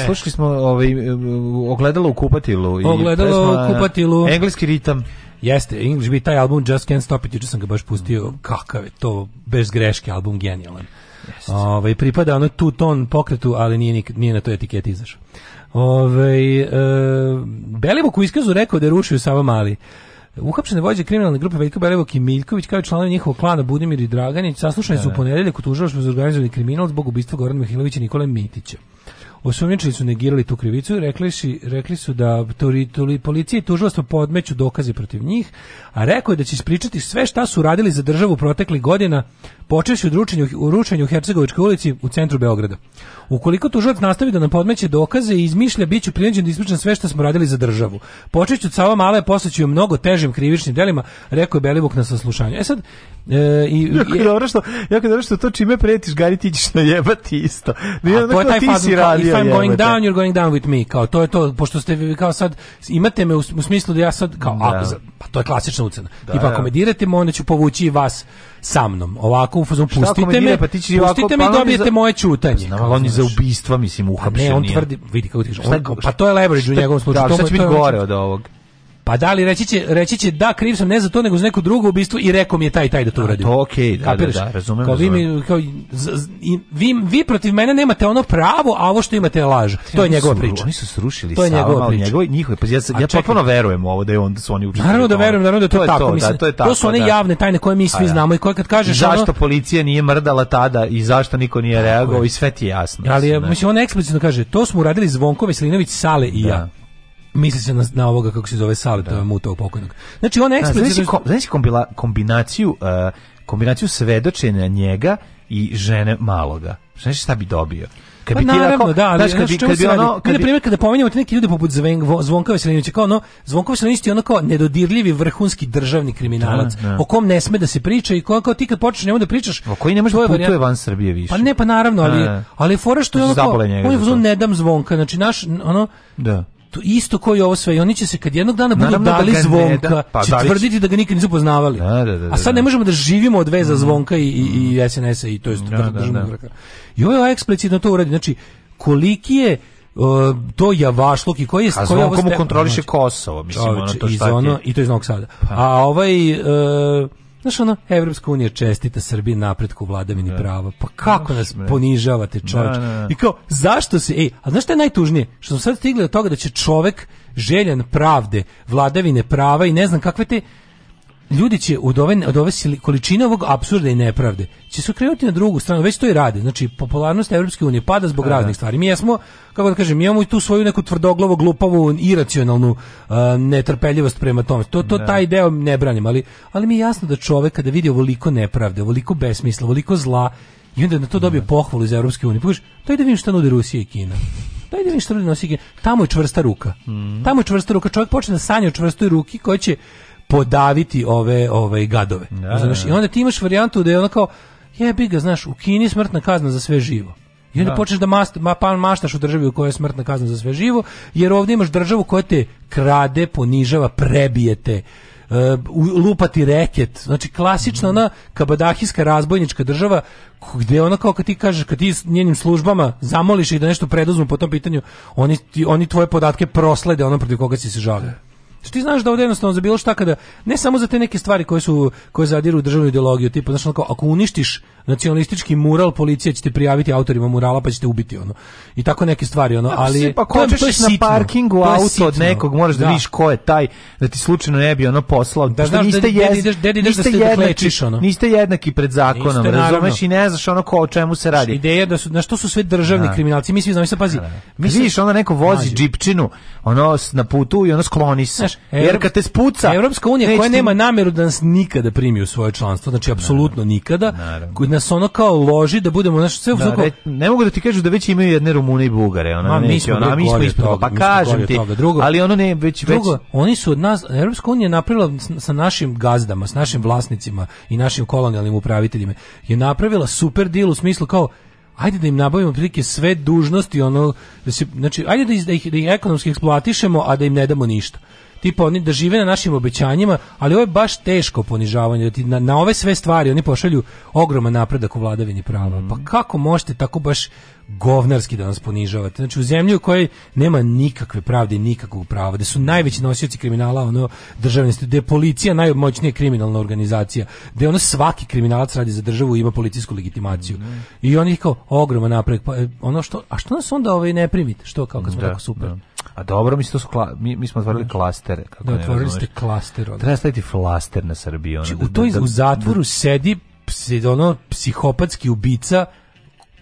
S5: E. slušali smo ovaj, ogledalo
S6: u
S5: kupatilu.
S6: I ogledalo
S5: u
S6: kupatilu.
S5: Engleski ritam.
S6: Jeste, English Beat, taj album Just Can't Stop It, juče sam ga baš pustio, kakav je to, bez greške, album genijalan. Jeste. Ove, ovaj, pripada ono tu ton pokretu, ali nije, nije na toj etiketi izašao. Ove, ovaj, e, eh, Belivuk u iskazu rekao da je rušio Sava Mali. Uhapšene vođe kriminalne grupe Veljko Belivuk i Miljković kao i članovi njihovog klana Budimir i Draganić saslušani su u da, da. ponedeljak u tužilaštvu za organizovani kriminal zbog ubistva Gorana Mihajlovića i Nikole Mitića. Osumnjičili su negirali tu krivicu, rekli, si, rekli su da turi, policija i tužilaštvo podmeću dokaze protiv njih, a rekao je da će ispričati sve šta su radili za državu proteklih godina, počeši od ručenja u ručenju u Hercegovičkoj ulici u centru Beograda. Ukoliko tužilac nastavi da nam podmeće dokaze i izmišlja, bit ću prijeđen da ispričam sve šta smo radili za državu. Počeću od Sava Male, posle mnogo težim krivičnim delima, rekao je Belivuk na saslušanju. E sad, e,
S5: i, jako je dobro što, jako dobro što to čime pretiš, gari ti ćeš najebati isto.
S6: Nije, a, to je taj ti si radio if I'm going jebete. down, you're going down with me. Kao to je to, pošto ste kao sad imate me u, u smislu da ja sad kao da. Ako, pa to je klasična ucena. Da, Tipa da. ako me dirate, onda ću povući vas sa mnom. Ovako u fazonu pustite me, pa ti pustite ovako, me i pa dobijete za... moje čutanje. Pa
S5: znam, ali on je za ubistva, mislim, pa uhapšen. Ne,
S6: on tvrdi, vidi kako ti kažeš, pa to je leverage u njegovom slučaju. Da, šta će biti
S5: gore od ovog?
S6: Pa da li reći će, reći će da kriv sam ne za to nego za neko drugo ubistvo i rekao mi je taj taj da to uradio.
S5: okej, okay, da, da, da, razumem.
S6: Kao vi, mi, kao, z, z, vi, vi protiv mene nemate ono pravo, a ovo što imate je laž. Pa to je njegova priča.
S5: Oni su srušili to je njegova priča. Njegove, njihove, pa ja, ja potpuno verujem ovo da je on
S6: da su oni učinili. Naravno da verujem, naravno da to, to je tako, to, da, mislim. Da, to, je tako, to su
S5: one
S6: da. javne tajne koje mi pa svi da. znamo i koje kad kažeš
S5: zašto policija nije mrdala tada i zašto niko nije reagovao i sve ti jasno.
S6: Ali mislim on eksplicitno kaže to smo uradili Zvonko Veselinović, Sale i ja misli se na, na ovoga kako se zove Saveta da. mutog pokojnog. Znači on da, eksplicitno Da, kom,
S5: znači kombila, kombinaciju uh, kombinaciju svedočenja njega i žene maloga. Znaš šta bi dobio?
S6: Kad
S5: pa bi
S6: naravno, ti da, ali znaš, kad bi, kad bi ono... Kad na primjer, kada pominjamo te neke ljude poput Zvenk, Zvonka Veselinovića, kao ono, Zvonka Veselinović je ono kao nedodirljivi vrhunski državni kriminalac, da, da. o kom ne sme da se priča i kao, kao ti kad počneš njemu da pričaš... O
S5: koji ne može da putuje varijant. van Srbije više.
S6: Pa ne, pa naravno, ali, da. ali fora što je ono kao... On je ne dam Zvonka, znači naš, ono... Da to isto kao i ovo sve i oni će se kad jednog dana budu Naravno da dali
S5: da
S6: zvonka da, pa, će da tvrditi da ga nikad nisu poznavali
S5: da, da, da
S6: a sad ne možemo da živimo od veza mm. zvonka i, i, i mm. SNS-a i to je i ovo je eksplicitno to uradi znači koliki je Uh, to javašluk i koji je
S5: koji ovo komu kontroliše znači, Kosovo mislim ono to šta je ono
S6: i to je znak Sada pa. a ovaj uh, Znaš ono, Evropska unija čestita Srbiji napretku vladavini da. prava. Pa kako nas ponižavate, da, čovječ? Da, I kao, zašto se... Ej, a znaš šta je najtužnije? Što smo sad stigli do toga da će čovek željan pravde, vladavine prava i ne znam kakve te ljudi će od ove, od ove količine ovog apsurda i nepravde će se krenuti na drugu stranu, već to i rade. Znači, popularnost Evropske unije pada zbog Aha. Da, da. raznih stvari. Mi jesmo, kako da kažem, imamo i tu svoju neku tvrdoglavo, glupavu, iracionalnu uh, netrpeljivost prema tome. To, to da. taj deo ne branim, ali, ali mi je jasno da čovek kada vidi ovoliko nepravde, ovoliko besmisla, ovoliko zla, i onda na to dobije da. pohvalu iz Evropske unije. Pogledaj, to da vidim šta nude Rusija i Kina. Daj da vidim šta nude Tamo je čvrsta ruka. Mm. Tamo je čvrsta ruka. Čovjek počne da sanja o čvrstoj ruki koja će podaviti ove ove gadove. Da, znaš, da, da. I onda ti imaš varijantu da je ono kao jebi ga, znaš, u Kini smrtna kazna za sve živo. I onda da. počneš da mast, ma, pa maštaš u državi u kojoj je smrtna kazna za sve živo, jer ovdje imaš državu koja te krade, ponižava, prebijete, eh, uh, lupati reket. Znači, klasična mm. ona kabadahijska razbojnička država gde ona kao kad ti kažeš, kad ti njenim službama zamoliš ih da nešto preduzmu po tom pitanju, oni, ti, oni tvoje podatke proslede ono protiv koga si se žalio. Što ti znaš da ovde jednostavno za bilo šta kada ne samo za te neke stvari koje su koje zadiru u državnu ideologiju, tipa znači ako uništiš nacionalistički mural, policija će te prijaviti autorima murala pa će te ubiti ono. I tako neke stvari ono, ali pa ko to, na
S5: sitno. parkingu auto od nekog, moraš da,
S6: da
S5: vidiš ko je taj da ti slučajno ne bi
S6: ono
S5: poslao. Da
S6: znaš niste da jed, ideš, ideš da se jednaki, ono.
S5: Niste jednaki pred zakonom, niste, razumeš i ne znaš ono ko o čemu se radi.
S6: Ideja da su na što su sve državni da. kriminalci, mi svi znamo, sad pazi. Da, da. da.
S5: Misliš ono neko vozi džipčinu, ono na putu i ono skloni se znaš, jer kad te spuca...
S6: Evropska unija koja nema nameru da nas nikada primi u svoje članstvo, znači apsolutno nikada, koji nas ono kao loži da budemo, znaš, sve da, re,
S5: Ne mogu da ti kažu da već imaju jedne Rumune i Bugare, ona, a, mi smo, ona, pa mi smo ispred, pa kažem ti, Drugo, ali ono ne, već,
S6: drugo, već... oni su od nas, Evropska unija je napravila sa našim gazdama, s našim vlasnicima i našim kolonijalnim upraviteljima, je napravila super deal u smislu kao, ajde da im nabavimo prilike sve dužnosti ono da se znači ajde da, da ih da ih ekonomski eksploatišemo a da im ne damo ništa tipa oni da žive na našim obećanjima, ali ovo je baš teško ponižavanje, da ti na, na ove sve stvari oni pošalju ogroman napredak u vladavini prava. Mm. Pa kako možete tako baš govnarski da nas ponižavate. Znači u zemlji u kojoj nema nikakve pravde i nikakvog prava, da su najveći nosioci kriminala ono državne gde je policija najmoćnija kriminalna organizacija, gde ono svaki kriminalac radi za državu i ima policijsku legitimaciju. Mm. I oni kao ogroman napredak. Pa, e, ono što, a što nas onda ovaj ne primite? Što kao kad smo da, tako super? Da.
S5: A dobro, mi, su kla, mi, mi smo
S6: otvorili
S5: klastere. Da, kako da,
S6: otvorili ste klaster. Onda.
S5: Treba staviti flaster na Srbiji. Ono,
S6: znači, da, u, toj, da-, da, u zatvoru sedi psi, ono, psihopatski ubica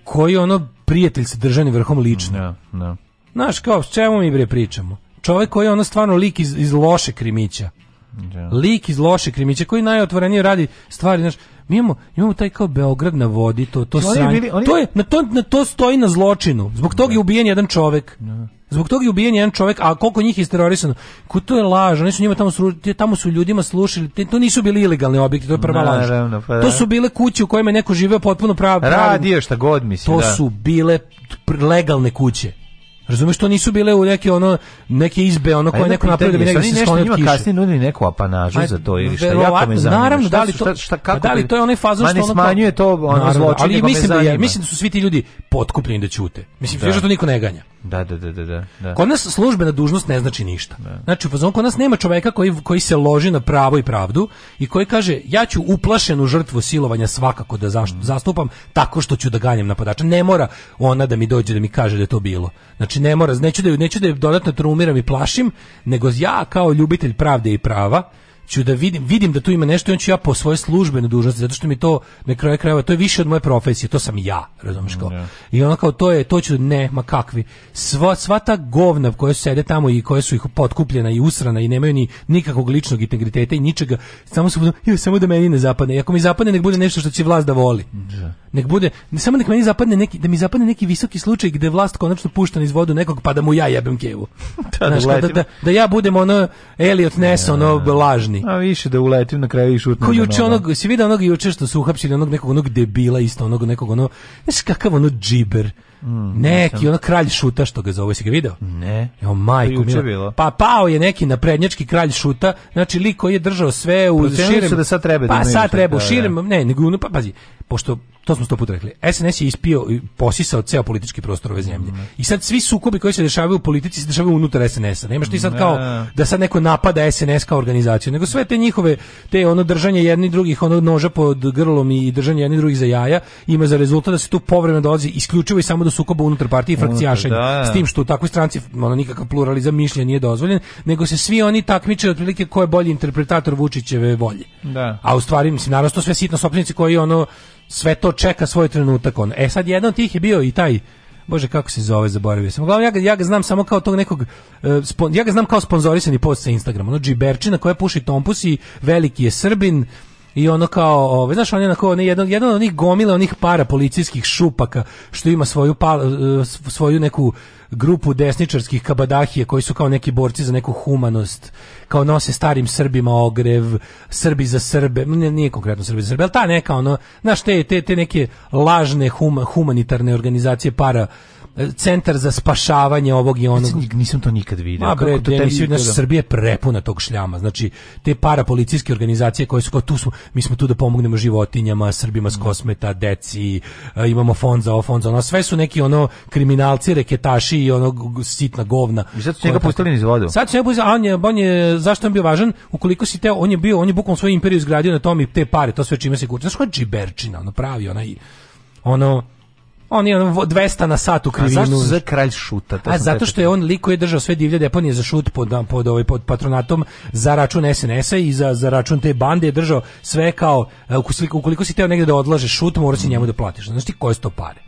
S6: koji ono prijatelj sa državnim vrhom lično. Ja, da, ja. Da. Znaš, kao, s čemu mi bre pričamo? Čovek koji je ono stvarno lik iz, iz loše krimića. Da. Lik iz loše krimića koji najotvorenije radi stvari, znaš, mi imamo, imamo taj kao Beograd na vodi, to, to sranje. Oni bili, oni... To, je, na to, na to stoji na zločinu. Zbog toga je ubijen jedan čovjek. Da. Zbog toga je ubijen jedan čovjek, a koliko njih je isterorisano. Ko to je laž, oni su njima tamo sru, tamo su ljudima slušali, to nisu bili ilegalni objekti, to je prva da, laž. Pa da. To su bile kuće u kojima je neko živeo potpuno pravo.
S5: pravi. Radio šta god mislim,
S6: To da. su bile legalne kuće. Razumeš, što nisu bile u neke ono neke izbe, ono koje neko napravio da bi negde se njima
S5: kasnije nudi neku apanažu za to ili šta, jako me zanima. Naravno, da li
S6: to, šta, kako da li to je onaj fazon
S5: što ono... smanjuje to ono
S6: zločin,
S5: ali mislim da, je,
S6: mislim da su svi ti ljudi potkupljeni da ćute. Mislim, da. to niko ne ganja.
S5: Da, da, da, da, da.
S6: Kod nas službena dužnost ne znači ništa. Da. Znači, u fazonu kod nas nema čoveka koji, koji se loži na pravo i pravdu i koji kaže, ja ću uplašenu žrtvu silovanja svakako da zaš, mm. zastupam tako što ću da ganjam napadača. Ne mora ona da mi dođe da mi kaže da je to bilo. Znači, znači ne mora, neću da ju, neću da ju dodatno trumiram i plašim, nego ja kao ljubitelj pravde i prava, ću da vidim, vidim da tu ima nešto i on ću ja po svojoj službenoj dužnosti, zato što mi to na kraju krajeva, to je više od moje profesije, to sam ja, razumiješ kao. Yeah. Mm, I ono kao to je, to ću, ne, ma kakvi. Sva, sva ta govna koja sede tamo i koje su ih potkupljena i usrana i nemaju ni nikakvog ličnog integriteta i ničega, samo su, jo, samo da meni ne zapadne. I ako mi zapadne, nek bude nešto što će vlast da voli. Yeah. Da. Nek bude, samo nek meni zapadne neki, da mi zapadne neki visoki slučaj gde vlast konačno pušta iz vodu nekog pa da mu ja jebem kevu. Da, da, Znaš, da, da, da, ja budem ono Elliot Ness, ono, lažni
S5: jadni. A više da uletim na kraju i šutnem. Ko
S6: juče onog, si vidio onog juče što su uhapšili onog nekog onog debila isto onog nekog ono, znaš kakav ono džiber. Mm, neki nisam. ono kralj šuta što ga zove, si ga video?
S5: Ne. Jo
S6: majko bilo. Pa pao je neki naprednjački kralj šuta, znači lik koji je držao sve u Procenili širem.
S5: da sad treba pa
S6: da Pa sad treba u da- širem, ne, nego pa pazi, pošto to smo sto puta rekli. SNS je ispio i posisao ceo politički prostor ove zemlje. Mm. I sad svi sukobi koji se dešavaju u politici se dešavaju unutar SNS-a. Nema što i sad mm, kao da. da sad neko napada SNS kao organizaciju, nego sve te njihove te ono držanje jedni drugih ono noža pod grlom i držanje jedni drugih za jaja ima za rezultat da se tu povremeno dolazi isključivo i samo do sukoba unutar partije i frakcijašenja. Da, da, S tim što u takvoj stranci ono nikakav pluralizam mišljenja nije dozvoljen, nego se svi oni takmiče otprilike ko je bolji interpretator Vučićeve volje. Da. A u stvari mislim naravno sve sitno sopstvenici koji ono sve to čeka svoj trenutak on. E sad jedan od tih je bio i taj Bože kako se zove, zaboravio sam. Uglavnom ja ga, ja ga znam samo kao tog nekog uh, ja ga znam kao sponzorisani post sa Instagrama, ono džiberčina koja puši tompus i veliki je Srbin i ono kao, ove, znaš, on je onako, on je jedan, jedan od onih gomila, onih para policijskih šupaka, što ima svoju, pa, svoju neku grupu desničarskih kabadahije koji su kao neki borci za neku humanost, kao nose starim Srbima ogrev, Srbi za Srbe, ne, nije konkretno Srbi za Srbe, ali ta neka ono, znaš, te, te, te neke lažne huma, humanitarne organizacije para centar za spašavanje ovog i onog. Nisam
S5: to nikad video. Ma bre,
S6: Kako to ja mislim, naš Srbije prepuna tog šljama. Znači, te para policijske organizacije koje su kao tu smo, mi smo tu da pomognemo životinjama, Srbima s mm. kosmeta, deci, e, imamo fond za ovo, fond za ono. Sve su neki ono kriminalci, reketaši i onog sitna govna.
S5: I sad su njega pustili niz vodu.
S6: Sad su njega pustili, on je, on je, zašto on bio važan? Ukoliko si teo, on je bio, on je bukvalno svoju imperiju izgradio na tom i te pare, to sve čime se kurči. Znaš koja džiberčina, ono pravi, onaj, ono, On je ono 200 na sat u krivinu.
S5: A zašto za kralj šuta?
S6: To A zato što je on lik koji je držao sve divlje deponije za šut pod, pod, ovaj, pod patronatom za račun SNS-a i za, za račun te bande je držao sve kao, e, ukoliko si teo negde da odlažeš šut, moraš si njemu da platiš. Znaš ti koje su to pare?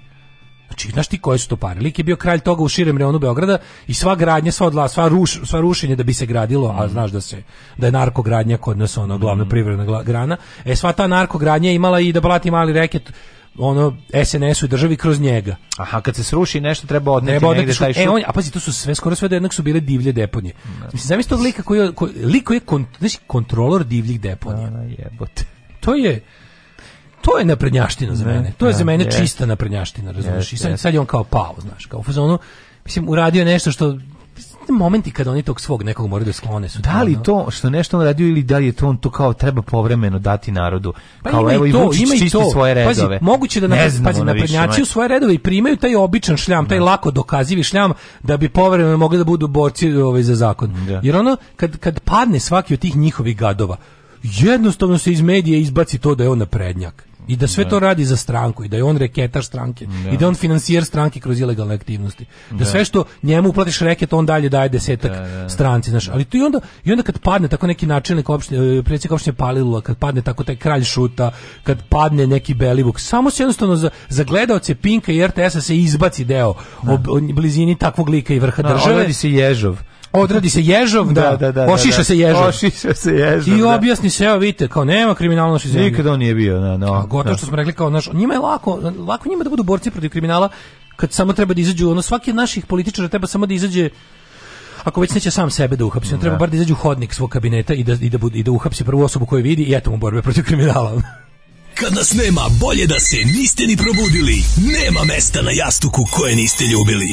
S6: Znači, znaš ti koje su to pare? Lik je bio kralj toga u širem reonu Beograda i sva gradnja, sva odla, sva, ruš, sva rušenje da bi se gradilo, a znaš da se da je narkogradnja kod nas ono glavna mhm. privredna grana. E sva ta narkogradnja je imala i da plati mali reket ono SNS-u i državi kroz njega.
S5: Aha, kad se sruši nešto treba odneti, negde taj šut. E, on, a
S6: pazi, to su sve, skoro sve do jednog su bile divlje deponije. Da. Mislim, zamisli tog lika koji je, koji, lik koji je kon, znači, kontrolor divljih deponija. Da, da,
S5: jebote.
S6: To je, to je naprednjaština za da, mene. To je za da, mene čista naprednjaština, razumiješ? I sad, sad je on kao pao, znaš, kao u fazonu, mislim, uradio nešto što te momenti kad oni tog svog nekog moraju da sklone su.
S5: Da li to što nešto on radio ili da li je to on to kao treba povremeno dati narodu? Pa kao evo i to, Vučić ima i to. svoje redove.
S6: Pazi, moguće da ne napred, pazi, naprednjaci u svoje redove i primaju taj običan šljam, taj da. lako dokazivi šljam da bi povremeno mogli da budu borci ovaj, za zakon. Da. Jer ono kad kad padne svaki od tih njihovih gadova jednostavno se iz medije izbaci to da je on na naprednjak i da sve da. to radi za stranku i da je on reketar stranke i da, da je on finansijer stranke kroz ilegalne aktivnosti. Da, da sve što njemu uplatiš reket on dalje daje desetak stranci, znaš. Ali tu i onda i onda kad padne tako neki načelnik opštine, e, predsjednik opštine Palilula, kad padne tako taj kralj šuta, kad padne neki Belivuk, samo se jednostavno za, za gledaoce Pinka i RTS-a se izbaci deo o blizini takvog lika i vrha države.
S5: se Ježov
S6: odradi se ježov, da da. da, da, da, ošiša da, se ježov.
S5: Ošiša se ježov.
S6: I da. objasni se, evo vidite, kao nema kriminala našoj zemlji.
S5: Nikada on nije bio, da, no.
S6: Gotovo što smo rekli kao naš, njima je lako, lako njima da budu borci protiv kriminala kad samo treba da izađu, ono svaki od naših političara treba samo da izađe ako već neće sam sebe da uhapsi, on treba bar da izađu hodnik svog kabineta i da, i da, i da uhapsi prvu osobu koju vidi i eto mu borbe protiv kriminala.
S8: Kad nas nema, bolje da se niste ni probudili. Nema mesta na jastuku koje niste ljubili.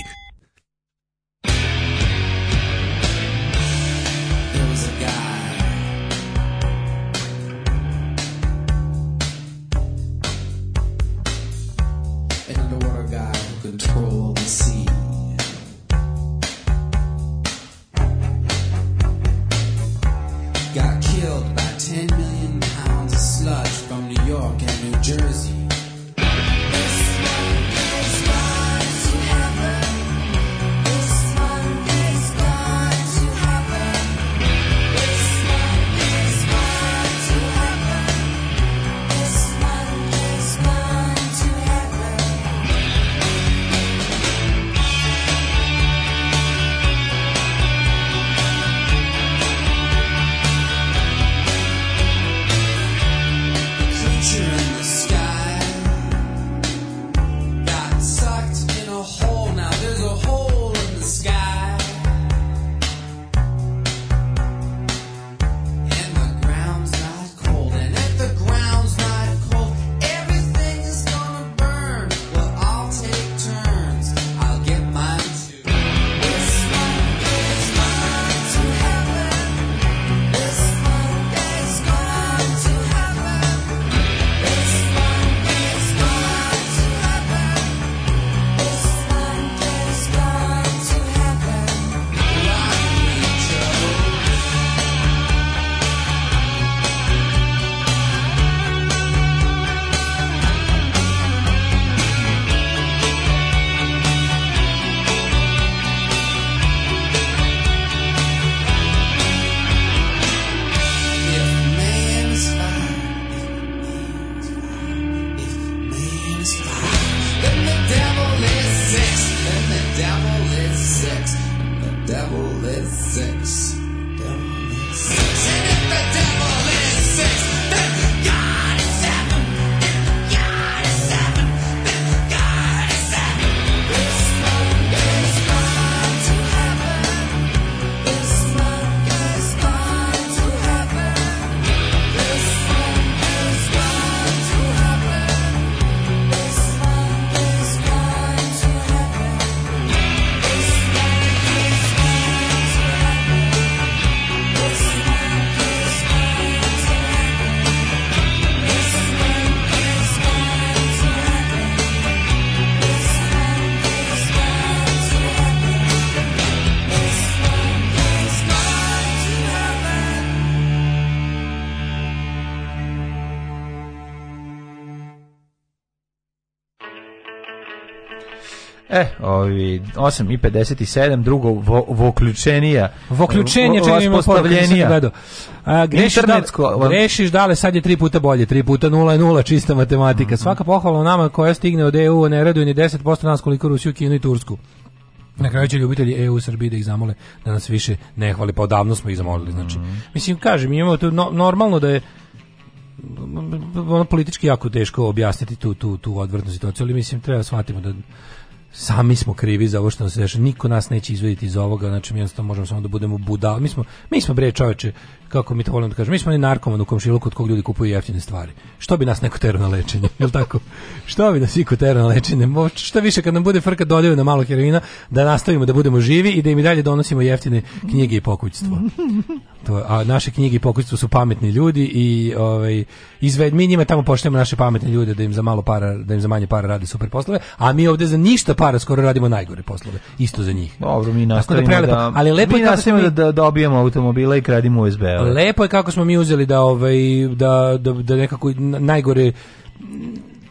S5: ovi 8 i 57, drugo vo, voključenija.
S6: Voključenje, čini mi postavljenija. A, grešiš, da, dale, sad je 3 puta bolje, 3 puta nula je nula, čista matematika. Mm -hmm. Svaka pohvala nama koja stigne od EU ne reduje ni 10% nas koliko Rusiju, Kinu i Tursku. Na kraju će ljubitelji EU Srbije da ih zamole da nas više ne hvali, pa odavno smo ih zamolili. Znači, mm -hmm. mislim, kažem, imamo to no, normalno da je ono politički jako teško objasniti tu, tu, tu odvrtnu situaciju, ali mislim treba shvatimo da sami smo krivi za ovo što nam se dešava. Niko nas neće izvediti iz ovoga, znači mi jednostavno možemo samo da budemo budali. Mi smo, mi smo bre čoveče kako mi to volim da kažem, mi smo oni narkoman u komšilu kod kog ljudi kupuju jeftine stvari. Što bi nas neko tero na lečenje, jel tako? Što bi nas iko tero na lečenje? Što više kad nam bude frka dodaju na malo heroina, da nastavimo da budemo živi i da im i dalje donosimo jeftine knjige i pokućstvo. To, a naše knjige i pokućstvo su pametni ljudi i ovaj, izved, mi njima tamo poštujemo naše pametne ljude da im za malo para, da im za manje para radi super poslove, a mi ovde za ništa para skoro radimo najgore poslove, isto za njih.
S5: Dobro, mi da nastavimo da, da,
S6: ali lepo mi nastavimo
S5: da, da dobijemo automobila i kradimo USB
S6: je. Ovaj. Lepo je kako smo mi uzeli da ovaj da da, da nekako najgore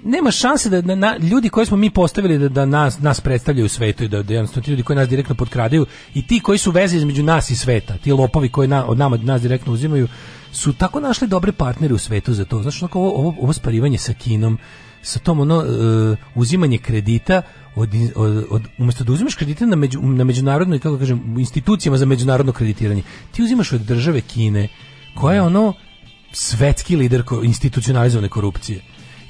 S6: nema šanse da na, ljudi koje smo mi postavili da, da nas, nas predstavljaju u svetu i da, da jednostavno ti ljudi koji nas direktno potkradaju i ti koji su veze između nas i sveta, ti lopovi koji na, od nama nas direktno uzimaju, su tako našli dobre partnere u svetu za to. Znači, ovo, ovo, ovo sparivanje sa kinom, sa tom ono uh, uzimanje kredita od, od, od umjesto da uzimaš kredite na, među, na međunarodnoj kako da kažem institucijama za međunarodno kreditiranje ti uzimaš od države Kine koja je ono svetski lider ko, institucionalizovane korupcije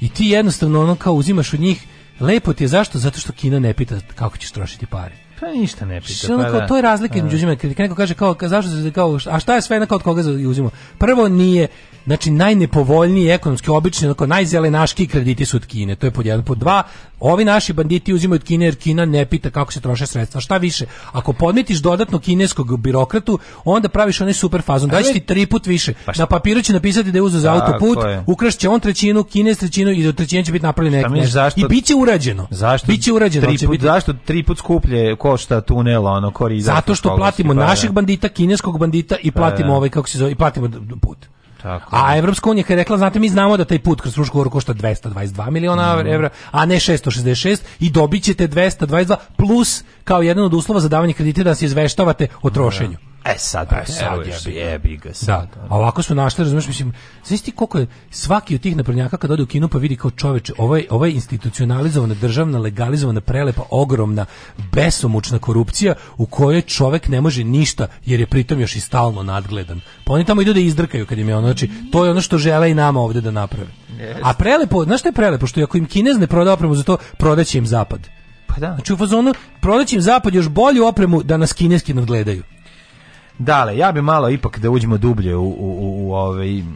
S6: i ti jednostavno ono kao uzimaš od njih lepo ti je zašto zato što Kina ne pita kako ćeš trošiti pare
S5: Pa ništa ne pita.
S6: Što
S5: pa
S6: da. to je razlika između uzimanja kritike. Neko kaže kao zašto se kao a šta je sve neka od koga uzimo? Prvo nije znači najnepovoljniji ekonomski obični, onako najzelenaški krediti su od Kine. To je pod jedan pod dva. Ovi naši banditi uzimaju od Kine jer Kina ne pita kako se troše sredstva. Šta više, ako podmetiš dodatno kineskog birokratu, onda praviš onaj super fazon. Daći ti tri put više. Pa šta? Na papiru će napisati da je uzeo za autoput, ukrašće on trećinu, Kines trećinu i do trećine će biti napravljen neki nešto. Zašto, I bit će urađeno. Zašto, biće urađeno,
S5: tri
S6: put,
S5: biti... zašto tri put skuplje košta tunela? ono, kori
S6: Zato što platimo pa, našeg bandita, kineskog bandita i platimo pa, da. ovaj, kako se zove, i platimo put. Tako. A Evropska unija je rekla, znate, mi znamo da taj put kroz Frušku goru košta 222 miliona mm. evra, a ne 666 i dobićete 222 plus kao jedan od uslova za davanje kredita da se izveštavate o da. trošenju. Da.
S5: E sad, e sad jebi ga, sad.
S6: Da. A ovako su našli, razumiješ, mislim, znaš ti koliko je svaki od tih naprednjaka kad ode u kinu pa vidi kao čoveče, ovaj, ovaj institucionalizovana, državna, legalizovana, prelepa, ogromna, besomučna korupcija u kojoj čovek ne može ništa jer je pritom još i stalno nadgledan. Pa oni tamo idu da izdrkaju kad im je ono, znači, to je ono što žele i nama ovdje da naprave. A prelepo, znaš što je prelepo? Što ako im Kinez ne proda opremu za to, prodaće im zapad. Pa da. Znači u fazonu prodaće im zapad još bolju opremu da nas kineski nadgledaju.
S5: Dale, ja bi malo ipak da uđemo dublje u, u, u, u, ovaj, um,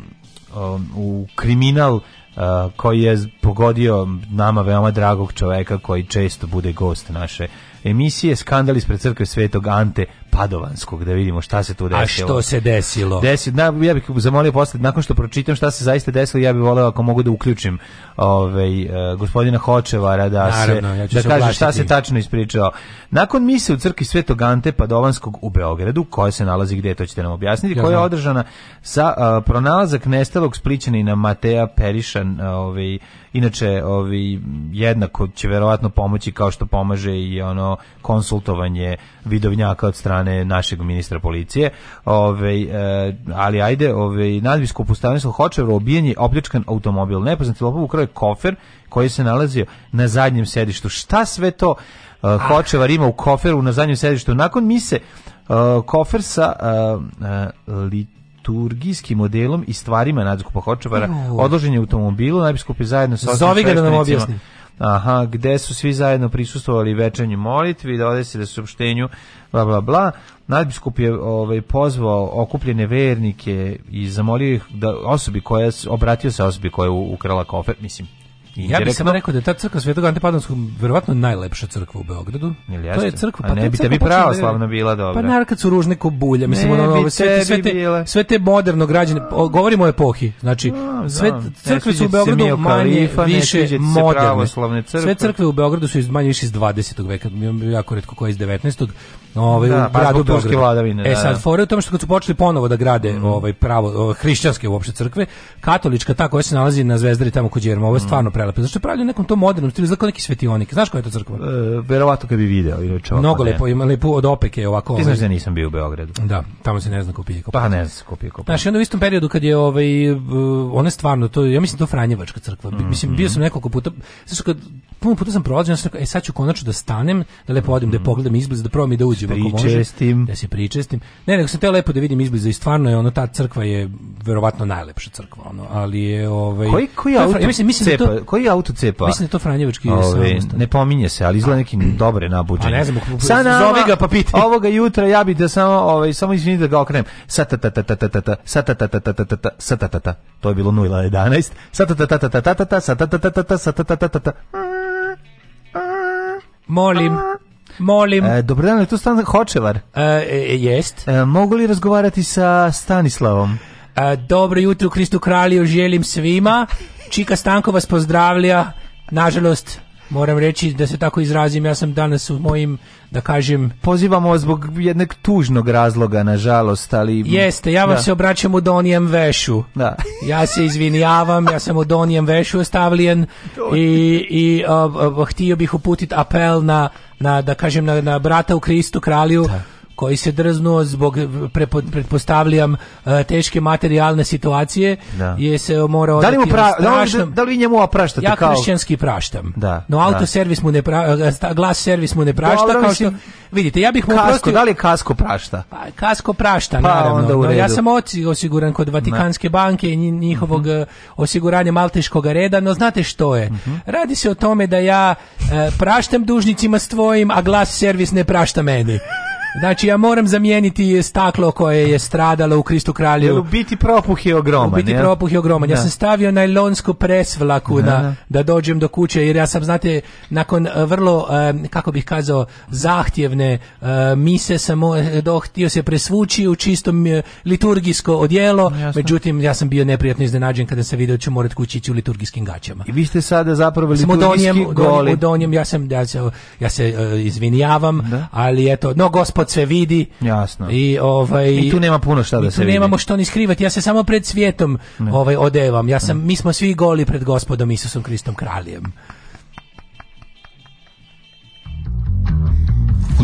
S5: u kriminal Uh, koji je pogodio nama veoma dragog čoveka koji često bude gost naše emisije Skandal ispred crkve Svetog Ante Padovanskog da vidimo šta se tu desilo. A što
S6: se desilo?
S5: Desi, na, ja bih zamolio posle nakon što pročitam šta se zaista desilo, ja bih voleo ako mogu da uključim ovaj uh, gospodina Hočevara da Naravno, se ja da se kaže šta se tačno ispričao. Nakon mise u crkvi Svetog Ante Padovanskog u Beogradu, koja se nalazi gde, to ćete nam objasniti, koja je održana sa uh, pronalazak nestalog na Matea Perišan, eh, ovaj inače ovaj, jednako će verovatno pomoći kao što pomaže i ono konsultovanje vidovnjaka od strane našeg ministra policije. Ove, e, ali ajde, ove, nadbiskup u Stanislav Hočevaru obijen je opljačkan automobil. Nepoznati lopov ukrao je kofer koji se nalazio na zadnjem sedištu. Šta sve to e, Hočevar ima u koferu na zadnjem sedištu? Nakon mise e, kofer sa e, e turgijskim modelom i stvarima nadbiskupa Hočevara, odloženje je automobilu, nadbiskup je zajedno sa...
S6: Zovi ga da nam objasni.
S5: Aha, gde su svi zajedno prisustvovali večernjoj molitvi, da se da suopštenju, bla bla bla. Nadbiskup je ovaj pozvao okupljene vernike i zamolio ih da osobi koja obratio se osobi koja je ukrala kofer, mislim
S6: Ja bih samo rekao da je ta crkva Svetog Ante Padonskog verovatno najlepša crkva u Beogradu. Ili jeste? To je crkva,
S5: pa A ne bi tebi da pravoslavna bila dobra. Pa
S6: naravno kad su ružne kobulje, mislim ono,
S5: ono sve, sve, te,
S6: sve te moderno građane, govorimo o epohi, znači no, sve no, crkve su u Beogradu manje, kalifa, više moderne. Sve crkve u Beogradu su iz manje više iz 20. veka, jako retko koja iz 19. Ovaj, da, u gradu Beogradu. Vladavine, e da, sad, da. fore u tome što kad su počeli ponovo da grade mm. ovaj, pravo, hrišćanske uopšte crkve, katolička ta koja se nalazi na Zvezdari tamo kod Jermova, mm. stvarno prelepo. Zašto znači, je pravljeno nekom to modernom stilu, znači neki svetionik. Znaš koja je to crkva?
S5: E, verovatno kad bi video ili čovjek.
S6: Mnogo lepo, ima lepo od opeke ovako. Ti
S5: znaš ovaj. da nisam bio u Beogradu.
S6: Da, tamo se ne zna ko pije
S5: Pa ne zna se ko pije Znaš, onda
S6: u istom periodu kad je ovaj one stvarno to ja mislim da to Franjevačka crkva. Mm -hmm. Mislim bio mhm. sam nekoliko puta, znači kad puno puta sam prolazio, sam rekao, e sad ću konačno da stanem, da lepo odem, mm. da je pogledam izbliza, da probam i da uđem ako može. Da se pričestim. Ne, nego sam teo lepo da vidim izbliza i stvarno je ono, ta crkva je verovatno najlepša crkva, ono, ali je... Ovaj,
S5: koji, koji auto ja
S6: mislim,
S5: mislim cepa? Da to, koji auto
S6: cepa? Mislim da je to Franjevački
S5: Ove, Ne pominje se, ali izgleda neki dobre nabuđenje. A ne znam,
S6: sa nama,
S5: zove ga pa piti. Ovoga jutra ja bih da samo, ovaj, samo izvini da ga okrenem. ta ta ta To je bilo 0.11. ta ta ta ta
S6: Molim. Molim. E,
S5: dobro dan, je tu Stan Hočevar?
S6: E, e, e, jest. E,
S5: mogu li razgovarati sa Stanislavom?
S6: E, dobro jutro, Kristu Kralju, želim svima. Čika Stanko vas pozdravlja. Nažalost, moram reći da se tako izrazim, ja sam danas u mojim, da kažem...
S5: Pozivamo zbog jednog tužnog razloga, nažalost, ali...
S6: Jeste, ja vam da. se obraćam u Donijem Vešu. Da. ja se izvinjavam, ja sam u Donijem Vešu ostavljen i, i a, a, htio bih uputiti apel na, na, da kažem, na, na brata u Kristu, kralju, da koji se drznuo zbog pretpostavljam e, teške materijalne situacije da. je se morao da li mu pra,
S5: da, li, da li njemu opraštate
S6: ja kao ja kršćanski praštam da, no da. auto servis mu ne pra, e, glas servis mu ne prašta Dobro, kao što vidite ja bih mu kasko, oprostio, da li
S5: kasko prašta pa
S6: kasko prašta pa, naravno no, ja sam oci osiguran kod Vatikanske ne. banke i njihovog mm -hmm. osiguranja malteškog reda no znate što je mm -hmm. radi se o tome da ja praštam dužnicima svojim a glas servis ne prašta meni Znači, ja moram zamijeniti staklo koje je stradalo u Kristu kralju. Jer u
S5: biti propuh je ogroman. U
S6: biti
S5: ja?
S6: propuh je ogroman. Ja da. sam stavio najlonsku presvlaku da, da, da dođem do kuće, jer ja sam, znate, nakon eh, vrlo, kako bih kazao, zahtjevne eh, mise sam dohtio se presvući u čistom eh, liturgijsko odjelo, Jasne. međutim, ja sam bio neprijatno iznenađen kada sam vidio da ću morat kući ići u liturgijskim gaćama.
S5: I vi ste sada zapravo liturgijski
S6: donjem,
S5: goli.
S6: Donjem, ja, sam, ja, se, ja se uh, izvinjavam, da. ali eto, no gospod napad sve vidi.
S5: Jasno.
S6: I ovaj
S5: I tu nema puno šta da
S6: se
S5: tu
S6: vidi. nemamo što ni skrivati. Ja se samo pred svijetom ne. ovaj odevam. Ja sam ne. mi smo svi goli pred gospodom Isusom Kristom kraljem.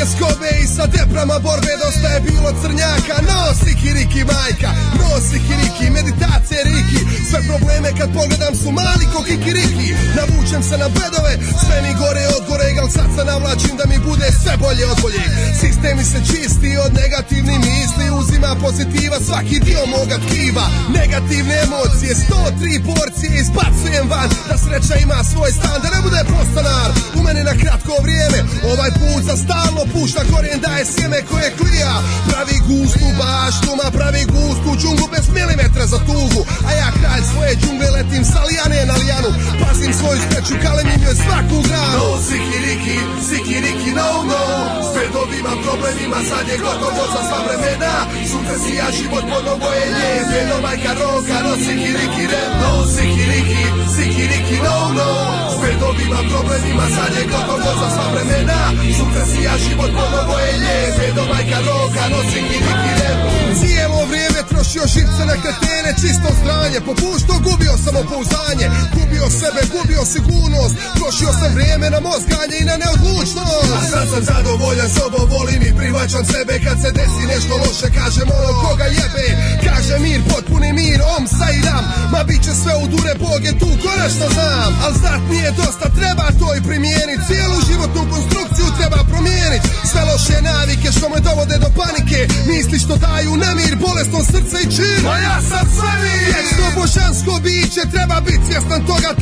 S9: je skobe i sa deprama borbe Dosta je bilo crnjaka, nosi kiriki majka Nosi kiriki, meditacije riki Sve probleme kad pogledam su mali ko kikiriki Navučem se na bedove, sve mi gore od gore Gal sad se navlačim da mi bude sve bolje od bolje Sistemi se čisti od negativnih misli Uzima pozitiva svaki dio moga tkiva Negativne emocije, 103 porcije Izbacujem van, da sreća ima svoj stan Da ne bude prostanar, u mene na kratko vrijeme Ovaj put za stalno opušta koren daje sjeme koje klija Pravi gustu baštuma, pravi gustu džunglu bez milimetra za tugu A ja kralj svoje džungle letim sa lijane na lijanu Pazim svoju sreću, kalemim joj svaku granu No, siki riki, siki riki, no, no S predobima, problemima, sad je gotovo za sva vremena Sutra si ja život, ponovo je njezeno Majka roka, no, siki riki, rem, no, siki riki, siki riki, no, no S predobima, problemima, sad je gotovo za sva vremena Sutra si ja život, život ponovo je lijep do majka roka nosi kidiki lepo Cijelo vrijeme trošio živce na kretene Čisto zdranje, popušto gubio sam opouzanje Gubio sebe, gubio sigurnost Trošio sam vrijeme na mozganje i na neodlučnost A sad sam zadovoljan sobom, volim i privaćam sebe Kad se desi nešto loše, kažem ono koga jebe Kaže mir, potpuni mir, om sa i dam Ma bit će sve u dure, Bog je tu, konačno znam Al znat nije dosta, treba to i primijenit Cijelu životnu konstrukciju treba promijenit Sve loše navike što me dovode do panike Misli što daju nemir, bolestom srca i čin A ja sam sve vi Vječno božansko biće, treba bit svjestan toga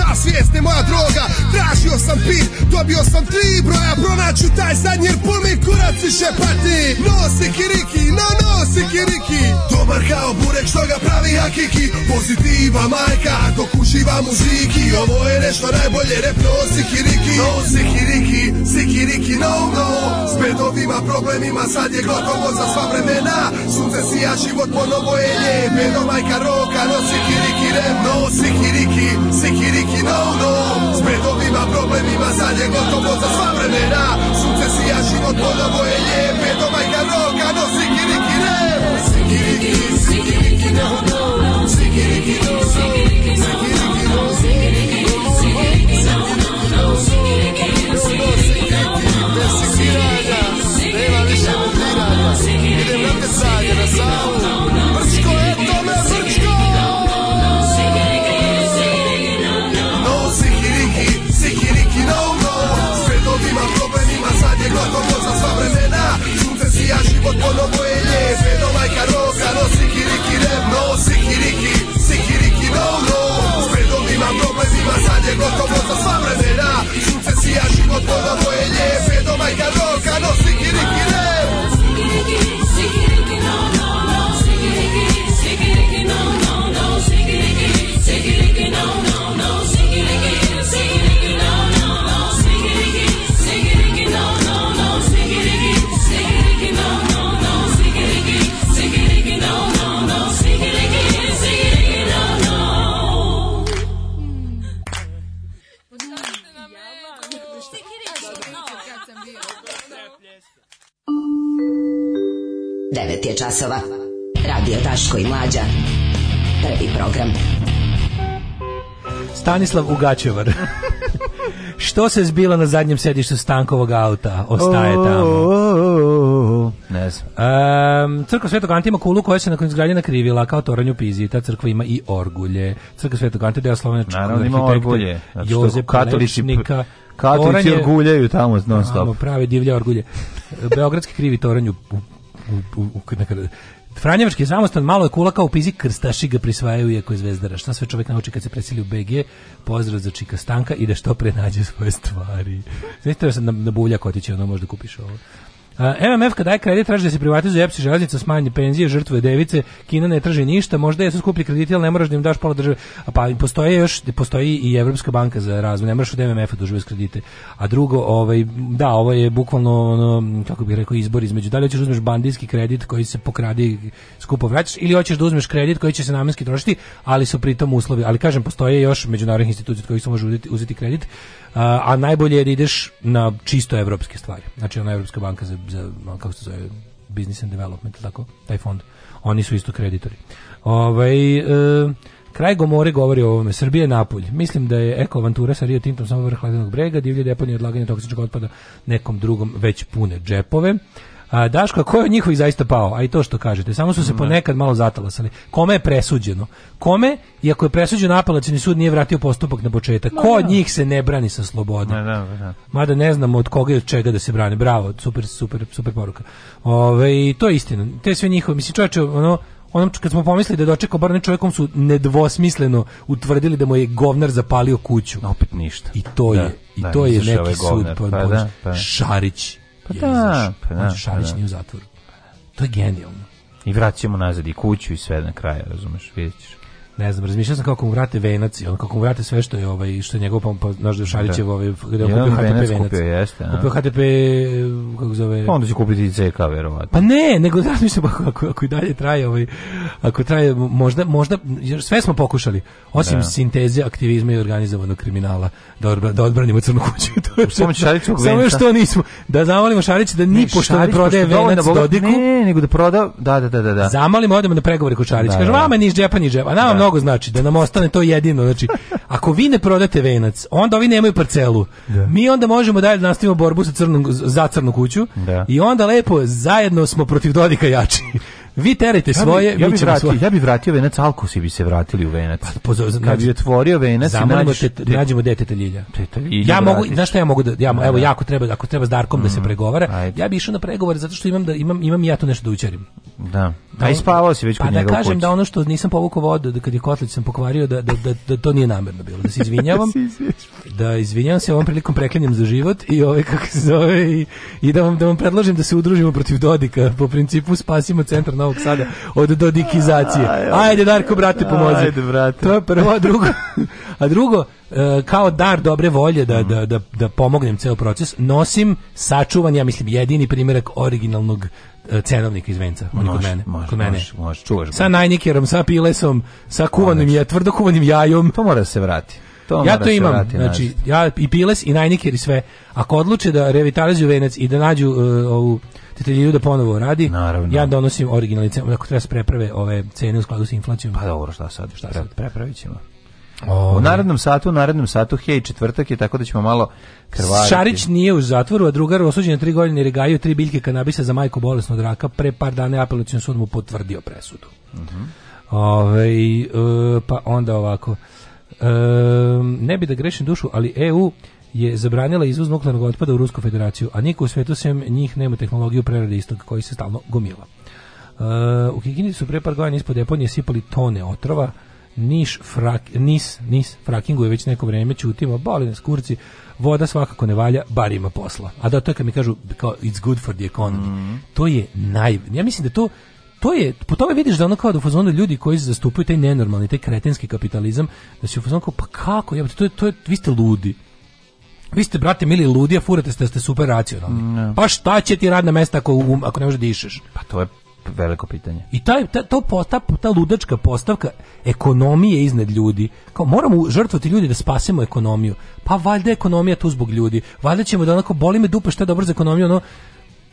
S9: sam pit, dobio sam tri broja Pronaću taj zadnji jer pun mi kurac više pati Nosi kiriki, no nosi kiriki Dobar kao burek što ga pravi hakiki Pozitiva majka ako kušiva muziki Ovo je nešto najbolje rep nosi kiriki Nosi kiriki, sikiriki no no S bedovima problemima sad je gotovo za sva vremena Sunce sija život ponovo je lijep Bedo majka roka nosi kiriki rep Nosi kiriki, sikiriki no no S bedovima problemima mi bazalje gotovo za sva vremena Sunce sija život ponovo je lijep Edo majka roka no sikiriki rep Sikiriki, sikiriki no no Sikiriki no no Sikiriki no no Sikiriki no no Sikiriki no no Sikiriki no no Sikiriki no no Sikiriki no no Idem na pesanje, na savu potpuno moje nje Sve do majka roka, no siki riki no siki riki, no no S predom imam problemima, sad je gotovo za sva vremena Sunce sija život, voda moje nje Sve do majka roka, no siki riki
S10: časova. Radio Taško i Mlađa. Prvi program.
S6: Stanislav Ugačevar. Što se zbilo na zadnjem sedištu Stankovog auta? Ostaje
S5: tamo.
S6: Ne znam. Um, crkva Svetog Ante ima kulu koja se nakon izgradnja nakrivila kao toranj Pizi. Piziji. Ta crkva ima i orgulje. Crkva Svetog Ante deo slavne
S5: Naravno ima orgulje. Znači
S6: Jozep Lešnika.
S5: Katolici orguljaju tamo non stop. Tamo
S6: prave divlje orgulje. Beogradski krivi toranj u, u, u Franjevački samostan, malo je kula kao u pizi, krstaši ga prisvajaju iako je zvezdara. Šta sve čovek nauči kad se presili u BG? Pozdrav za Čika Stanka i da što pre nađe svoje stvari. Znači, treba sam na, na buljak otići, ono možda kupiš ovo. MMF kada daje kredit traži da se privatizuje EPS železnica, smanje penzije, žrtvuje device, Kina ne traži ništa, možda jesu skuplji krediti, ali ne moraš da im daš pola države. A pa postoje još, da postoji i Evropska banka za razvoj, ne moraš od MMF-a duže da kredite. A drugo, ovaj, da, ovo je bukvalno, ono, kako bih rekao, izbor između, da li hoćeš da uzmeš bandijski kredit koji se pokradi skupo vraćaš ili hoćeš da uzmeš kredit koji će se namenski trošiti, ali su pritom uslovi. Ali kažem, postoje još međunarodnih institucija od kojih se može uzeti kredit a najbolje je da ideš na čisto evropske stvari. Znači ona Evropska banka za, za kako se zove, Business and Development, tako, taj fond. Oni su isto kreditori. Ovaj, e, Kraj Gomore govori o ovome. Srbije napolj. Mislim da je ekoavantura sa Rio Tintom samo vrh ledenog brega, divlje deponije odlaganje toksičnog otpada nekom drugom već pune džepove. A, Daško, ko je od njihovih zaista pao? A i to što kažete. Samo su se da. ponekad malo zatalasali. Kome je presuđeno? Kome, iako je presuđeno apelacijni sud, nije vratio postupak na početak? Ko
S5: od
S6: da. njih se ne brani sa slobode?
S5: Da,
S6: Mada ne znamo od koga i od čega da se brane. Bravo, super, super, super poruka. Ove, I to je istina. Te sve njihove, mislim, čovječe, ono, onom kad smo pomislili da je dočekao bar ne čovjekom su nedvosmisleno utvrdili da mu je govnar zapalio kuću.
S5: Opet ništa.
S6: I to da, je i da, to je neki ovaj govnar, sud pa, pa, pa, da, pa. Šarić Da, pa da, znaš, pa da, Šarić da. nije u zatvoru. To je genijalno.
S5: I vraćamo nazad i kuću i sve na kraju, razumeš, vidjet ćeš
S6: ne znam, razmišljao sam kako mu vrate venac i on kako mu vrate sve što je ovaj što je njegov pa, pa naš Dušarićev da da. ovaj gde da on kupio HTP venac. Kupio jeste, kupio HTP kako zove. Pa onda
S5: će kupiti i CK verovatno.
S6: Pa ne, nego da mislim ako, ako, ako i dalje traje ovaj ako traje možda možda jer sve smo pokušali osim da. sinteze aktivizma i organizovanog kriminala da, odbra, da odbranimo crnu kuću. to je samo
S5: Šarićevog
S6: venac. Samo što nismo da zamolimo Šarića da ni pošto ne prodaje venac Dodiku.
S5: Ne, nego da proda. Da,
S6: da, da, da. Zamolimo odemo na pregovore kod Šarića. Kaže vama ni džepa ni džepa. A nama mnogo znači, da nam ostane to jedino. Znači, ako vi ne prodate venac, onda ovi nemaju parcelu. Da. Mi onda možemo dalje da nastavimo borbu sa crnom, za crnu kuću da. i onda lepo zajedno smo protiv Dodika jači. Vi terajte svoje, ja bi, ja mi ćemo vratio, svoje.
S5: Ja bih vratio Venec, alko si bi se vratili u Venec. Pa, Kad znači, bi otvorio Venec...
S6: nađemo, te, te, nađemo deteta Ljilja. ja mogu, znaš šta ja mogu da, ja, da, evo, da. jako treba, ako treba s Darkom mm, da se mm, pregovara, ajde. ja bih išao na pregovore zato što imam, da, imam, imam ja tu nešto da učerim.
S5: Da.
S6: Da,
S5: i spavao si već
S6: pa
S5: kod njega.
S6: Pa da kažem da ono što nisam povukao vodu, da kad je kotlić sam pokvario, da, da, da, da to nije namerno bilo. Da se izvinjavam. Da, da izvinjavam se ovom prilikom preklinjem za život i ove ovaj, kako se zove i, i da vam da vam predložim da se udružimo protiv Dodika po principu spasimo centar Novog Sada od dodikizacije. Ajde, Darko, brate, pomozi. Ajde, brate. To je prvo, drugo, a drugo e, kao dar dobre volje da, da, da, da pomognem ceo proces, nosim sačuvan, ja mislim, jedini primjerak originalnog e, cenovnik iz venca, on kod mene.
S5: Može,
S6: kod mene.
S5: Može, može, čuvaš.
S6: Sa najnikerom, sa pilesom, sa kuvanim, je, tvrdo jajom.
S5: To mora da se vrati. To
S6: ja
S5: to
S6: da imam, vrati, znači, ja i piles i najniker i sve. Ako odluče da revitalizuju venac i da nađu uh, ovu te Teteljidu da ponovo radi. Naravno. Ja donosim originalne cene, ako treba da se preprave ove cene u skladu sa inflacijom.
S5: Pa dobro, šta sad? Šta sad? Prepravit ćemo. O, u ovaj. narodnom satu, u narodnom satu, hej, četvrtak je, tako da ćemo malo krvariti.
S6: Šarić nije u zatvoru, a drugar osuđen na tri godine regaju tri biljke kanabisa za majku bolesnog raka. Pre par dana je apelacijom sud mu potvrdio presudu. Uh mhm. -huh. Ove, ovaj, e, pa onda ovako. E, ne bi da grešim dušu, ali EU je zabranila izvoz nuklearnog otpada u Rusku federaciju, a niko u svetu sem njih nema tehnologiju prerade istog koji se stalno gomila. Uh, u Kikini su pre par godina ispod deponije sipali tone otrova, Niš frak, nis, nis frakinguje već neko vreme, čutimo, boli nas kurci, voda svakako ne valja, bar ima posla. A da, to je kad mi kažu, kao, it's good for the economy. Mm -hmm. To je naj... Ja mislim da to, to je, po tome vidiš da ono kao da fazonu ljudi koji zastupaju taj nenormalni, taj kretenski kapitalizam, da si u fazonu kao, pa kako, ja, to je, to je, vi ste ludi vi ste, brate, mili ludija, furate ste, ste super racionalni. Mm, no. Pa šta će ti radna mesta ako, um, ako ne možeš da dišeš?
S5: Pa to je veliko pitanje.
S6: I taj, ta, to ta, ta ludačka postavka ekonomije iznad ljudi. Kao, moramo žrtvati ljudi da spasemo ekonomiju. Pa valjda je ekonomija tu zbog ljudi. Valjda ćemo da onako, boli me dupe što je dobro za ekonomiju, ono,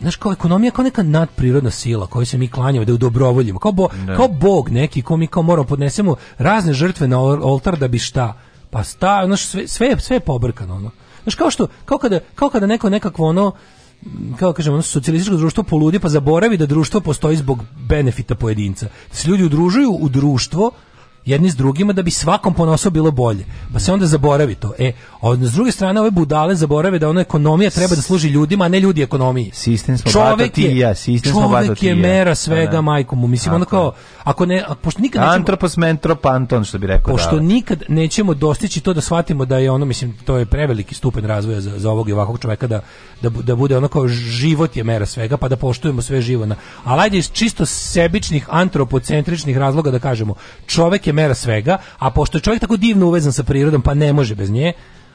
S6: Znaš, kao ekonomija kao neka nadprirodna sila koju se mi klanjamo da je udobrovoljimo. Kao, bo, ne. Da. kao bog neki ko mi kao moramo podnesemo razne žrtve na oltar da bi šta. Pa sta, znaš, sve, sve, sve je pobrkano. Ono. Znaš, kao što, kao kada, kao kada neko nekakvo ono, kao da kažemo, ono socijalističko društvo poludi pa zaboravi da društvo postoji zbog benefita pojedinca. Da se ljudi udružuju u društvo jedni s drugima da bi svakom ponosao bilo bolje. Pa se onda zaboravi to. E, A s druge strane ove budale zaborave da ona ekonomija treba da služi ljudima, a ne ljudi ekonomiji.
S5: Sistem smo čovek je, ja,
S6: sistem čovek je mera svega majkomu. Da, da. majkom. Mislim ono kao ako ne ako, pošto nikad
S5: nećemo Antropos mentrop Anton što bi
S6: rekao. Pošto da, nikad nećemo dostići to da shvatimo da je ono mislim to je preveliki stupen razvoja za, za ovog i ovakvog čoveka da, da, da bude ono kao život je mera svega pa da poštujemo sve živo. Na, ali ajde iz čisto sebičnih antropocentričnih razloga da kažemo čovek je mera svega, a pošto je čovek tako divno uvezan sa prirodom pa ne može bez nje,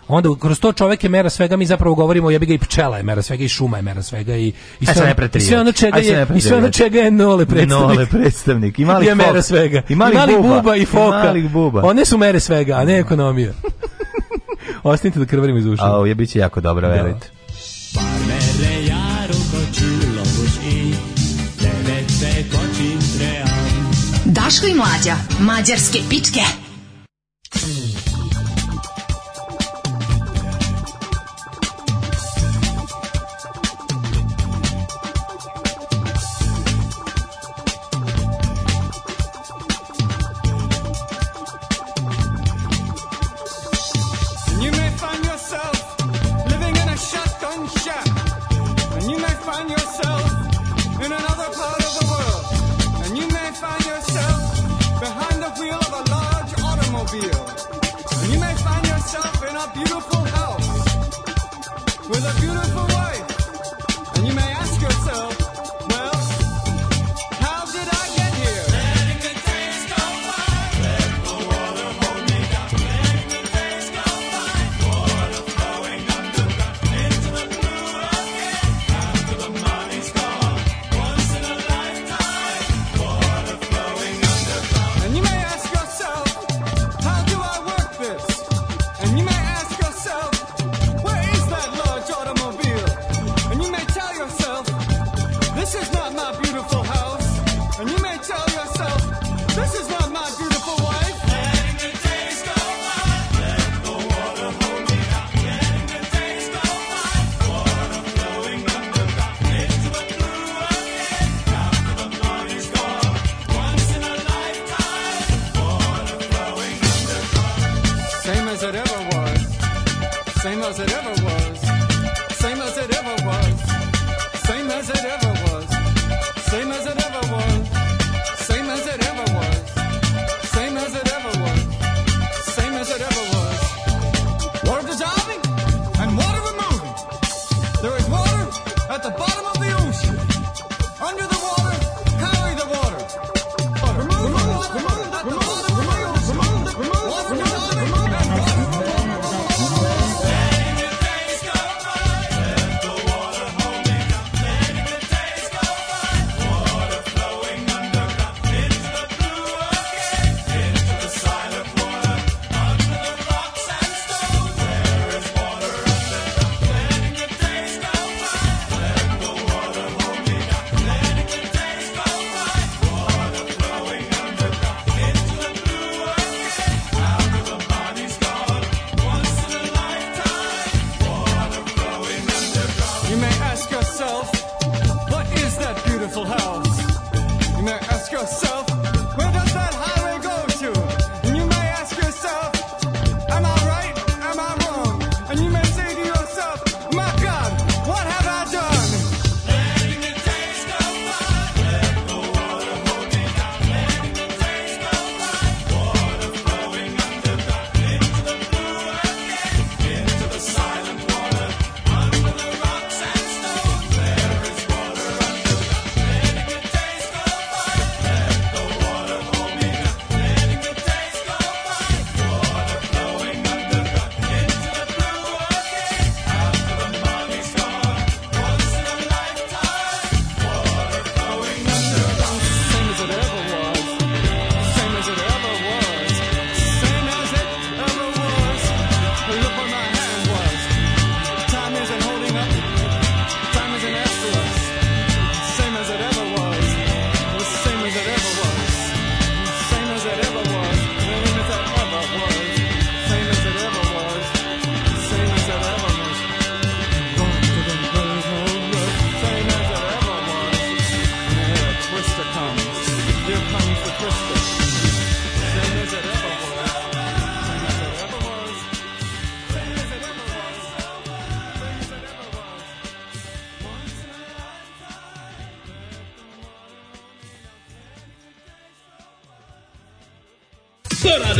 S6: onda kroz to čovjek je mera svega mi zapravo govorimo jebi ga i pčela je mera svega i šuma je mera svega i i e, sve,
S5: ne
S6: sve ono čega je i sve ono čega je nole predstavnik nole
S5: predstavnik i mali mera
S6: svega i mali, I buba, buba i foka i buba. one su mere svega a ne ekonomija ostanite da krvarimo iz uša
S5: a je biće jako dobro da. verujte Daško i mlađa, mađarske pičke. There's a beautiful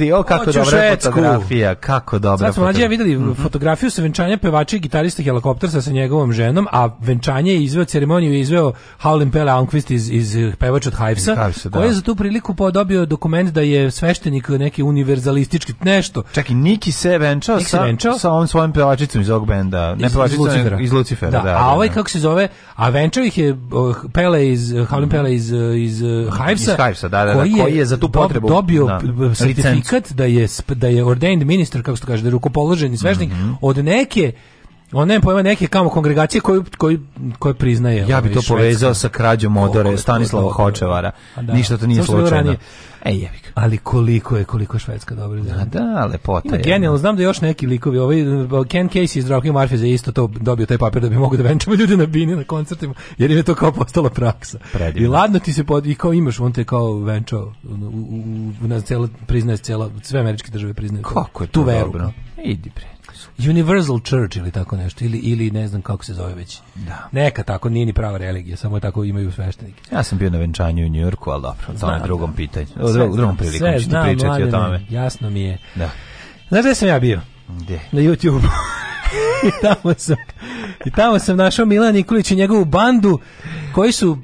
S5: E, O, kako dobra fotografija. Kako dobra Sad
S6: smo mlađe videli mm -hmm. fotografiju sa venčanja pevača i gitarista Helikoptersa sa njegovom ženom, a venčanje je izveo ceremoniju je izveo Howlin' Pele Almqvist iz, iz pevača od Hivesa, da. koji je za tu priliku podobio dokument da je sveštenik neki univerzalistički nešto.
S5: Čak i Niki se venčao, sa, venčao? sa ovom svojom pevačicom iz ovog benda. Ne iz, iz Lucifera. Iz Lucifera da. da,
S6: a da, ovaj da. kako se zove, a venčao ih je oh, Pele iz, Howlin' Pele iz, iz, Hivesa, iz
S5: Hivesa da, da, da,
S6: koji, je, koji je za tu potrebu dobio dobio da. sertifikat da je da je ordained minister kako se kaže da je rukopoloženi sveštenik mm -hmm. od neke On nema pojma neke kamo kongregacije koju, koju, koju priznaje.
S5: Ja bi to povezao sa krađom odore Stanislava Hočevara. Da. Ništa to nije slučajno. E,
S6: jebik. Ali koliko je, koliko je Švedska dobro.
S5: zemlja. Da, da, lepota
S6: je. Genijalno, znam da još neki likovi, ovaj Ken Casey iz Drake Marfez je isto to dobio taj papir da bi mogu da venčamo ljude na bini na koncertima, jer je to kao postala praksa. Predivno. I ladno ti se pod, i kao imaš, on te kao venčao, u, u, u, na celo, priznaje celo, sve američke države priznaju. Kako je to tu veru. dobro?
S5: Idi pre.
S6: Universal Church ili tako nešto ili ili ne znam kako se zove već. Da. Neka tako nije ni prava religija, samo tako imaju sveštenike.
S5: Ja sam bio na venčanju u Njujorku, al dobro, to je drugom da. pitanju. O drugom, drugom prilikom sve ću znam, pričati mladine, o tome.
S6: Jasno mi je.
S5: Da.
S6: Znaš gde sam ja bio?
S5: Gde?
S6: Na YouTube. I tamo sam i tamo sam našao Milan Nikolića i njegovu bandu koji su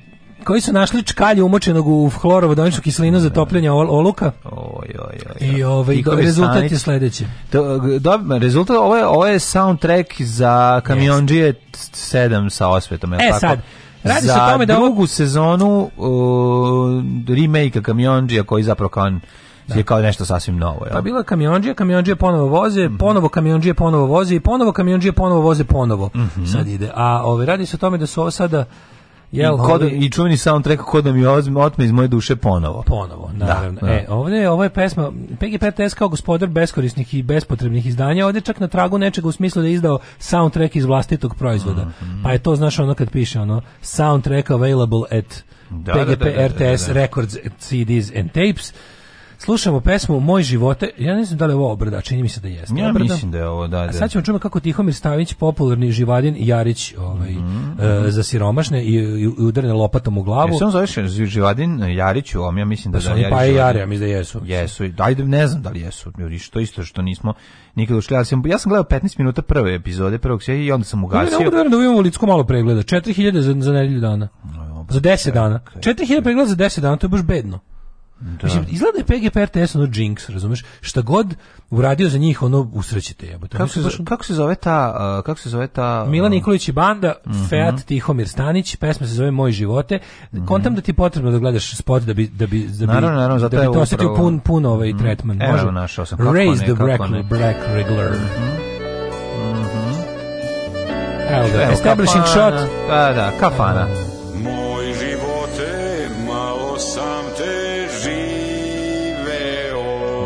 S6: koji su našli čkalje umočenog u hlorovodoničnu kiselinu za topljenje oluka.
S5: Oj, oj, oj.
S6: I ovaj, rezultat stanic. je sledeći. Do,
S5: do, rezultat, ovo je, ovo je soundtrack za kamionđije 7 sa osvetom. Je e tako? sad, Radi se o
S6: tome da
S5: drugu ovu... sezonu uh, remake Kamionđija koji zapravo kao da. je kao nešto sasvim novo.
S6: Jel? Pa bilo je kamionđija, kamionđija ponovo voze, mm -hmm. ponovo kamionđija ponovo voze i ponovo kamionđija ponovo voze ponovo. Mm -hmm. Sad ide. A ove, ovaj, radi se o tome da su ovo sada
S5: Jel, kod, I čuveni soundtrack kod da mi otme iz moje duše ponovo.
S6: Ponovo, da, naravno. Da, da. E, ovdje, ovo je pesma, PGPTS kao gospodar beskorisnih i bespotrebnih izdanja, ovdje čak na tragu nečega u smislu da je izdao soundtrack iz vlastitog proizvoda. Mm -hmm. Pa je to, znaš, ono kad piše, ono, soundtrack available at da, da, da PGP RTS Records, CDs and Tapes, Slušamo pesmu Moj živote. Ja ne znam da li je ovo obrada, čini mi se da jeste.
S5: Ja obrada. mislim da je ovo, da, da. A
S6: sad ćemo čuti kako Tihomir Stavić, popularni Živadin Jarić, ovaj, mm -hmm. e, mhm. za siromašne i, i udarne lopatom u glavu.
S5: Jesi on zoveš Živadin Jarić, ja mislim da,
S6: pa da, da oni Jarić. Pa i Jarić, ja
S5: mislim
S6: da jesu.
S5: Jesu, ajde, ne znam da li jesu. To isto što nismo nikad ušli. Ja sam, ja sam gledao 15 minuta prve epizode, prvog serije i onda sam ugasio. Ne, ne, da, da
S6: imamo licko malo pregleda. 4000 za, za nedelju dana. za 10 dana. 4000 pregleda za 10 dana, to je baš bedno. Da. Mislim, izgleda da je PGP RTS ono Jinx, razumeš? Šta god uradio za njih, ono usrećite jebote. Kako, se,
S5: baš... kako se
S6: zove
S5: ta... Uh, kako se zove ta uh...
S6: Mila Nikolić i banda, uh mhm. -huh. Feat Tihomir Stanić, pesma se zove Moj živote. Uh -huh. Kontam mhm. da ti je potrebno da gledaš spot da bi, da bi, da naravno, naravno, zato da bi to osetio pun, pun ovaj uh tretman.
S5: Može? Evo našao
S6: sam. Raise ne, the black, black regular. Evo ga, establishing
S5: kafana, shot. Da, da, kafana.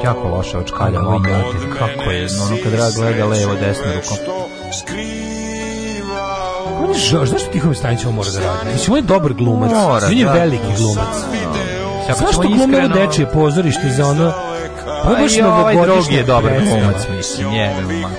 S5: jako loše očkalja
S6: moment, kako je, ono kad rad gleda levo, desno rukom. On je žao, znaš što da Tihomir Stanić ovo mora da radi? Mislim, on je dobar glumac, mora, on je da, veliki glumac. Ja, znaš što glumio dečije pozorište za ono, Pa i
S5: ovaj
S6: drugi
S5: je dobar glumac, mislim, njega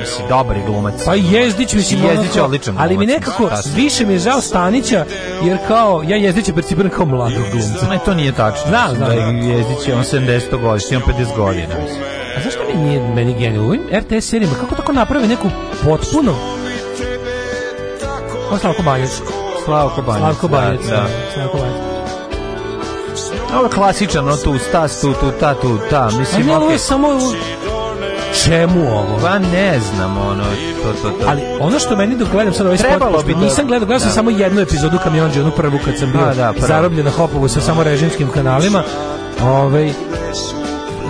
S5: mislim, dobar je glumac.
S6: Pa Jezdić,
S5: mislim, Jezdić
S6: je odličan Ali mi nekako, Kasno. više mi je žao Stanića, jer kao, ja Jezdića percipiram kao mladog glumca. Ne,
S5: to nije tačno. Zna, zna. Da, Jezdić je on 70 godišnji, on 50 godina, mislim.
S6: A zašto mi nije meni genijalno? RTS serijima, kako tako napravi neku potpuno... Ovo Slavko Banjac.
S5: Slavko Banjac. Slavko da, Banjac, da. da. Slavko Banjac. Ovo je klasičan, no tu, sta, tu, tu, ta, tu, ta, mislim, okej. je samo,
S6: čemu ovo?
S5: Pa ne znam, ono, to,
S6: to, to. Ali ono što meni dok gledam sad ovaj
S5: Trebalo spot, pošto da-
S6: nisam gledao, gledao sam da. samo jednu epizodu kamionđe, onu prvu kad sam bio A, da, prvi. zarobljen na Hopovu sa samo režimskim kanalima, ovaj,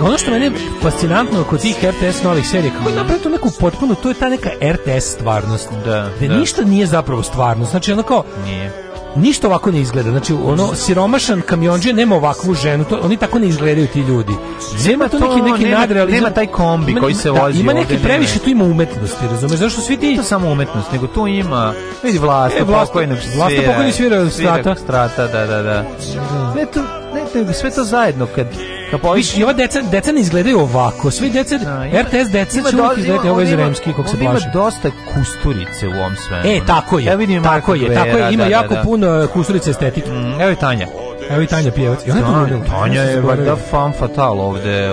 S6: ono što meni je fascinantno kod tih RTS novih serija, kako je da. napravio neku potpuno, to je ta neka RTS stvarnost. Da, da. ništa nije zapravo stvarnost. Znači, ono kao, nije ništa ovako ne izgleda. Znači, ono, siromašan kamionđe nema ovakvu ženu. To, oni tako ne izgledaju ti ljudi. Nema pa to neki, neki nema, nadrealizam. Nema
S5: taj kombi koji se da, vozi.
S6: Da, ima neki previše, tu ima umetnosti, razumeš? Zašto svi ti...
S5: to samo umetnost, nego tu ima... Vidi, vlast, e, vlast, pokojnog
S6: svira. Vlast, pokojnog svira,
S5: svira strata.
S6: strata,
S5: da, da, da. Ne, to, ne, sve to zajedno kad
S6: Da poviš... Viš, i ova deca, deca ne izgledaju ovako. Svi deca, A, da, ima, RTS deca će uvijek
S5: izgledati ovaj
S6: zremski, kako se plaše. Ima
S5: dosta kusturice u ovom svemu.
S6: E, tako je. Evo vidimo tako je, tako je. Ima da, da, jako da, da. puno e, kusturice estetike. Mm,
S5: evo i Tanja.
S6: Evo i Tanja Pijevac.
S5: Tanja je valjda fan fatal ovde,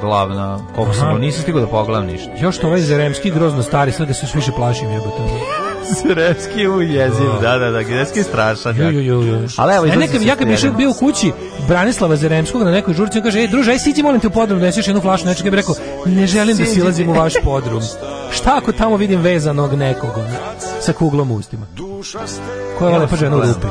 S5: glavna, koliko sam nisam stigao da pogledam ništa.
S6: Još to ovaj Zeremski grozno stari, sad da se još više plašim jebote.
S5: Sreski u jeziv, da, da, da, Sreski je strašan. Jo,
S6: jo, jo.
S5: Ali evo, e,
S6: nekam, ja kad bi išao bio u kući Branislava Zeremskog na nekoj žurci, on kaže, ej, druže, aj siđi, molim te u podrum, doneseš jednu flašu nečega, ja bi rekao, ne želim da silazim u vaš podrum. Šta ako tamo vidim vezanog nekog, ono, sa kuglom u ustima? Koja je lepa žena u rupi?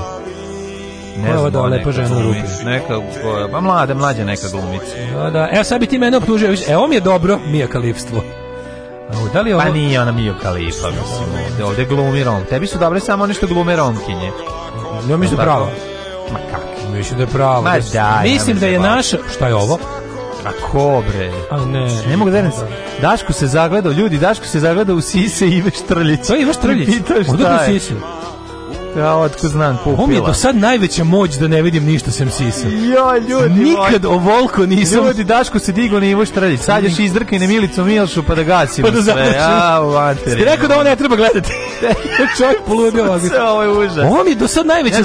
S5: Ne znam, da lepa žena u rupi. Neka, koja, pa mlade, mlađe neka glumica.
S6: Da, da, evo sad bi ti mene optužio, evo mi je dobro, mi je kalipstvo.
S5: O, da li pa ovo... Pa nije ona Mio Kalifa, mislim, ovde, ovde glumi Rom. Tebi su dobre samo one što glume Romkinje.
S6: Ne mislim da je pravo. Ma kako? Mislim da je pravo. Ma da, mislim da je naša... Šta je ovo?
S5: A ko bre?
S6: A ne. Ne
S5: mogu da ne Daško se zagledao, ljudi, Daško se zagledao u sise i Ive Štrljić.
S6: To je Ive Štrljić. Pitaš šta je. Sisi?
S5: Ja otko znam kupila. Ovo
S6: je do sad najveća moć da ne vidim ništa sem sisa.
S5: Ja, ljudi
S6: Nikad moj. ovoliko nisam.
S5: Ljudi, Daško se digao na Ivo Štreljić. Sad još izdrkaj na Milicu Milšu pa da gasimo pa
S6: da sve. Ja, mater. Ti rekao da ovo ne treba gledati.
S5: Čovjek poludio
S6: Ovo je užas. Ovo je do sad najveća
S5: ja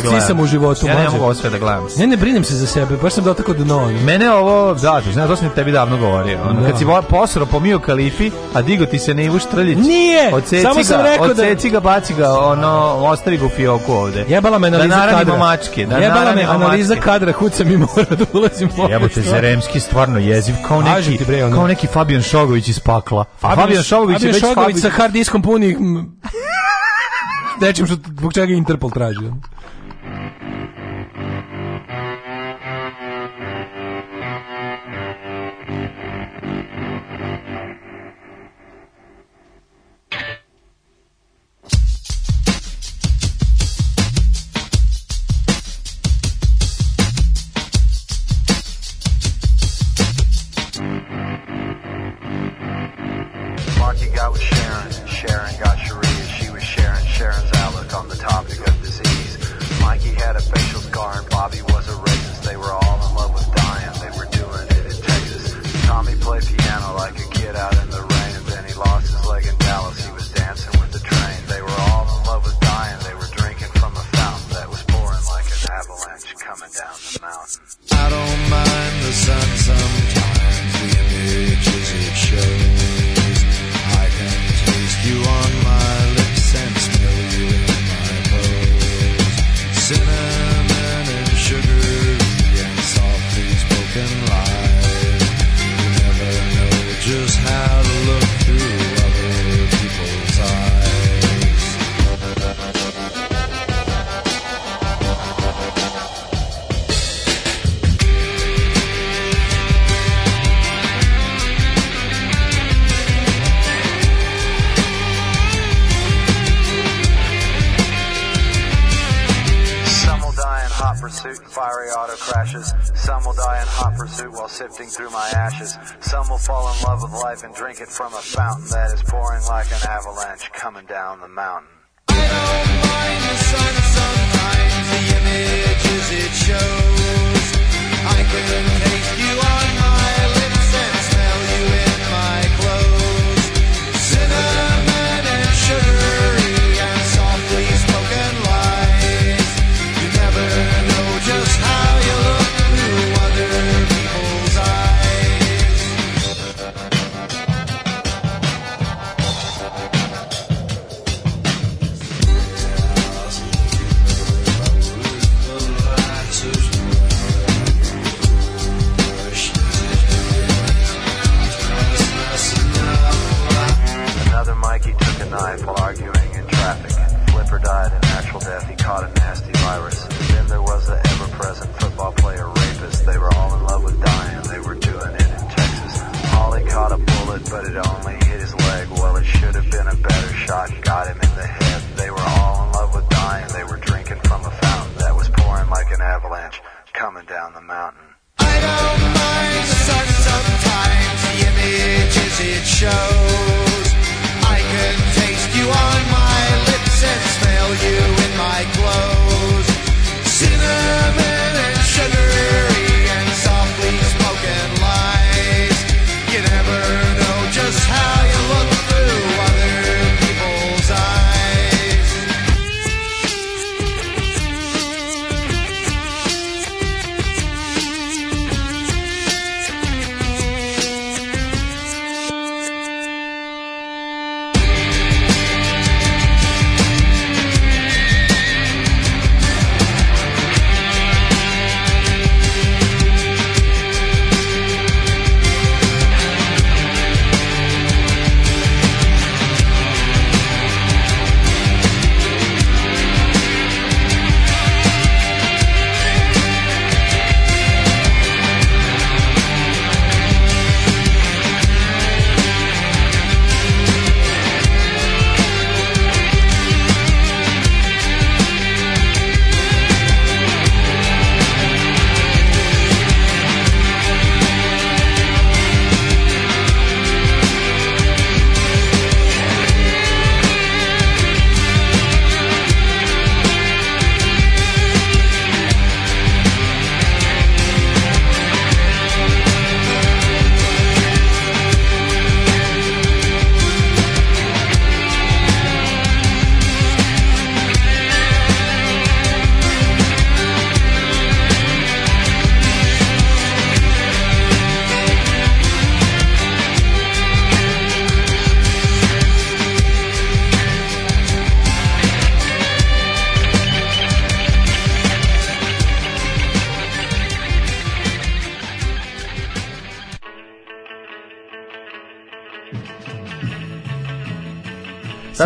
S6: da sisam u životu.
S5: Ja ne mogu ovo sve da gledam.
S6: Ne, ne brinem se za sebe. Baš sam dotakao
S5: do
S6: novi.
S5: Mene ovo, da, to, znam, to sam tebi davno govorio. Ono, da. Kad si posro pomio kalifi, a digo ti se na Ivo Štreljić. Nije! Odseci samo sam rekao da... Odseci ga, baci ga, ono, ostavi u ovde.
S6: Jebala me da analiza da kadra. Mačke, da Jebala
S5: me analiza mačke. kadra, kuca mi mora da ulazim u Jebote, Zeremski stvarno jeziv, kao neki, bre, kao neki Fabijan Šogović iz pakla.
S6: Fabijan, Fabijan Šogović, Fabijan je već Šogović Fabi... sa hard diskom punih... nečim što, zbog čega Interpol tražio. life and drink it from a fountain that is pouring like an avalanche coming down the mountain.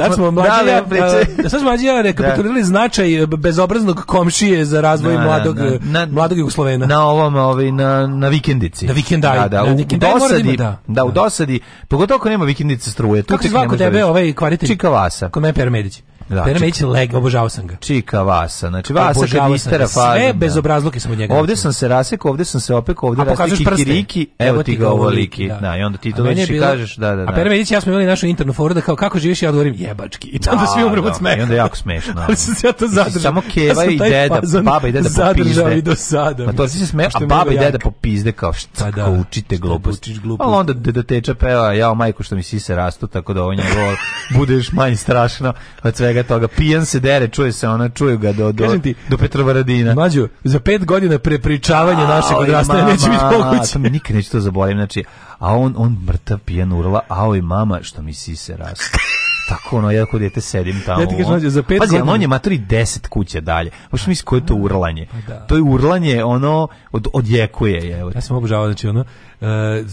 S6: sad, sad smo mlađi ja, priče. sad smo mlađi ja rekapitulirali da. značaj e, bezobraznog komšije za razvoj na, mladog na, e, na, mladog Jugoslovena.
S5: Na ovom, ovaj na na vikendici.
S6: Na vikendaj.
S5: Da da, e, da, da, da, u, u dosadi, da. da, u dosadi, pogotovo ako nema vikendice struje, tu
S6: ti kako tebe ovaj kvalitet.
S5: Čikavasa.
S6: Kod mene Permedić. Da, Pera Mejić leg, obožavao sam ga.
S5: Čika Vasa, znači Vasa obožavao kad istera faza.
S6: Sve bez obrazluke sam od njega.
S5: Ovde sam se rasekao, ovde sam se opekao, ovde
S6: rasekao
S5: kikiriki, evo ti ga ovoliki. Da. da, i onda ti to dođeš i kažeš, da, da, da.
S6: A Pera Mejić ja smo imali našu internu foru da kao kako živiš, ja odgovorim jebački. I tamo da, svi umru da, od smeha.
S5: I onda jako smešno. Ali sam se
S6: ja to zadržao. Samo
S5: keva i deda, baba i deda
S6: popizde. i do sada.
S5: Pa a to se smeja, a baba i deda popizde kao šta, pa da, učite glupost. Ali onda deda teča peva, jao majko što mi sise rastu, tako da ovo njegov budeš manje strašno od svega svega toga. Pijan se dere, čuje se ona, čuju ga do, do, ti, do Petrovaradina.
S6: Mađo, za pet godina prepričavanje našeg odrastanja neće biti moguće.
S5: To mi nikad neće to zaboravim, znači, a on, on mrtav pijan urla, a oj mama, što mi sise rastu. tako ono, ja kod dete sedim tamo. Ja ti
S6: kažem, on, za pet Pazi, godina...
S5: on je maturi deset kuća dalje. Možeš misli koje je to da. urlanje. Pa da. To je urlanje, ono, od, odjekuje. Je.
S6: Ja sam obožavao, znači, ono, uh,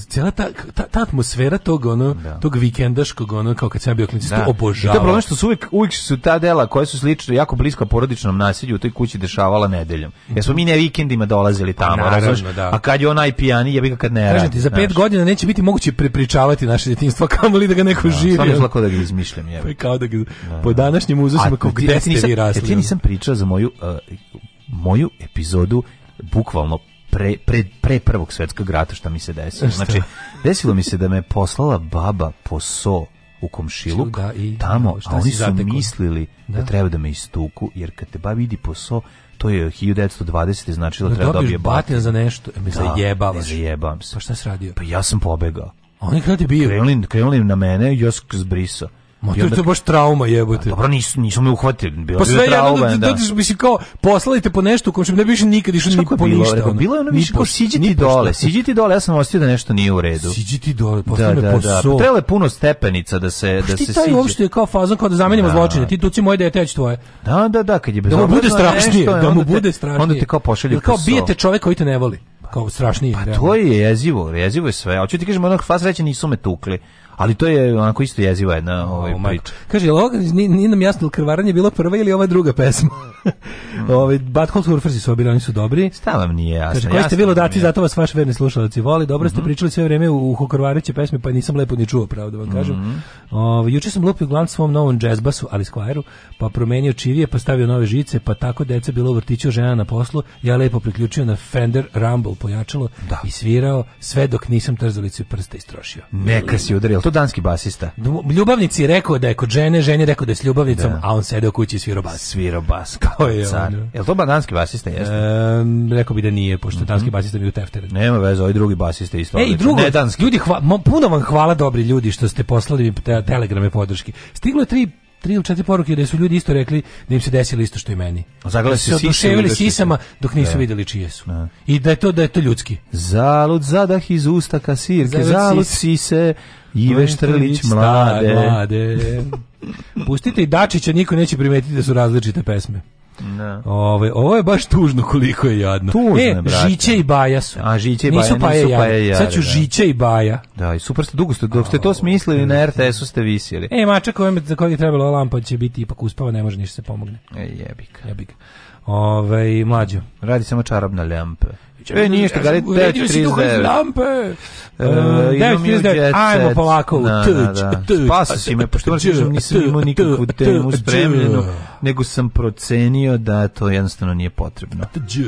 S6: cijela ta, ta, ta, atmosfera tog, ono, da. tog vikendaškog, ono, kao kad sam bio klinic, da.
S5: to
S6: obožavao.
S5: I to problem što su uvijek, uvijek su ta dela koja su slična, jako bliska porodičnom nasilju u toj kući dešavala nedeljom. Jer smo mi ne vikendima dolazili pa tamo, pa, naravno, da. A kad je onaj pijani, jebi ga kad ne
S6: radi. Kažete, za pet znaš. godina neće biti moguće prepričavati naše djetinjstvo, li da ga neko da, živi. Samo je
S5: lako da ga izmišlja pišem, je.
S6: Pa kao da, da po današnjim uzusima kako gde ste vi rasli.
S5: Ja e, nisam pričao za moju uh, moju epizodu bukvalno pre, pre, pre prvog svetskog rata šta mi se desilo. Znači, desilo mi se da me poslala baba po so u komšiluk, da, i, tamo, a oni su zatekon? mislili da. da. treba da me istuku, jer kad te ba vidi po so, to je 1920. značilo da, da treba da dobije
S6: batin za nešto, e, me da, zajebavaš.
S5: zajebam
S6: se. Pa šta
S5: si
S6: radio?
S5: Pa ja sam pobegao.
S6: A oni kada ti bio? Krenuli,
S5: krenuli na mene, ja sam zbrisao.
S6: Motor onda... to je baš trauma jebote.
S5: A, pa, dobro, nisu, nisu me uhvatili. Bilo pa sve trauma,
S6: jedno, da, da. da, mislim kao, poslali po nešto
S5: u
S6: kojem ne biš nikad išao ni po bilo, ništa. Reko,
S5: bilo je ono više kao siđi dole, siđi ti dole, ja sam osjetio da nešto nije u redu.
S6: Siđi ti dole, posle da, me po da,
S5: da. so. Trebalo je puno stepenica da se, pa da se
S6: siđe.
S5: Ti taj
S6: uopšte je kao fazon kao da zamenimo da. zločine, ti tuci moje dete, ja ću tvoje.
S5: Da, da, da, kad je
S6: bezobrazno Da mu bude strašnije, da mu bude strašnije.
S5: Onda te kao pošalju Kao
S6: bijete čoveka koji te ne voli kao strašnije. Pa, pa da.
S5: to je jezivo, jezivo je sve. Hoću ti kažem, onog faz reći nisu me tukli ali to je onako isto jeziva jedna ovaj oh, priča.
S6: Kaže, jel ovo, nije nam jasno, krvaranje bilo prva ili ova druga pesma? Mm. ovaj Ove, Bad Hole Surfersi su obili, oni su dobri.
S5: Stava mi nije jasno? Kaže,
S6: koji ste bilo dati, zato vas vaš verni slušalaci voli. Dobro ste mm -hmm. pričali sve vreme u, u pesme, pa nisam lepo ni čuo, pravo da vam kažem. Mm -hmm. Ove, ovaj, juče sam lupio glan svom novom jazz basu, ali squire pa promenio čivije, pa stavio nove žice, pa tako deca bilo u vrtiću žena na poslu, ja lepo priključio na Fender Rumble pojačalo da. i svirao sve dok nisam trzalicu prsta istrošio. Neka
S5: si udaril, to danski basista.
S6: Ljubavnici rekao da je kod žene, ženi rekao da je s ljubavnicom, da. a on sede u kući i sviro bas.
S5: Svirao bas, kao je car. On, Jel to ba danski basista, jeste? E,
S6: rekao bi da nije, pošto mm -hmm. danski basista mi u teftere.
S5: Nema veze, ovaj drugi basista isto. Ej, drugo, ne danski.
S6: Ljudi, hva, puno vam hvala dobri ljudi što ste poslali mi te, telegrame podrške. Stiglo je tri tri ili četiri poruke da su ljudi isto rekli da im se desilo isto što i meni. Zagle da se oduševili sisama dok nisu da. vidjeli čije su. Da. I da je to da je to ljudski.
S5: Zalud zadah iz usta kasirke, zalud sise Ive Štrlić da, mlade. mlade.
S6: Pustite i Dačića, niko neće primetiti da su različite pesme. Ne. Da. Ove, ovo je baš tužno koliko je jadno. Tužno
S5: e, brate.
S6: Žiće i Baja su.
S5: A Žiće i Baja nisu, paje nisu paje jade.
S6: Sad ću da. Žiće i Baja.
S5: Da, i super ste dugo ste, dok ste to smislili na RTS-u ste visili.
S6: E, mačak kojem, za kojeg je trebalo lampa će biti ipak uspava, ne može ništa se pomogne.
S5: E, jebika.
S6: Jebika. Ove, ovaj, mlađo.
S5: Radi samo čarobna lampa.
S6: E, nije što, gari 9.39. Lampe! E, 9.39, e, ajmo polako u da, tuđ,
S5: da, tuđ. Da. Spaso si me, pošto moram kažem, nisam imao nikakvu temu spremljenu, nego sam procenio da to jednostavno nije potrebno. Tuđ.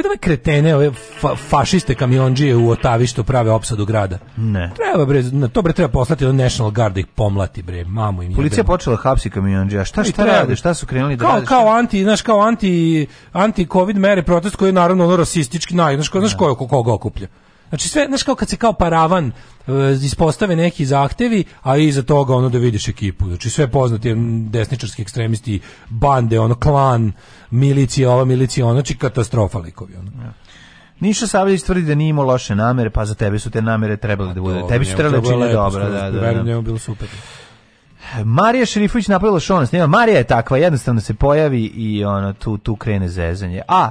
S6: Sve ove kretene, ove fa fašiste kamionđije u Otavi što prave opsadu grada.
S5: Ne.
S6: Treba bre, na to bre treba poslati do National Guard da ih pomlati bre, mamu
S5: im. Policija počela hapsi kamionđija. Šta šta rade? Šta su krenuli
S6: da
S5: kao,
S6: radiš? Kao anti, znaš, kao anti anti covid mere protest koji je naravno ono rasistički naj, znaš, znaš ko, znaš ko koga okuplja. Znači sve, znaš kao kad se kao paravan e, ispostave neki zahtevi, a iza toga ono da vidiš ekipu. Znači sve poznati desničarski ekstremisti, bande, ono klan, milicija, ova milicija, ono znači katastrofa likovi. Ono. Ja.
S5: Niša Savljević tvrdi da nije imao loše namere, pa za tebe su te namere trebali da pa bude. Tebi su trebali da čini dobro. Da, da, da. njemu bilo super. Marija Šerifović napravila šonas. Marija je takva, jednostavno se pojavi i ono, tu, tu krene zezanje. A,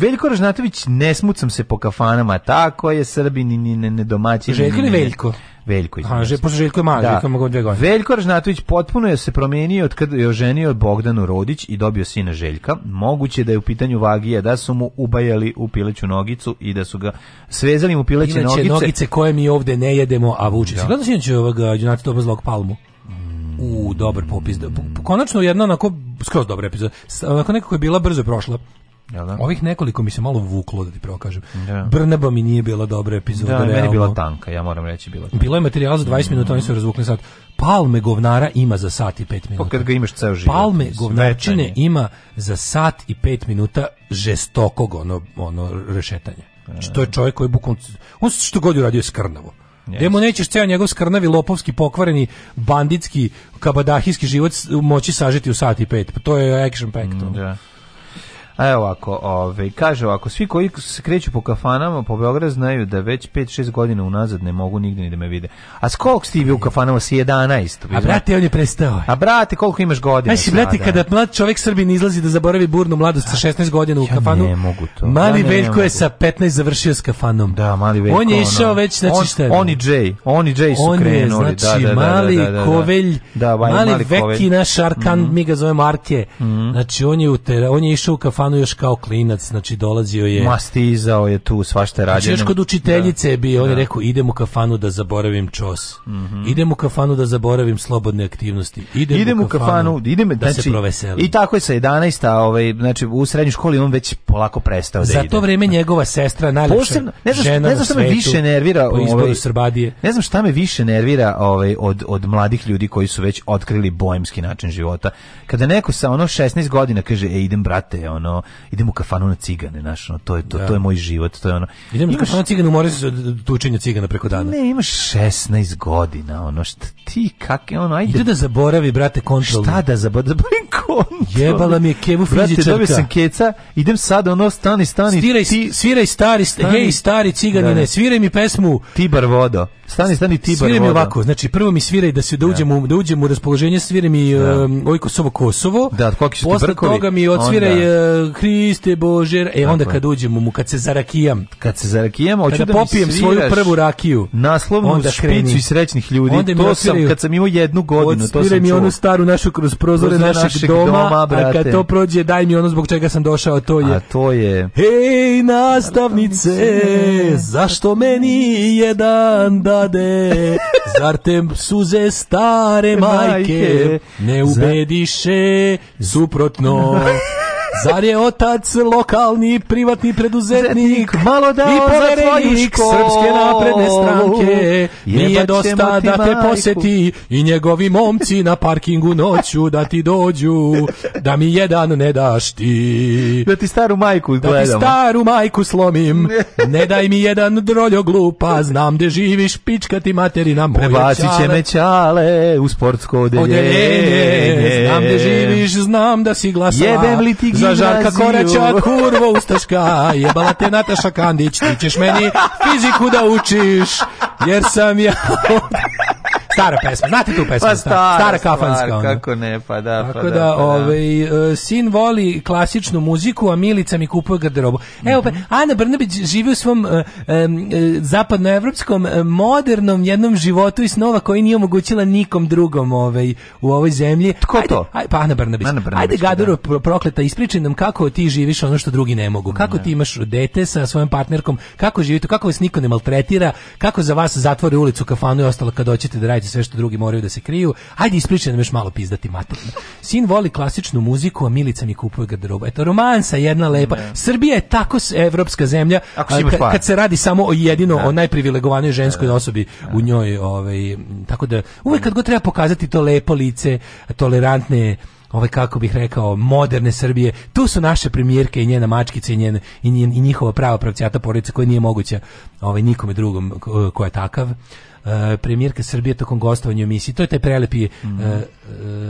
S5: Veljko Ražnatović, ne smucam se po kafanama, tako je Srbin ni ne, ne domaći.
S6: Željko ili Veljko? Veljko. pošto Željko
S5: je mali, da. Željko dve
S6: godine.
S5: Veljko Ražnatović potpuno je se promijenio od kada je oženio Bogdanu Rodić i dobio sina Željka. Moguće da je u pitanju vagija da su mu ubajali u pileću nogicu i da su ga svezali mu pileće inače, nogice.
S6: nogice koje mi ovde ne jedemo, a vuče se. Da. Gledao si ovoga Junati Dobazlog Palmu? Mm. U, dobar popis. Da, konačno jedna onako skroz dobra epizoda. Onako nekako je bila brzo prošla. Jel da? Ovih nekoliko mi se malo vuklo, da ti pravo kažem. Da. Brnaba mi nije bila dobra epizoda. Da,
S5: meni bila tanka, ja moram reći bila tanka.
S6: Bilo je materijal za 20 mm. minuta, oni su razvukli sat. Palme govnara ima za sat i 5 pa minuta. Pa kad ga
S5: imaš ceo
S6: život. Palme govnarčine ima za sat i 5 minuta žestokog ono, ono rešetanja. Znači, e. to je čovjek koji bukom... On što god uradio je skrnavo. Yes. Demo nećeš ceo njegov skrnavi, lopovski, pokvareni, banditski, kabadahijski život moći sažeti u sat i pet. Pa to je action pack. Mm, to. Da.
S5: Evo ovako, ovaj, kaže ovako, svi koji se kreću po kafanama po Beogradu znaju da već 5-6 godina unazad ne mogu nigde ni da me vide. A s koliko si ti bio u kafanama? Si 11.
S6: a brate, on je prestao.
S5: A brate, koliko imaš godina?
S6: Znači, brate, kada mlad čovjek Srbin izlazi da zaboravi burnu mladost sa 16 godina u
S5: ja
S6: kafanu, ne
S5: mogu to.
S6: mali
S5: ja ne
S6: Veljko ne je sa 15 završio s kafanom.
S5: Da, mali Veljko.
S6: On je išao ono, već, znači on, šta
S5: je? On i
S6: Jay,
S5: on i Jay su on krenuli. Je,
S6: znači, da da, da, da, mali da, da, da, Kovelj,
S5: da,
S6: mali, mali Veki, naš Arkan, mm -hmm. mi ga zovemo Arke. Mm -hmm. Znači, on je, u te, on je išao u kafanu Milanu još kao klinac, znači dolazio je...
S5: Mastizao je tu, svašta je rađeno.
S6: Znači još kod učiteljice je da. bio, on je da. rekao, idem u kafanu da zaboravim čos, mm -hmm. idem u kafanu da zaboravim slobodne aktivnosti, idem, idem u kafanu, kafanu idem, da znači, se proveselim.
S5: I tako
S6: je
S5: sa 11. Ovaj, znači, u srednjoj školi on već polako prestao
S6: da ide. Za to vreme znači, njegova sestra, najlepša Posebno,
S5: ne znam, žena
S6: ne znam šta me više nervira po izboru ovaj, Srbadije. Ne
S5: znam šta me više nervira ovaj, od, od mladih ljudi koji su već otkrili bojemski način života. Kada neko sa ono 16 godina kaže, e, idem brate, ono, ono idem u kafanu na cigane, znaš, ono, to je to, da. to je moj život, to je ono.
S6: Idem
S5: imaš, u
S6: kafanu na cigane, u moris od tučenja cigana preko dana.
S5: Ne, imaš 16 godina, ono šta ti kakve ono ajde. Ide
S6: da zaboravi brate kontrol.
S5: Šta da zaboravi, zaboravim da kontrol.
S6: Jebala mi je kevu fizičarka.
S5: Brate, dobio sam keca, idem sad ono stani, stani.
S6: Stiraj, ti, sviraj stari, stani, hej stari ciganine, da, da, sviraj mi pesmu
S5: Tibar vodo. Stani, stani Tibar sviraj
S6: vodo.
S5: Sviraj mi
S6: ovako, znači prvo mi sviraj da se da uđemo, da, da uđemo u raspoloženje, sviraj mi da. um, Oj Kosovo Kosovo.
S5: Da, kako ti brkovi. Posle
S6: toga mi odsviraj Hriste Bože, e onda kad uđem mu, kad se zarakijam,
S5: kad se zarakijam, hoću da popijem svoju prvu rakiju. Naslovnu
S6: onda špicu kreni. i srećnih ljudi. Onda to sam kad sam imao jednu godinu, to sam
S5: mi onu staru našu kroz prozore našeg, našeg doma, doma a kad to prođe daj mi ono zbog čega sam došao, to je. A to je.
S6: Hej nastavnice, zašto meni jedan dade? Zar te suze stare majke ne ubediše suprotno? Zar je otac lokalni privatni preduzetnik malo da za poverenik srpske napredne stranke nije dosta da te poseti i njegovi momci na parkingu noću da ti dođu da mi jedan ne daš ti
S5: da ti staru majku gledamo. da ti
S6: staru majku slomim ne daj mi jedan droljo glupa znam gde živiš pička ti materina moja prebacit će
S5: me čale u sportsko odeljenje
S6: znam gde živiš znam da si glasala jebem li ti za Žarka Koraća, kurvo ustaška, jebala te Nataša Kandić, ti ćeš meni fiziku da učiš, jer sam ja Stara pesma, znate tu pesmu? Pa da. stara, stara kafanska. Stvar,
S5: kako ne, pa da, pa Tako pa da, da, pa da.
S6: ovaj, da. sin voli klasičnu muziku, a Milica mi kupuje garderobu. Evo, mm -hmm. pa, Ana Brnabić živi u svom um, um, zapadnoevropskom modernom jednom životu i snova koji nije omogućila nikom drugom ovaj, u ovoj zemlji.
S5: Tko ajde, to?
S6: Ajde, pa Ana Brnabić. Ana Brnabić ajde, Gadoro, da. prokleta, ispričaj nam kako ti živiš ono što drugi ne mogu. Kako ne. Da. ti imaš dete sa svojom partnerkom, kako živite, kako vas niko ne maltretira, kako za vas zatvori ulicu, kafanu i ostalo kad hoćete da radite radite sve što drugi moraju da se kriju. Ajde ispričaj nam još malo pizdati materinu. Sin voli klasičnu muziku, a Milica mi kupuje garderobu. Eto romansa jedna lepa. Ne. Srbija je tako evropska zemlja ka, kad se radi samo o jedino ne. Da. o najprivilegovanoj ženskoj ne. Da. osobi da. u njoj, ovaj tako da uvek kad god treba pokazati to lepo lice, tolerantne ovaj kako bih rekao moderne Srbije. Tu su naše premijerke i njena mačkica i njen i, njihova prava pravcijata porodica koja nije moguća ovaj nikome drugom ko je takav. Eh, premijerka Srbije tokom gostovanja u emisiji. To je taj prelepi mm.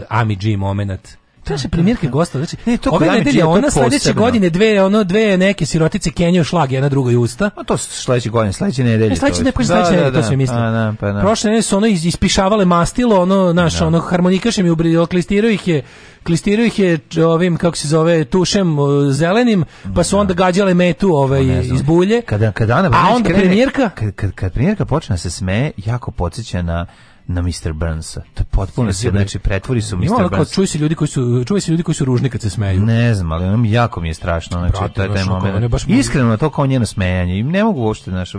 S6: Ami G moment To se da, premijerke da, da. gosta, znači ne, to ove nedelje ona sledeće godine dve ono dve neke sirotice Kenjaju šlag jedna drugoj usta.
S5: A to sledeće godine, sledeće nedelje. E, sledeće
S6: ne,
S5: pa sledeće
S6: nedelje, to se misli. Da, pa, da. Prošle nedelje su ono ispišavale mastilo, ono naš da. ono harmonikašem i ubrio klistirao ih je klistirao ih je ovim kako se zove tušem zelenim, pa su onda gađale metu ove ovaj, pa iz bulje.
S5: Kada kada Ana Brnabić krene, premijerka, kad kad, kad premijerka počne se sme, jako podseća na na Mr. Burnsa. To je potpuno se, da- znači, pretvori su Mr. Ima, Burns. Čuju
S6: se ljudi koji su, čuju se ljudi koji su ružni kad se smeju.
S5: Ne znam, ali ono jako mi je strašno, znači, Brate, taj, taj moment. Baš Iskreno, to kao njeno smejanje. I ne mogu uopšte, znači...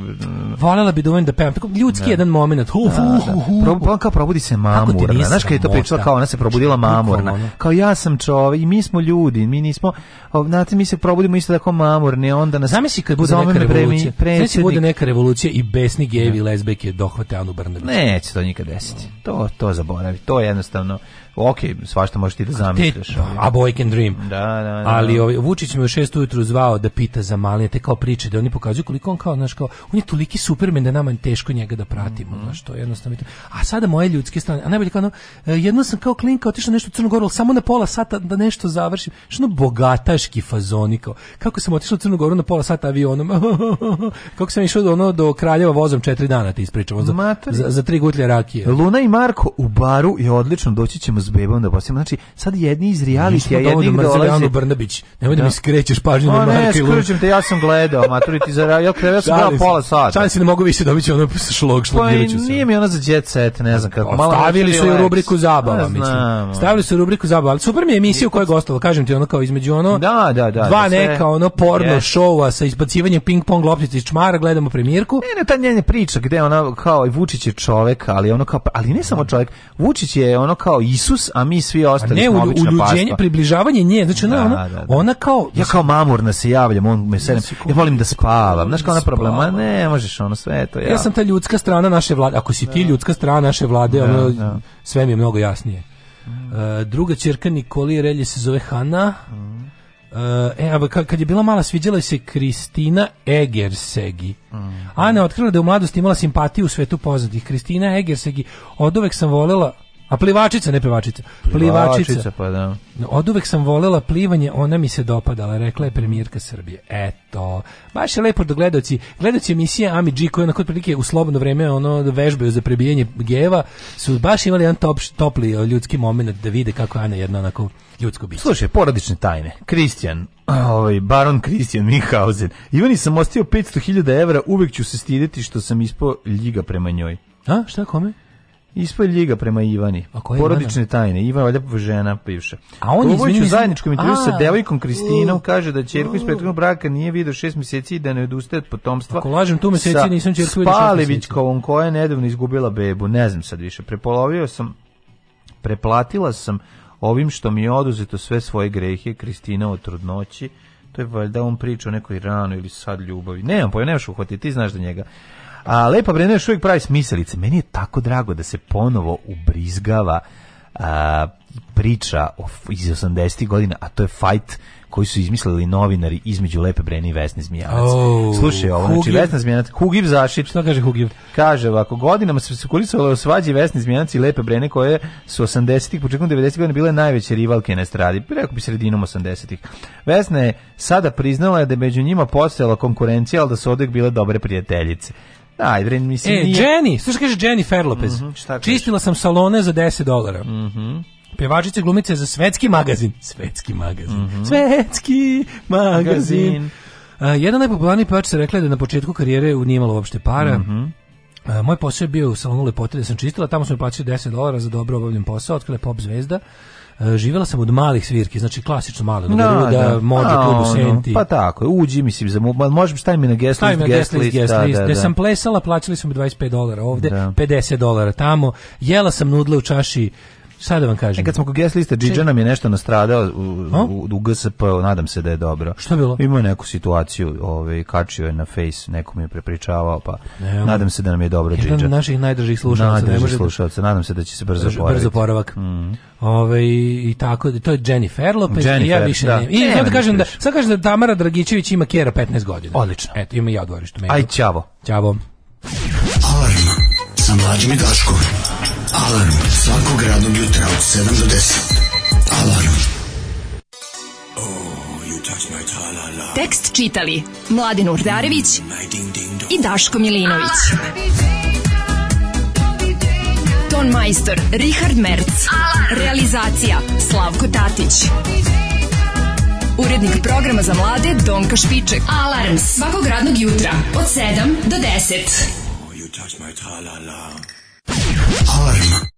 S6: Volela
S5: bi
S6: dovoljno da, da pevam, tako ljudski da. jedan moment. Hu, hu, da, hu, da. hu.
S5: Pro, pro, pa kao probudi se mamurna. Znaš kad je to pričala, kao ona se probudila znači, mamurna. Kao ja sam čovjek i mi smo ljudi, mi nismo, znate, mi se probudimo isto tako mamurni, onda nas...
S6: Zamisli kad bude neka revolucija. Zamisli bude neka revolucija i besni gejevi, lesbeke, dohvate Anu
S5: Brnabić. Neće to nikada desiti. To, to zaboravi. To je jednostavno ok, svašta možeš ti da zamisliš.
S6: a boy can dream. Da,
S5: da, da. da.
S6: Ali ovaj, Vučić me u šest ujutru zvao da pita za malene, te kao priče, da oni pokazuju koliko on kao, znaš, kao, on je toliki supermen da nama je teško njega da pratimo, mm znaš, to je jednostavno. A sada moje ljudske strane, a najbolje kao, no, e, jedno sam kao klinka otišao nešto u Crnogoru, samo na pola sata da nešto završim. Što ono bogataški fazoni, kao, kako sam otišao u Crnogoru na pola sata avionom, kako sam išao do, ono, do Kraljeva vozom četiri dana, ti ispričamo, za, za, za, tri gutlje rakije.
S5: Luna i Marko u baru je odlično, doći ćemo s bebom da posimo. Znači, sad jedni iz reality, a jedni dolaze...
S6: Brnabić, nemoj da, da mi skrećeš pažnju na
S5: Marka i Ne, skrećem te, ja sam gledao, maturi ti za... Ja, ja sam gledao pola sata.
S6: Šansi ne mogu više dobiti ono šlog,
S5: šlogiriću pa se. nije mi ona za jet set, ne znam
S6: kako. Malo pa, stavili su u rubriku zabava, mislim. Stavili su u rubriku zabava, ali super mi je emisija u kojoj gostala, kažem ti, ono kao između ono...
S5: Da, da,
S6: da. Dva da, neka, ono porno šova sa izbacivanjem ping-pong loptice iz čmara, gledamo premijerku.
S5: Ne, ne, ta njene priča gde ona kao i Vučić je čovek, ali ono kao pa, ali ne samo čovek. Vučić je ono kao Isus Isus, a mi svi ostali ne, smo obična
S6: uljuđenje, približavanje nje, znači ona, da, ona, da, da. ona kao...
S5: Ja kao mamurna se javljam, on me sedem, ja volim da spavam, znaš kao ona problema, ne, možeš ono sve to. Ja.
S6: ja sam ta ljudska strana naše vlade, ako si ti da. ljudska strana naše vlade, da, ono, da. sve mi je mnogo jasnije. Uh, druga čerka Nikoli Relje se zove Hana. Uh, e, a kad je bila mala sviđala se Kristina Egersegi. Mm. Ana je otkrila da je u mladosti imala simpatiju u svetu poznatih. Kristina Egersegi, od uvek sam volela A plivačica, ne pevačica. Plivačica. plivačica
S5: pa da.
S6: Od uvek sam volela plivanje, ona mi se dopadala, rekla je premijerka Srbije. Eto. Baš je lepo da gledoci, gledoci emisije Ami G, koja na kod prilike u slobodno vreme ono vežbaju za prebijanje geva, su baš imali jedan top, topli ljudski moment da vide kako Ana jedna onako ljudsko biće.
S5: Slušaj, porodične tajne. Kristijan, ovaj, baron Kristijan Minhausen. Ivani sam ostio 500.000 evra, uvek ću se stideti što sam ispo ljiga prema njoj.
S6: A, šta kome?
S5: Ispoj ljiga prema Ivani. A koja Porodične Ivana? tajne. Ivan valjda žena bivša. A on je izvinjen, u zajedničkom intervju sa devojkom Kristinom kaže da ćerku iz prethodnog braka nije video šest meseci i da ne odustaje od potomstva.
S6: Ako lažem tu mjeseci
S5: nisam
S6: ćerku
S5: vidio. Spalevićkovom koja je nedavno izgubila bebu. Ne znam sad više. Prepolovio sam preplatila sam ovim što mi je oduzeto sve svoje grehe Kristina od trudnoći. To je valjda on priča o nekoj ranu ili sad ljubavi. Nemam pojma, nemaš uhvatiti, ti znaš da njega. A Lepa Brena još uvijek pravi smiselice. Meni je tako drago da se ponovo ubrizgava a, priča o, iz 80. ih godina, a to je fight koji su izmislili novinari između Lepe Brene i Vesne Zmijanac. Oh, Slušaj ovo, znači Vesna Zmijanac, Hugib zašit. Što kaže
S6: Hugib?
S5: Kaže ovako, godinama su se kulisovali o svađi Vesne Zmijanac i Lepe Brene koje su 80-ih, početkom 90-ih godina bile najveće rivalke na estradi, rekao bi sredinom 80-ih. Vesna je sada priznala da je među njima postojala konkurencija, ali da su odek bile dobre prijateljice.
S6: Aj, bre, mislim, e, nije... Jenny, slušaj kaže Jennifer Lopez. Mm -hmm, Čistila sam salone za 10 dolara. Mhm. Mm Pevačice glumice za svetski magazin. Svetski
S5: magazin. Mm -hmm.
S6: Svetski magazin. magazin. Uh, jedan najpopularniji pevač se rekla da na početku karijere nije imalo uopšte para. Mm Uh, moj posao je bio u salonu lepote da sam čistila, tamo su mi plaćali 10 dolara za dobro obavljen posao, otkada je pop zvezda. E, živela sam od malih svirki, znači klasično male, no, da, da, da, klub u Senti.
S5: Pa tako, uđi, mislim, za, možem stavim mi na guest list, na guest list, guest
S6: list, da, da, da. sam plesala, plaćali su mi 25 dolara ovde, da. 50 dolara tamo, jela sam nudle u čaši Šta da vam kažem? E, kad
S5: smo kod guest lista, Džidža nam je nešto nastradao u, u, u GSP, nadam se da je dobro. Šta bilo? Imao je neku situaciju, ovaj, kačio je na face, nekom je prepričavao, pa Nemo. nadam se da nam je dobro Džidža. Jedan
S6: od naših najdržih
S5: slušalaca. Najdržih ne da... nadam se da će se brzo
S6: oporaviti. Brzo oporavak. Mm. Ove, ovaj, i tako, to je Jennifer Lopez Jennifer, i ja više da. ne. I sad kažem da, sad kažem da Tamara Dragićević ima kjera 15 godina. Odlično. Eto, ima i ja u
S5: Aj, čavo.
S6: Ćavo. Alarm sa mlađim i Daškom. Alarm svakog radnog jutra od 7 do 10. Alarm. Oh, -la. -la. Tekst čitali Mladin Urdarević i Daško Milinović. Alarm. Ton majstor Richard Merc. Realizacija Slavko Tatić. Urednik programa za mlade Donka Špiček. Alarms svakog radnog jutra od 7 do 10. Home.